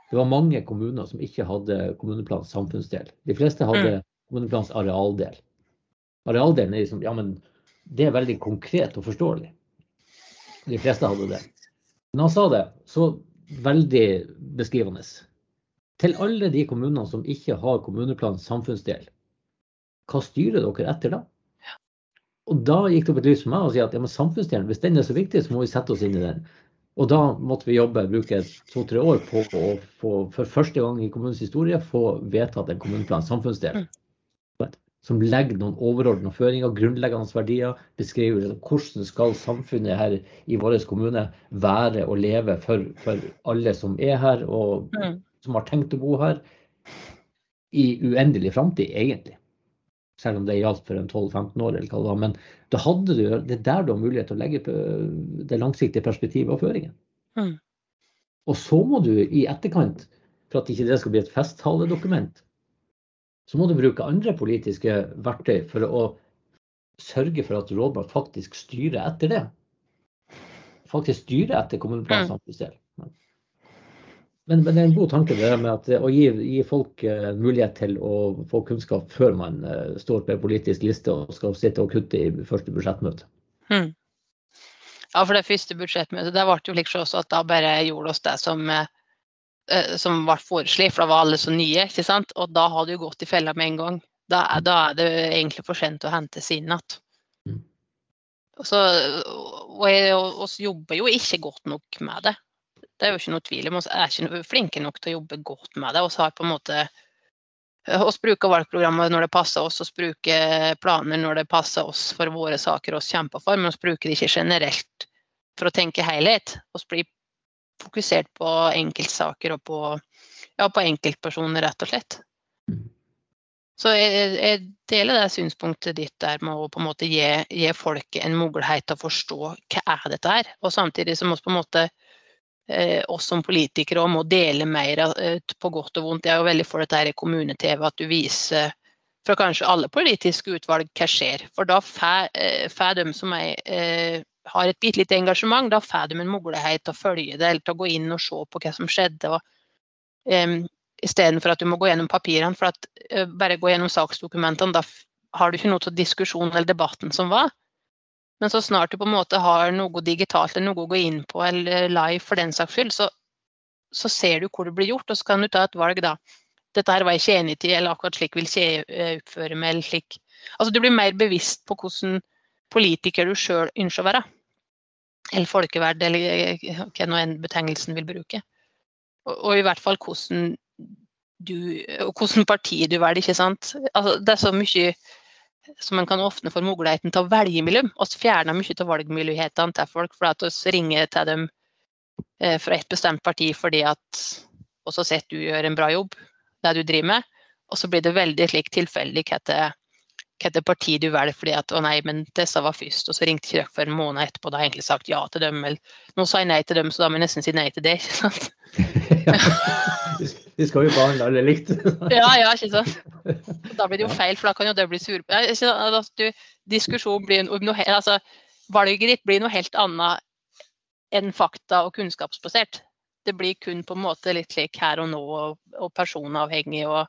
Det var mange kommuner som ikke hadde kommuneplans samfunnsdel. De fleste hadde mm. kommuneplans arealdel. Arealdelen er liksom, ja, men det er veldig konkret og forståelig. De fleste hadde det. Men han sa det så veldig beskrivende. Til alle de kommunene som ikke har kommuneplans samfunnsdel, hva styrer dere etter da? Og da gikk det opp et lys for meg og si at ja, samfunnsdelen, hvis den er så viktig, så må vi sette oss inn i den. Og da måtte vi jobbe, bruke to-tre år på å få, for første gang i kommunens historie, få vedtatt en kommuneplan, samfunnsdel. Mm. Som legger noen overordnede føringer, grunnleggende verdier. Beskriver hvordan skal samfunnet her i vår kommune være og leve for, for alle som er her, og mm. som har tenkt å bo her. i uendelig framtid, egentlig. Selv om det gjaldt for en 12-15 år, eller hva det var. Men da hadde du, det er der du har mulighet til å legge det langsiktige perspektivet og føringen. Mm. Og så må du i etterkant, for at ikke det skal bli et festtaledokument, så må du bruke andre politiske verktøy for å sørge for at rådmann faktisk styrer etter det. Faktisk styrer etter kommuneplan samfunnsdel. Men, men, det er en god tanke det med at, å gi, gi folk uh, mulighet til å få kunnskap før man uh, står på en politisk liste og skal sitte og kutte i første budsjettmøte. Hmm. Ja, for det første budsjettmøtet det ble jo liksom også at da bare gjorde oss det som, uh, som ble foreslått, for da var alle så nye. ikke sant? Og da hadde jo gått i fella med en gang. Da, da, er det egentlig for sent å hente sin igjen. Mm. Og, og og jobber jo ikke godt nok med det. Det er jo ikke noe tvil om. Vi er ikke flinke nok til å jobbe godt med det. Vi har på en måte oss bruker valgprogrammet når det passer oss, oss bruker planer når det passer oss for våre saker oss kjemper for, men vi bruker det ikke generelt for å tenke helhet. Vi blir fokusert på enkeltsaker og på, ja, på enkeltpersoner, rett og slett. Så jeg, jeg, deler det synspunktet ditt der med å på en måte gi, gi folket en mulighet til å forstå hva er dette er, og samtidig som vi på en måte eh, oss som politikere om å dele mer eh, på godt og vondt. Jeg er jo veldig for dette her i kommune-TV, at du viser fra kanskje alle politiske utvalg hva skjer. For da får eh, de som er, eh, har et bitte lite engasjement, da får de en mulighet til å følge det, eller til å gå inn og se på hva som skjedde. og um, Istedenfor at du må gå gjennom papirene. For at uh, bare gå gjennom saksdokumentene, da har du ikke noe til diskusjonen eller debatten som var. Men så snart du på en måte har noe digitalt eller noe å gå inn på, eller live for den saks skyld, så, så, ser du hvor det blir gjort, og så kan du ta et valg da. Dette her var jeg ikke enig i, eller akkurat slik vil jeg eh, oppføre meg, eller slik. Altså du blir mer bevisst på hvordan politiker du sjøl ønsker å være. Eller folkeverd, eller eh, hva nå enn betegnelsen vil bruke. Og, og, i hvert fall hvordan du, og hvordan parti du velger, ikke sant. Altså, det er så mye så man kan åpne for muligheten til å velge mellom. Vi fjerner mye av valgmulighetene til folk, for at vi ringer til dem eh, fra et bestemt parti fordi at og så sett du gjør en bra jobb, det du driver med. Og så blir det veldig slik tilfeldig hvilket parti du velger fordi at å nei, men disse var først, og så ringte ikke dere for en måned etterpå, da har jeg egentlig sagt ja til dem, eller nå sa jeg nei til dem, så da må jeg nesten si nei til det, ikke sant. Vi skal jo behandle alle likt. ja, ja, ikke sant. Da blir det jo feil, for da kan jo det bli sur... Altså, diskusjon blir noe altså, Valget ditt blir noe helt annet enn fakta- og kunnskapsbasert. Det blir kun på en måte litt slik her og nå og, og personavhengig og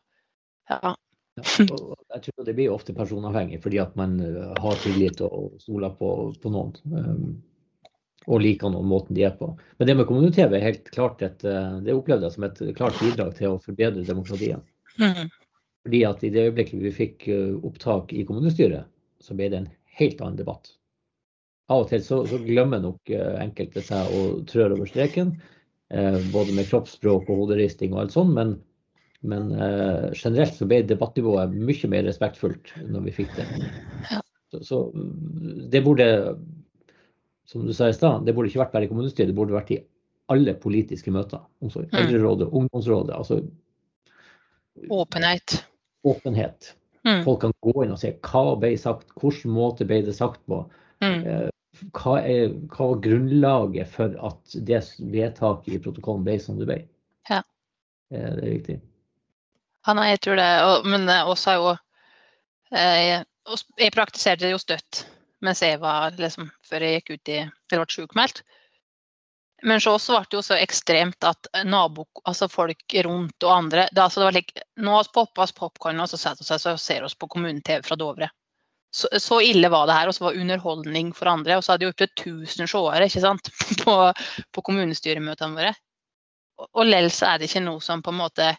ja. jeg tror det blir ofte personavhengig fordi at man eh, har tillit og stoler på, på noen. Og liker noen måten de er på. Men det med kommune-TV er helt klart et, eh, det opplevde jeg som et klart bidrag til å forbedre demokratiet. Mm. Fordi at i det øyeblikket vi fikk eh, opptak i kommunestyret, så ble det en helt annen debatt. Av og til så, så glemmer nok eh, enkelte seg å trør over streken, eh, både med kroppsspråk og hoderisting og alt sånt, men, men eh, generelt så ble debattnivået mye mer respektfullt når vi fikk det. Så, så det burde som du sa i stad, det burde ikke vært bare i kommunestyret, det burde vært i alle politiske møter. Omsorg. Mm. Eldrerådet, ungdomsrådet. altså Åpenhet. Åpenhet. Mm. Folk kan gå inn og se hva ble sagt, hvilken måte ble det sagt på. Mm. Eh, hva, er, hva var grunnlaget for at det vedtaket i protokollen ble som det ble? Ja. Eh, det er viktig. Ja, nei, jeg tror det. men også er jo jeg, jeg praktiserte det jo støtt mens jeg var liksom, før jeg gikk ut i eller ble sjukmeldt. Men så ble det jo så ekstremt at nabo, altså folk rundt og andre det, altså det var like, Nå poppa vi popkorn og så setter vi oss og ser oss på kommune-TV fra Dovre. Så, så, ille var det her, og så var underholdning for andre. Og så hadde jo opptil 1000 seere ikke på, på kommunestyremøtene våre. Og, og lell er det ikke noe som på en måte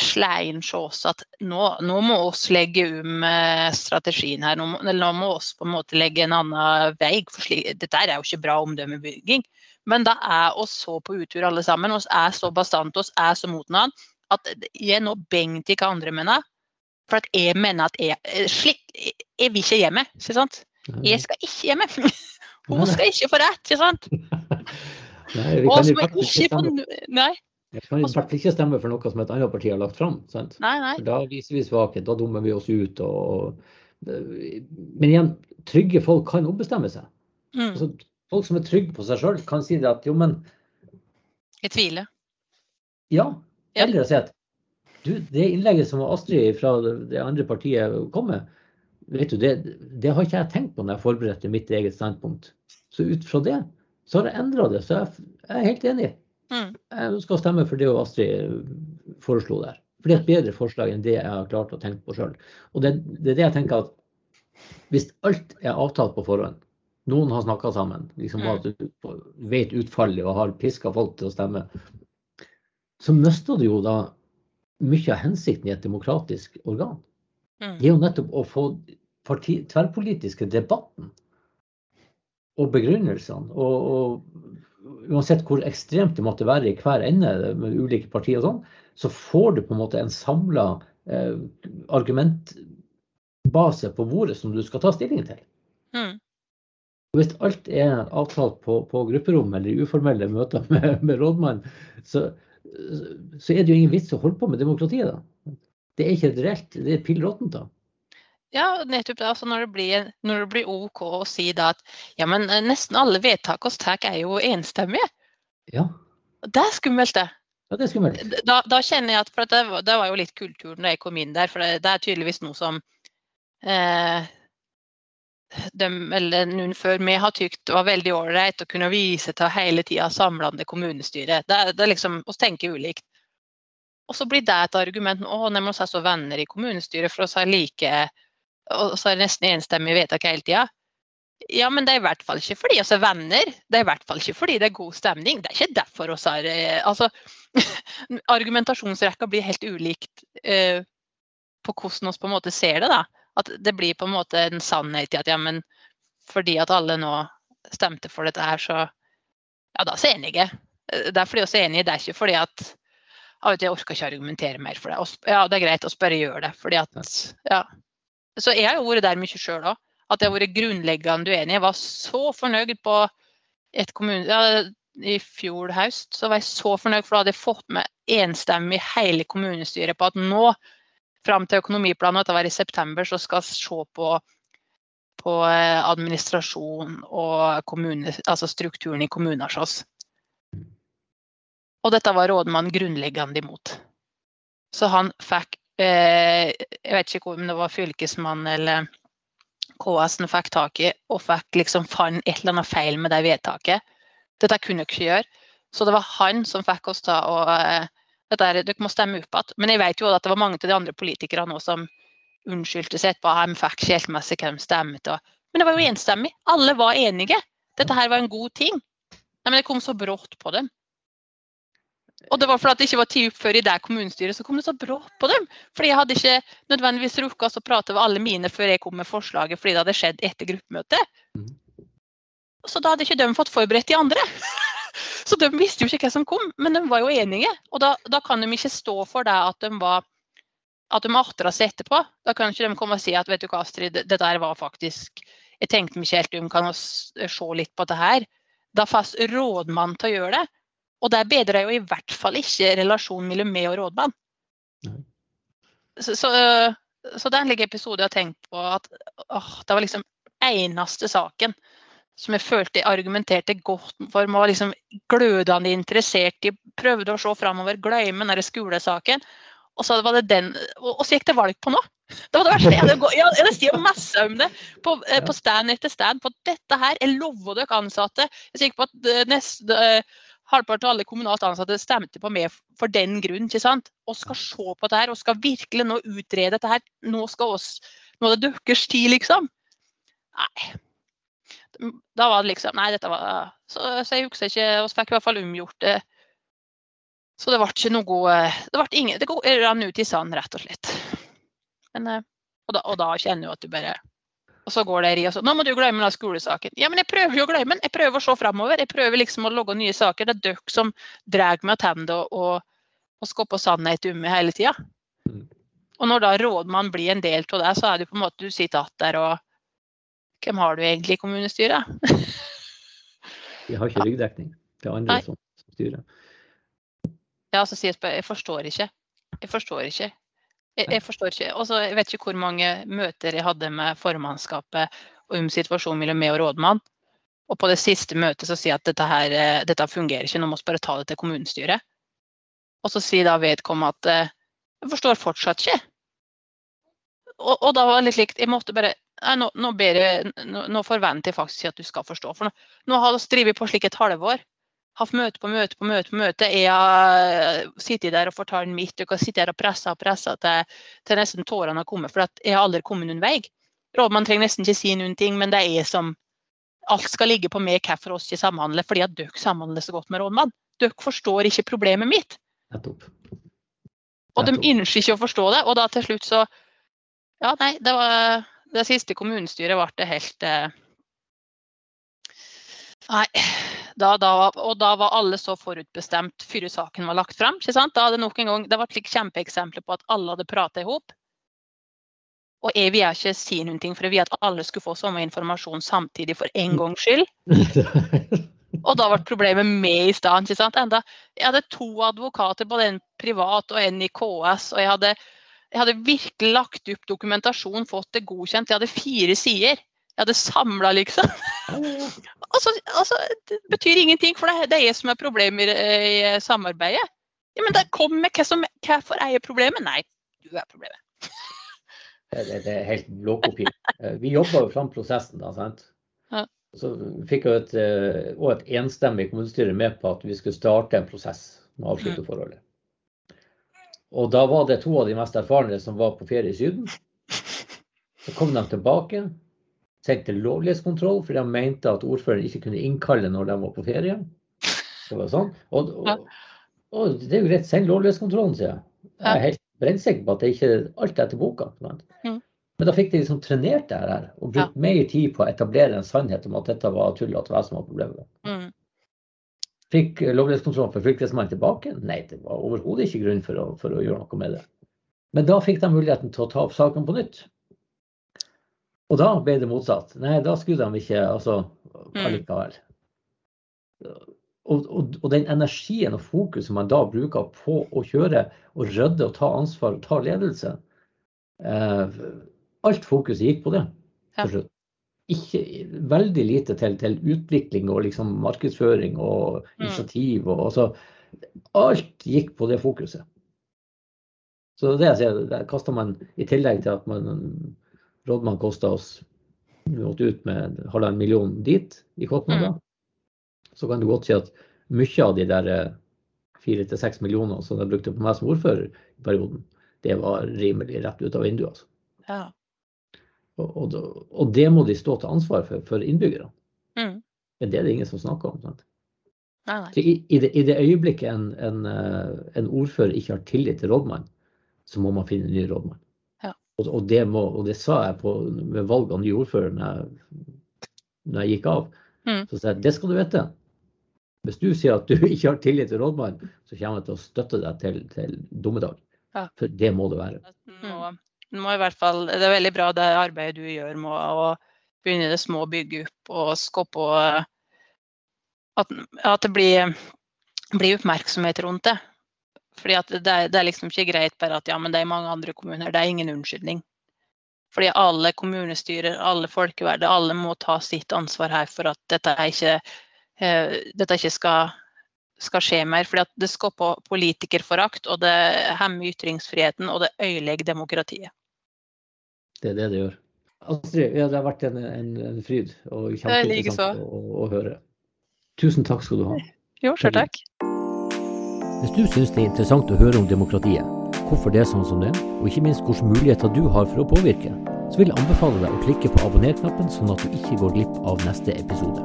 slår hos at nå, nå må oss legge om eh, strategien her. Nå må, nå må oss på en måte legge en annen vei. for slik, Dette er jo ikke bra omdømmebygging. Men da er oss så på utur alle sammen. oss er så bastante, oss er så mot hverandre at jeg nå bengt ikke andre mener. For at jeg mener at jeg eh, slik, jeg vil ikke hjemme. ikke sant? Jeg skal ikke hjemme. Hun skal ikke få rett, ikke sant? Nei, vi kan jo faktisk ikke. Jeg kan i hvert fall ikke stemme for noe som et annet parti har lagt fram. Sant? Nei, nei. For da viser vi svakhet, da dummer vi oss ut. Og, men igjen, trygge folk kan ombestemme seg. Mm. Altså, folk som er trygge på seg sjøl, kan si det at jo, men Jeg tviler. ja. Eller si at du, det innlegget som Astrid fra det andre partiet kom med, vet du, det, det har ikke jeg tenkt på når jeg forberedte mitt eget standpunkt. Så ut fra det så har jeg endra det. Så jeg, jeg er helt enig. Mm. Jeg skal stemme for det og Astrid foreslo der. For det er et bedre forslag enn det jeg har klart å tenke på sjøl. Og det, det er det jeg tenker at hvis alt er avtalt på forhånd, noen har snakka sammen, liksom Mm. at du vet utfallet og har piska folk til å stemme, så mister du jo da mye av hensikten i et demokratisk organ. Mm. Det er jo nettopp å få parti, tverrpolitiske debatten og begrunnelsene. Og, og uansett hvor ekstremt det måtte være i hver ende med ulike partier og sånn, så får du på en måte en samla eh, argumentbase på bordet som du skal ta stilling til. Mm. Hvis alt er avtalt på, på grupperom eller i uformelle møter med, med rådmannen, så, så er det jo ingen vits å holde på med demokratiet da. Det er ikke et reelt, det er pill råttent da. Ja, nettopp. Altså når, det blir, når det blir OK å si da at ja, men eh, nesten alle vedtak vi tar er jo enstemmige. Ja, Det er skummelt, det. ja det er skummelt. Da, da kjenner jeg at for at det, det var jo litt kulturen da jeg kom inn der. For det, det er tydeligvis noe som eh, dem, eller noen før meg har tykt var veldig ålreit å kunne vise til hele tida samlende kommunestyre. Det, det er liksom, oss tenker ulikt. Og så blir det et argument å, nei, men oss er så venner i kommunestyret for oss er like Og så er det nesten enstemmig vedtak hele tida. Ja, men det er i hvert fall ikke fordi oss er venner. Det er i hvert fall ikke fordi det er god stemning. Det er ikke derfor oss har eh, Altså, argumentasjonsrekka blir helt ulikt eh, på hvordan vi på en måte ser det. da. At det blir på en måte en sannhet i at ja, men fordi at alle nå stemte for dette her, så ja, da er vi enige. Eh, Det er fordi vi er enige, det er ikke fordi at jeg, vet, jeg orker ikke argumentere mer for det. Ja, det er greit, vi bare gjør det. fordi at, ja. Så jeg har jo vært der mye sjøl òg. At jeg har vært grunnleggende uenig. Jeg var så fornøyd på et kommune... Ja, I fjor høst så var jeg så fornøyd, for da hadde jeg fått med enstemmig hele kommunestyret på at nå, fram til økonomiplanen, dette var i september, så skal vi se på, på eh, administrasjon og kommune, altså strukturen i kommunen hos oss. Og dette var rådmannen grunnleggende imot. Så han fikk Jeg vet ikke om det var fylkesmann eller KS som fikk tak i, og fikk liksom fant et eller annet feil med det vedtaket. Dette kunne dere ikke gjøre. Så det var han som fikk oss til å eh, dette er, Dere må stemme opp igjen. Men jeg vet jo at det var mange av de andre politikerne også som unnskyldte seg etterpå. De fikk ikke helt med seg hvem stemte. Men det var jo enstemmig. Alle var enige. Dette her var en god ting. Nei, men det kom så brått på dem. Og det var fordi det ikke var tid før i det kommunestyret, så kom det så brå på dem. Fordi jeg hadde ikke nødvendigvis rukket å prate med alle mine før jeg kom med forslaget, fordi det hadde skjedd etter gruppemøtet. Mhm. Så da hadde ikke de fått forberedt de andre. Så de visste jo ikke hva som kom, men de var jo enige. Og da, da kan de ikke stå for det at de var at de aktra seg etterpå. Da kan ikke de komme og si at vet du hva, Astrid, det det der var faktisk Jeg tenkte meg ikke helt om, kan vi se litt på det her? Da får rådmann til å gjøre det. Og det bedrer jo i hvert fall ikke relasjonen mellom meg og rådmann. Så, så, så den ligger episoden jeg har tenkt på at åh, det var liksom eneste saken som jeg følte jeg argumenterte godt for. Man var liksom glødende interessert i, prøvde å se framover, glemme den der skolesaken. Og så var det den, og, og så gikk det valg på nå. Det var det verste. Jeg hadde, jeg hadde masse om det på, eh, på stand etter stand. På dette her, jeg lover dere ansatte. Jeg er sikker på at eh, neste, eh, halvparten av alle kommunalt ansatte stemte på meg for den grunn. ikke sant? Vi skal se på dette her, og skal virkelig nå utrede dette her. Nå skal oss, nå er det deres tid, liksom. Nei. Da var det liksom Nei, dette var Så, så jeg husker ikke Vi fikk i hvert fall omgjort det. Så det ble ikke noe gode, Det ble ingen, det rant ut i sand, rett og slett. Men, eh, og, da, og da kjenner du at du bare Og så går det i og så Nå må du glemme den skolesaken. Ja, men jeg prøver jo å glemme den. Jeg prøver å se framover. Jeg prøver liksom å logge nye saker. Det er dere som drar meg tilbake og, og, skaper sannhet om meg hele tida. Mm. Og når da rådmann blir en del av det, så er det på en måte du sitter igjen der og Hvem har du egentlig i kommunestyret? Vi har ikke ryggdekning. Det er andre Nei. som styrer. Ja, så sier jeg jeg forstår ikke. Jeg forstår ikke. Jeg, jeg forstår ikke. Og så Jeg vet ikke hvor mange møter jeg hadde med formannskapet om situasjonen mellom meg og rådmann. Og på det siste møtet så sier jeg at dette, her, eh, dette fungerer ikke, nå må vi bare ta det til kommunestyret. Og så sier da vedkommende at eh, jeg forstår fortsatt ikke. Og, og da var det litt likt. Jeg måtte bare nei, nå, nå, jeg, nå, nå, forventer jeg faktisk at du skal forstå. For nå har vi drevet på slik et halvår. Hatt møte på møte på møte. på møte. Jeg har sittet der og fortalt mitt. Jeg har sittet der og pressa og pressa til, til, nesten tårene har kommet. For jeg har aldri kommet noen vei. Rådmannen trenger nesten ikke si noen ting, men det er som Alt skal ligge på meg hvorfor oss ikke samhandler, fordi at dere samhandler så godt med rådmann. Dere forstår ikke problemet mitt. Og de ønsker ikke å forstå det. Og da til slutt så Ja, nei, det var det siste kommunestyret ble det helt eh, Nei. Da, da, og da var alle så forutbestemt før saken var lagt fram. Da hadde nok en gang, Det var et kjempeeksempel på at alle hadde prata i hop. Og jeg vil ikke si noen ting, for jeg vil at alle skulle få samme informasjon samtidig for en gangs skyld. Og da ble problemet med i stedet. Jeg hadde to advokater, både en privat og en i KS. og jeg hadde, jeg hadde virkelig lagt opp dokumentasjon, fått det godkjent. Jeg hadde fire sider. Jeg hadde samla, liksom. altså, altså, det betyr ingenting, for det, er jeg som er problemet i, i samarbeidet. Ja, men det kom med hva som, Hvorfor er jeg problemet? Nei, du er problemet. Det, det er helt blåkopi. Eh, vi jobba jo fram prosessen da, sant. Ja. Så fikk jeg et, eh, og et enstemmig kommunestyre med på at vi skulle starte en prosess med å avslutte mm. forholdet. Og da var det to av de mest erfarne som var på ferie i Syden. Så kom de tilbake, sendte lovlighetskontroll, fordi de mente at ordføreren ikke kunne innkalle når de var på ferie. Det var sånn. Og, og, og det er jo greit, send lovlighetskontrollen, sier jeg. Jeg er helt brennsikker på at det ikke alt er etter boka. Mm. Men da fikk de liksom trenert det her og brukt ja. mer tid på å etablere en sannhet om at dette var tull at det var som var problemet. Mm. Fikk lovlighetskontrollen for fylkesmannen tilbake? Nei, det var overhodet ikke grunn for å, for å, gjøre noe med det. Men da fikk de muligheten til å ta opp saken på nytt. Og da ble det motsatt. Nei, da skulle de ikke altså mm. allikevel. Og, og, og, den energien og fokuset man da bruker på å kjøre og rydde og ta ansvar og ta ledelse eh, Alt fokuset gikk på det. Ja. Ikke veldig lite til, til, utvikling og liksom markedsføring og mm. initiativ. Og, altså, alt gikk på det fokuset. Så det jeg sier, der kaster man i tillegg til at man rådmann kosta oss vi måtte ut med halvannen million dit i kostnader. Mm så kan du godt si at mye av de der eh, fire til seks millionene som de brukte på meg som ordfører i perioden, det var rimelig rett ut av vinduet. Altså. Ja. Og, og, og, det må de stå til ansvar for, for innbyggerne. Mm. Men det er det ingen som snakker om. Sant? Nei, nei. I, i, det, I, det, øyeblikket en, en, eh, en, ordfører ikke har tillit til rådmannen, så må man finne en ny rådmann. Og, det må, og, det sa jeg på, ved valg av ny ordfører når når jeg gikk av. Mm. Så sa jeg det skal du vite. Hvis du sier at du ikke har tillit til rådmannen, så kommer jeg til å støtte deg til, til dommedag. Ja. For det må det være. Må, må i hvert fall, det er veldig bra det arbeidet du gjør med å begynne det små, bygge opp og skape at, at, det blir, blir, oppmerksomhet rundt det. Fordi det, det, er liksom ikke greit bare at ja, men det er mange andre kommuner. Det er ingen unnskyldning. Fordi alle kommunestyrer, alle folkevalgte, alle må ta sitt ansvar her for at dette er ikke uh, dette ikke skal, skal skje mer. fordi at det skaper politikerforakt, og det hemmer ytringsfriheten, og det ødelegger demokratiet. Det er det det gjør. Astrid, ja, det har vært en, en, en fryd og kjempeinteressant å, å, høre. Tusen takk skal du ha. Jo, sjøl takk. Hvis du syns det er interessant å høre om demokratiet, hvorfor det er sånn som det er, og ikke minst hvilke muligheter du har for å påvirke, så vil jeg anbefale deg å klikke på abonner-knappen, sånn at du ikke går glipp av neste episode.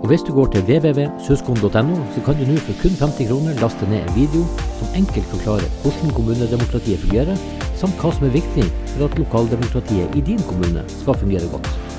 Og hvis du går til www.suskon.no, så kan du nå for kun 50 kroner laste ned en video som enkelt forklarer hvordan kommunedemokratiet fungerer, samt hva som er viktig for at lokaldemokratiet i din kommune skal fungere godt.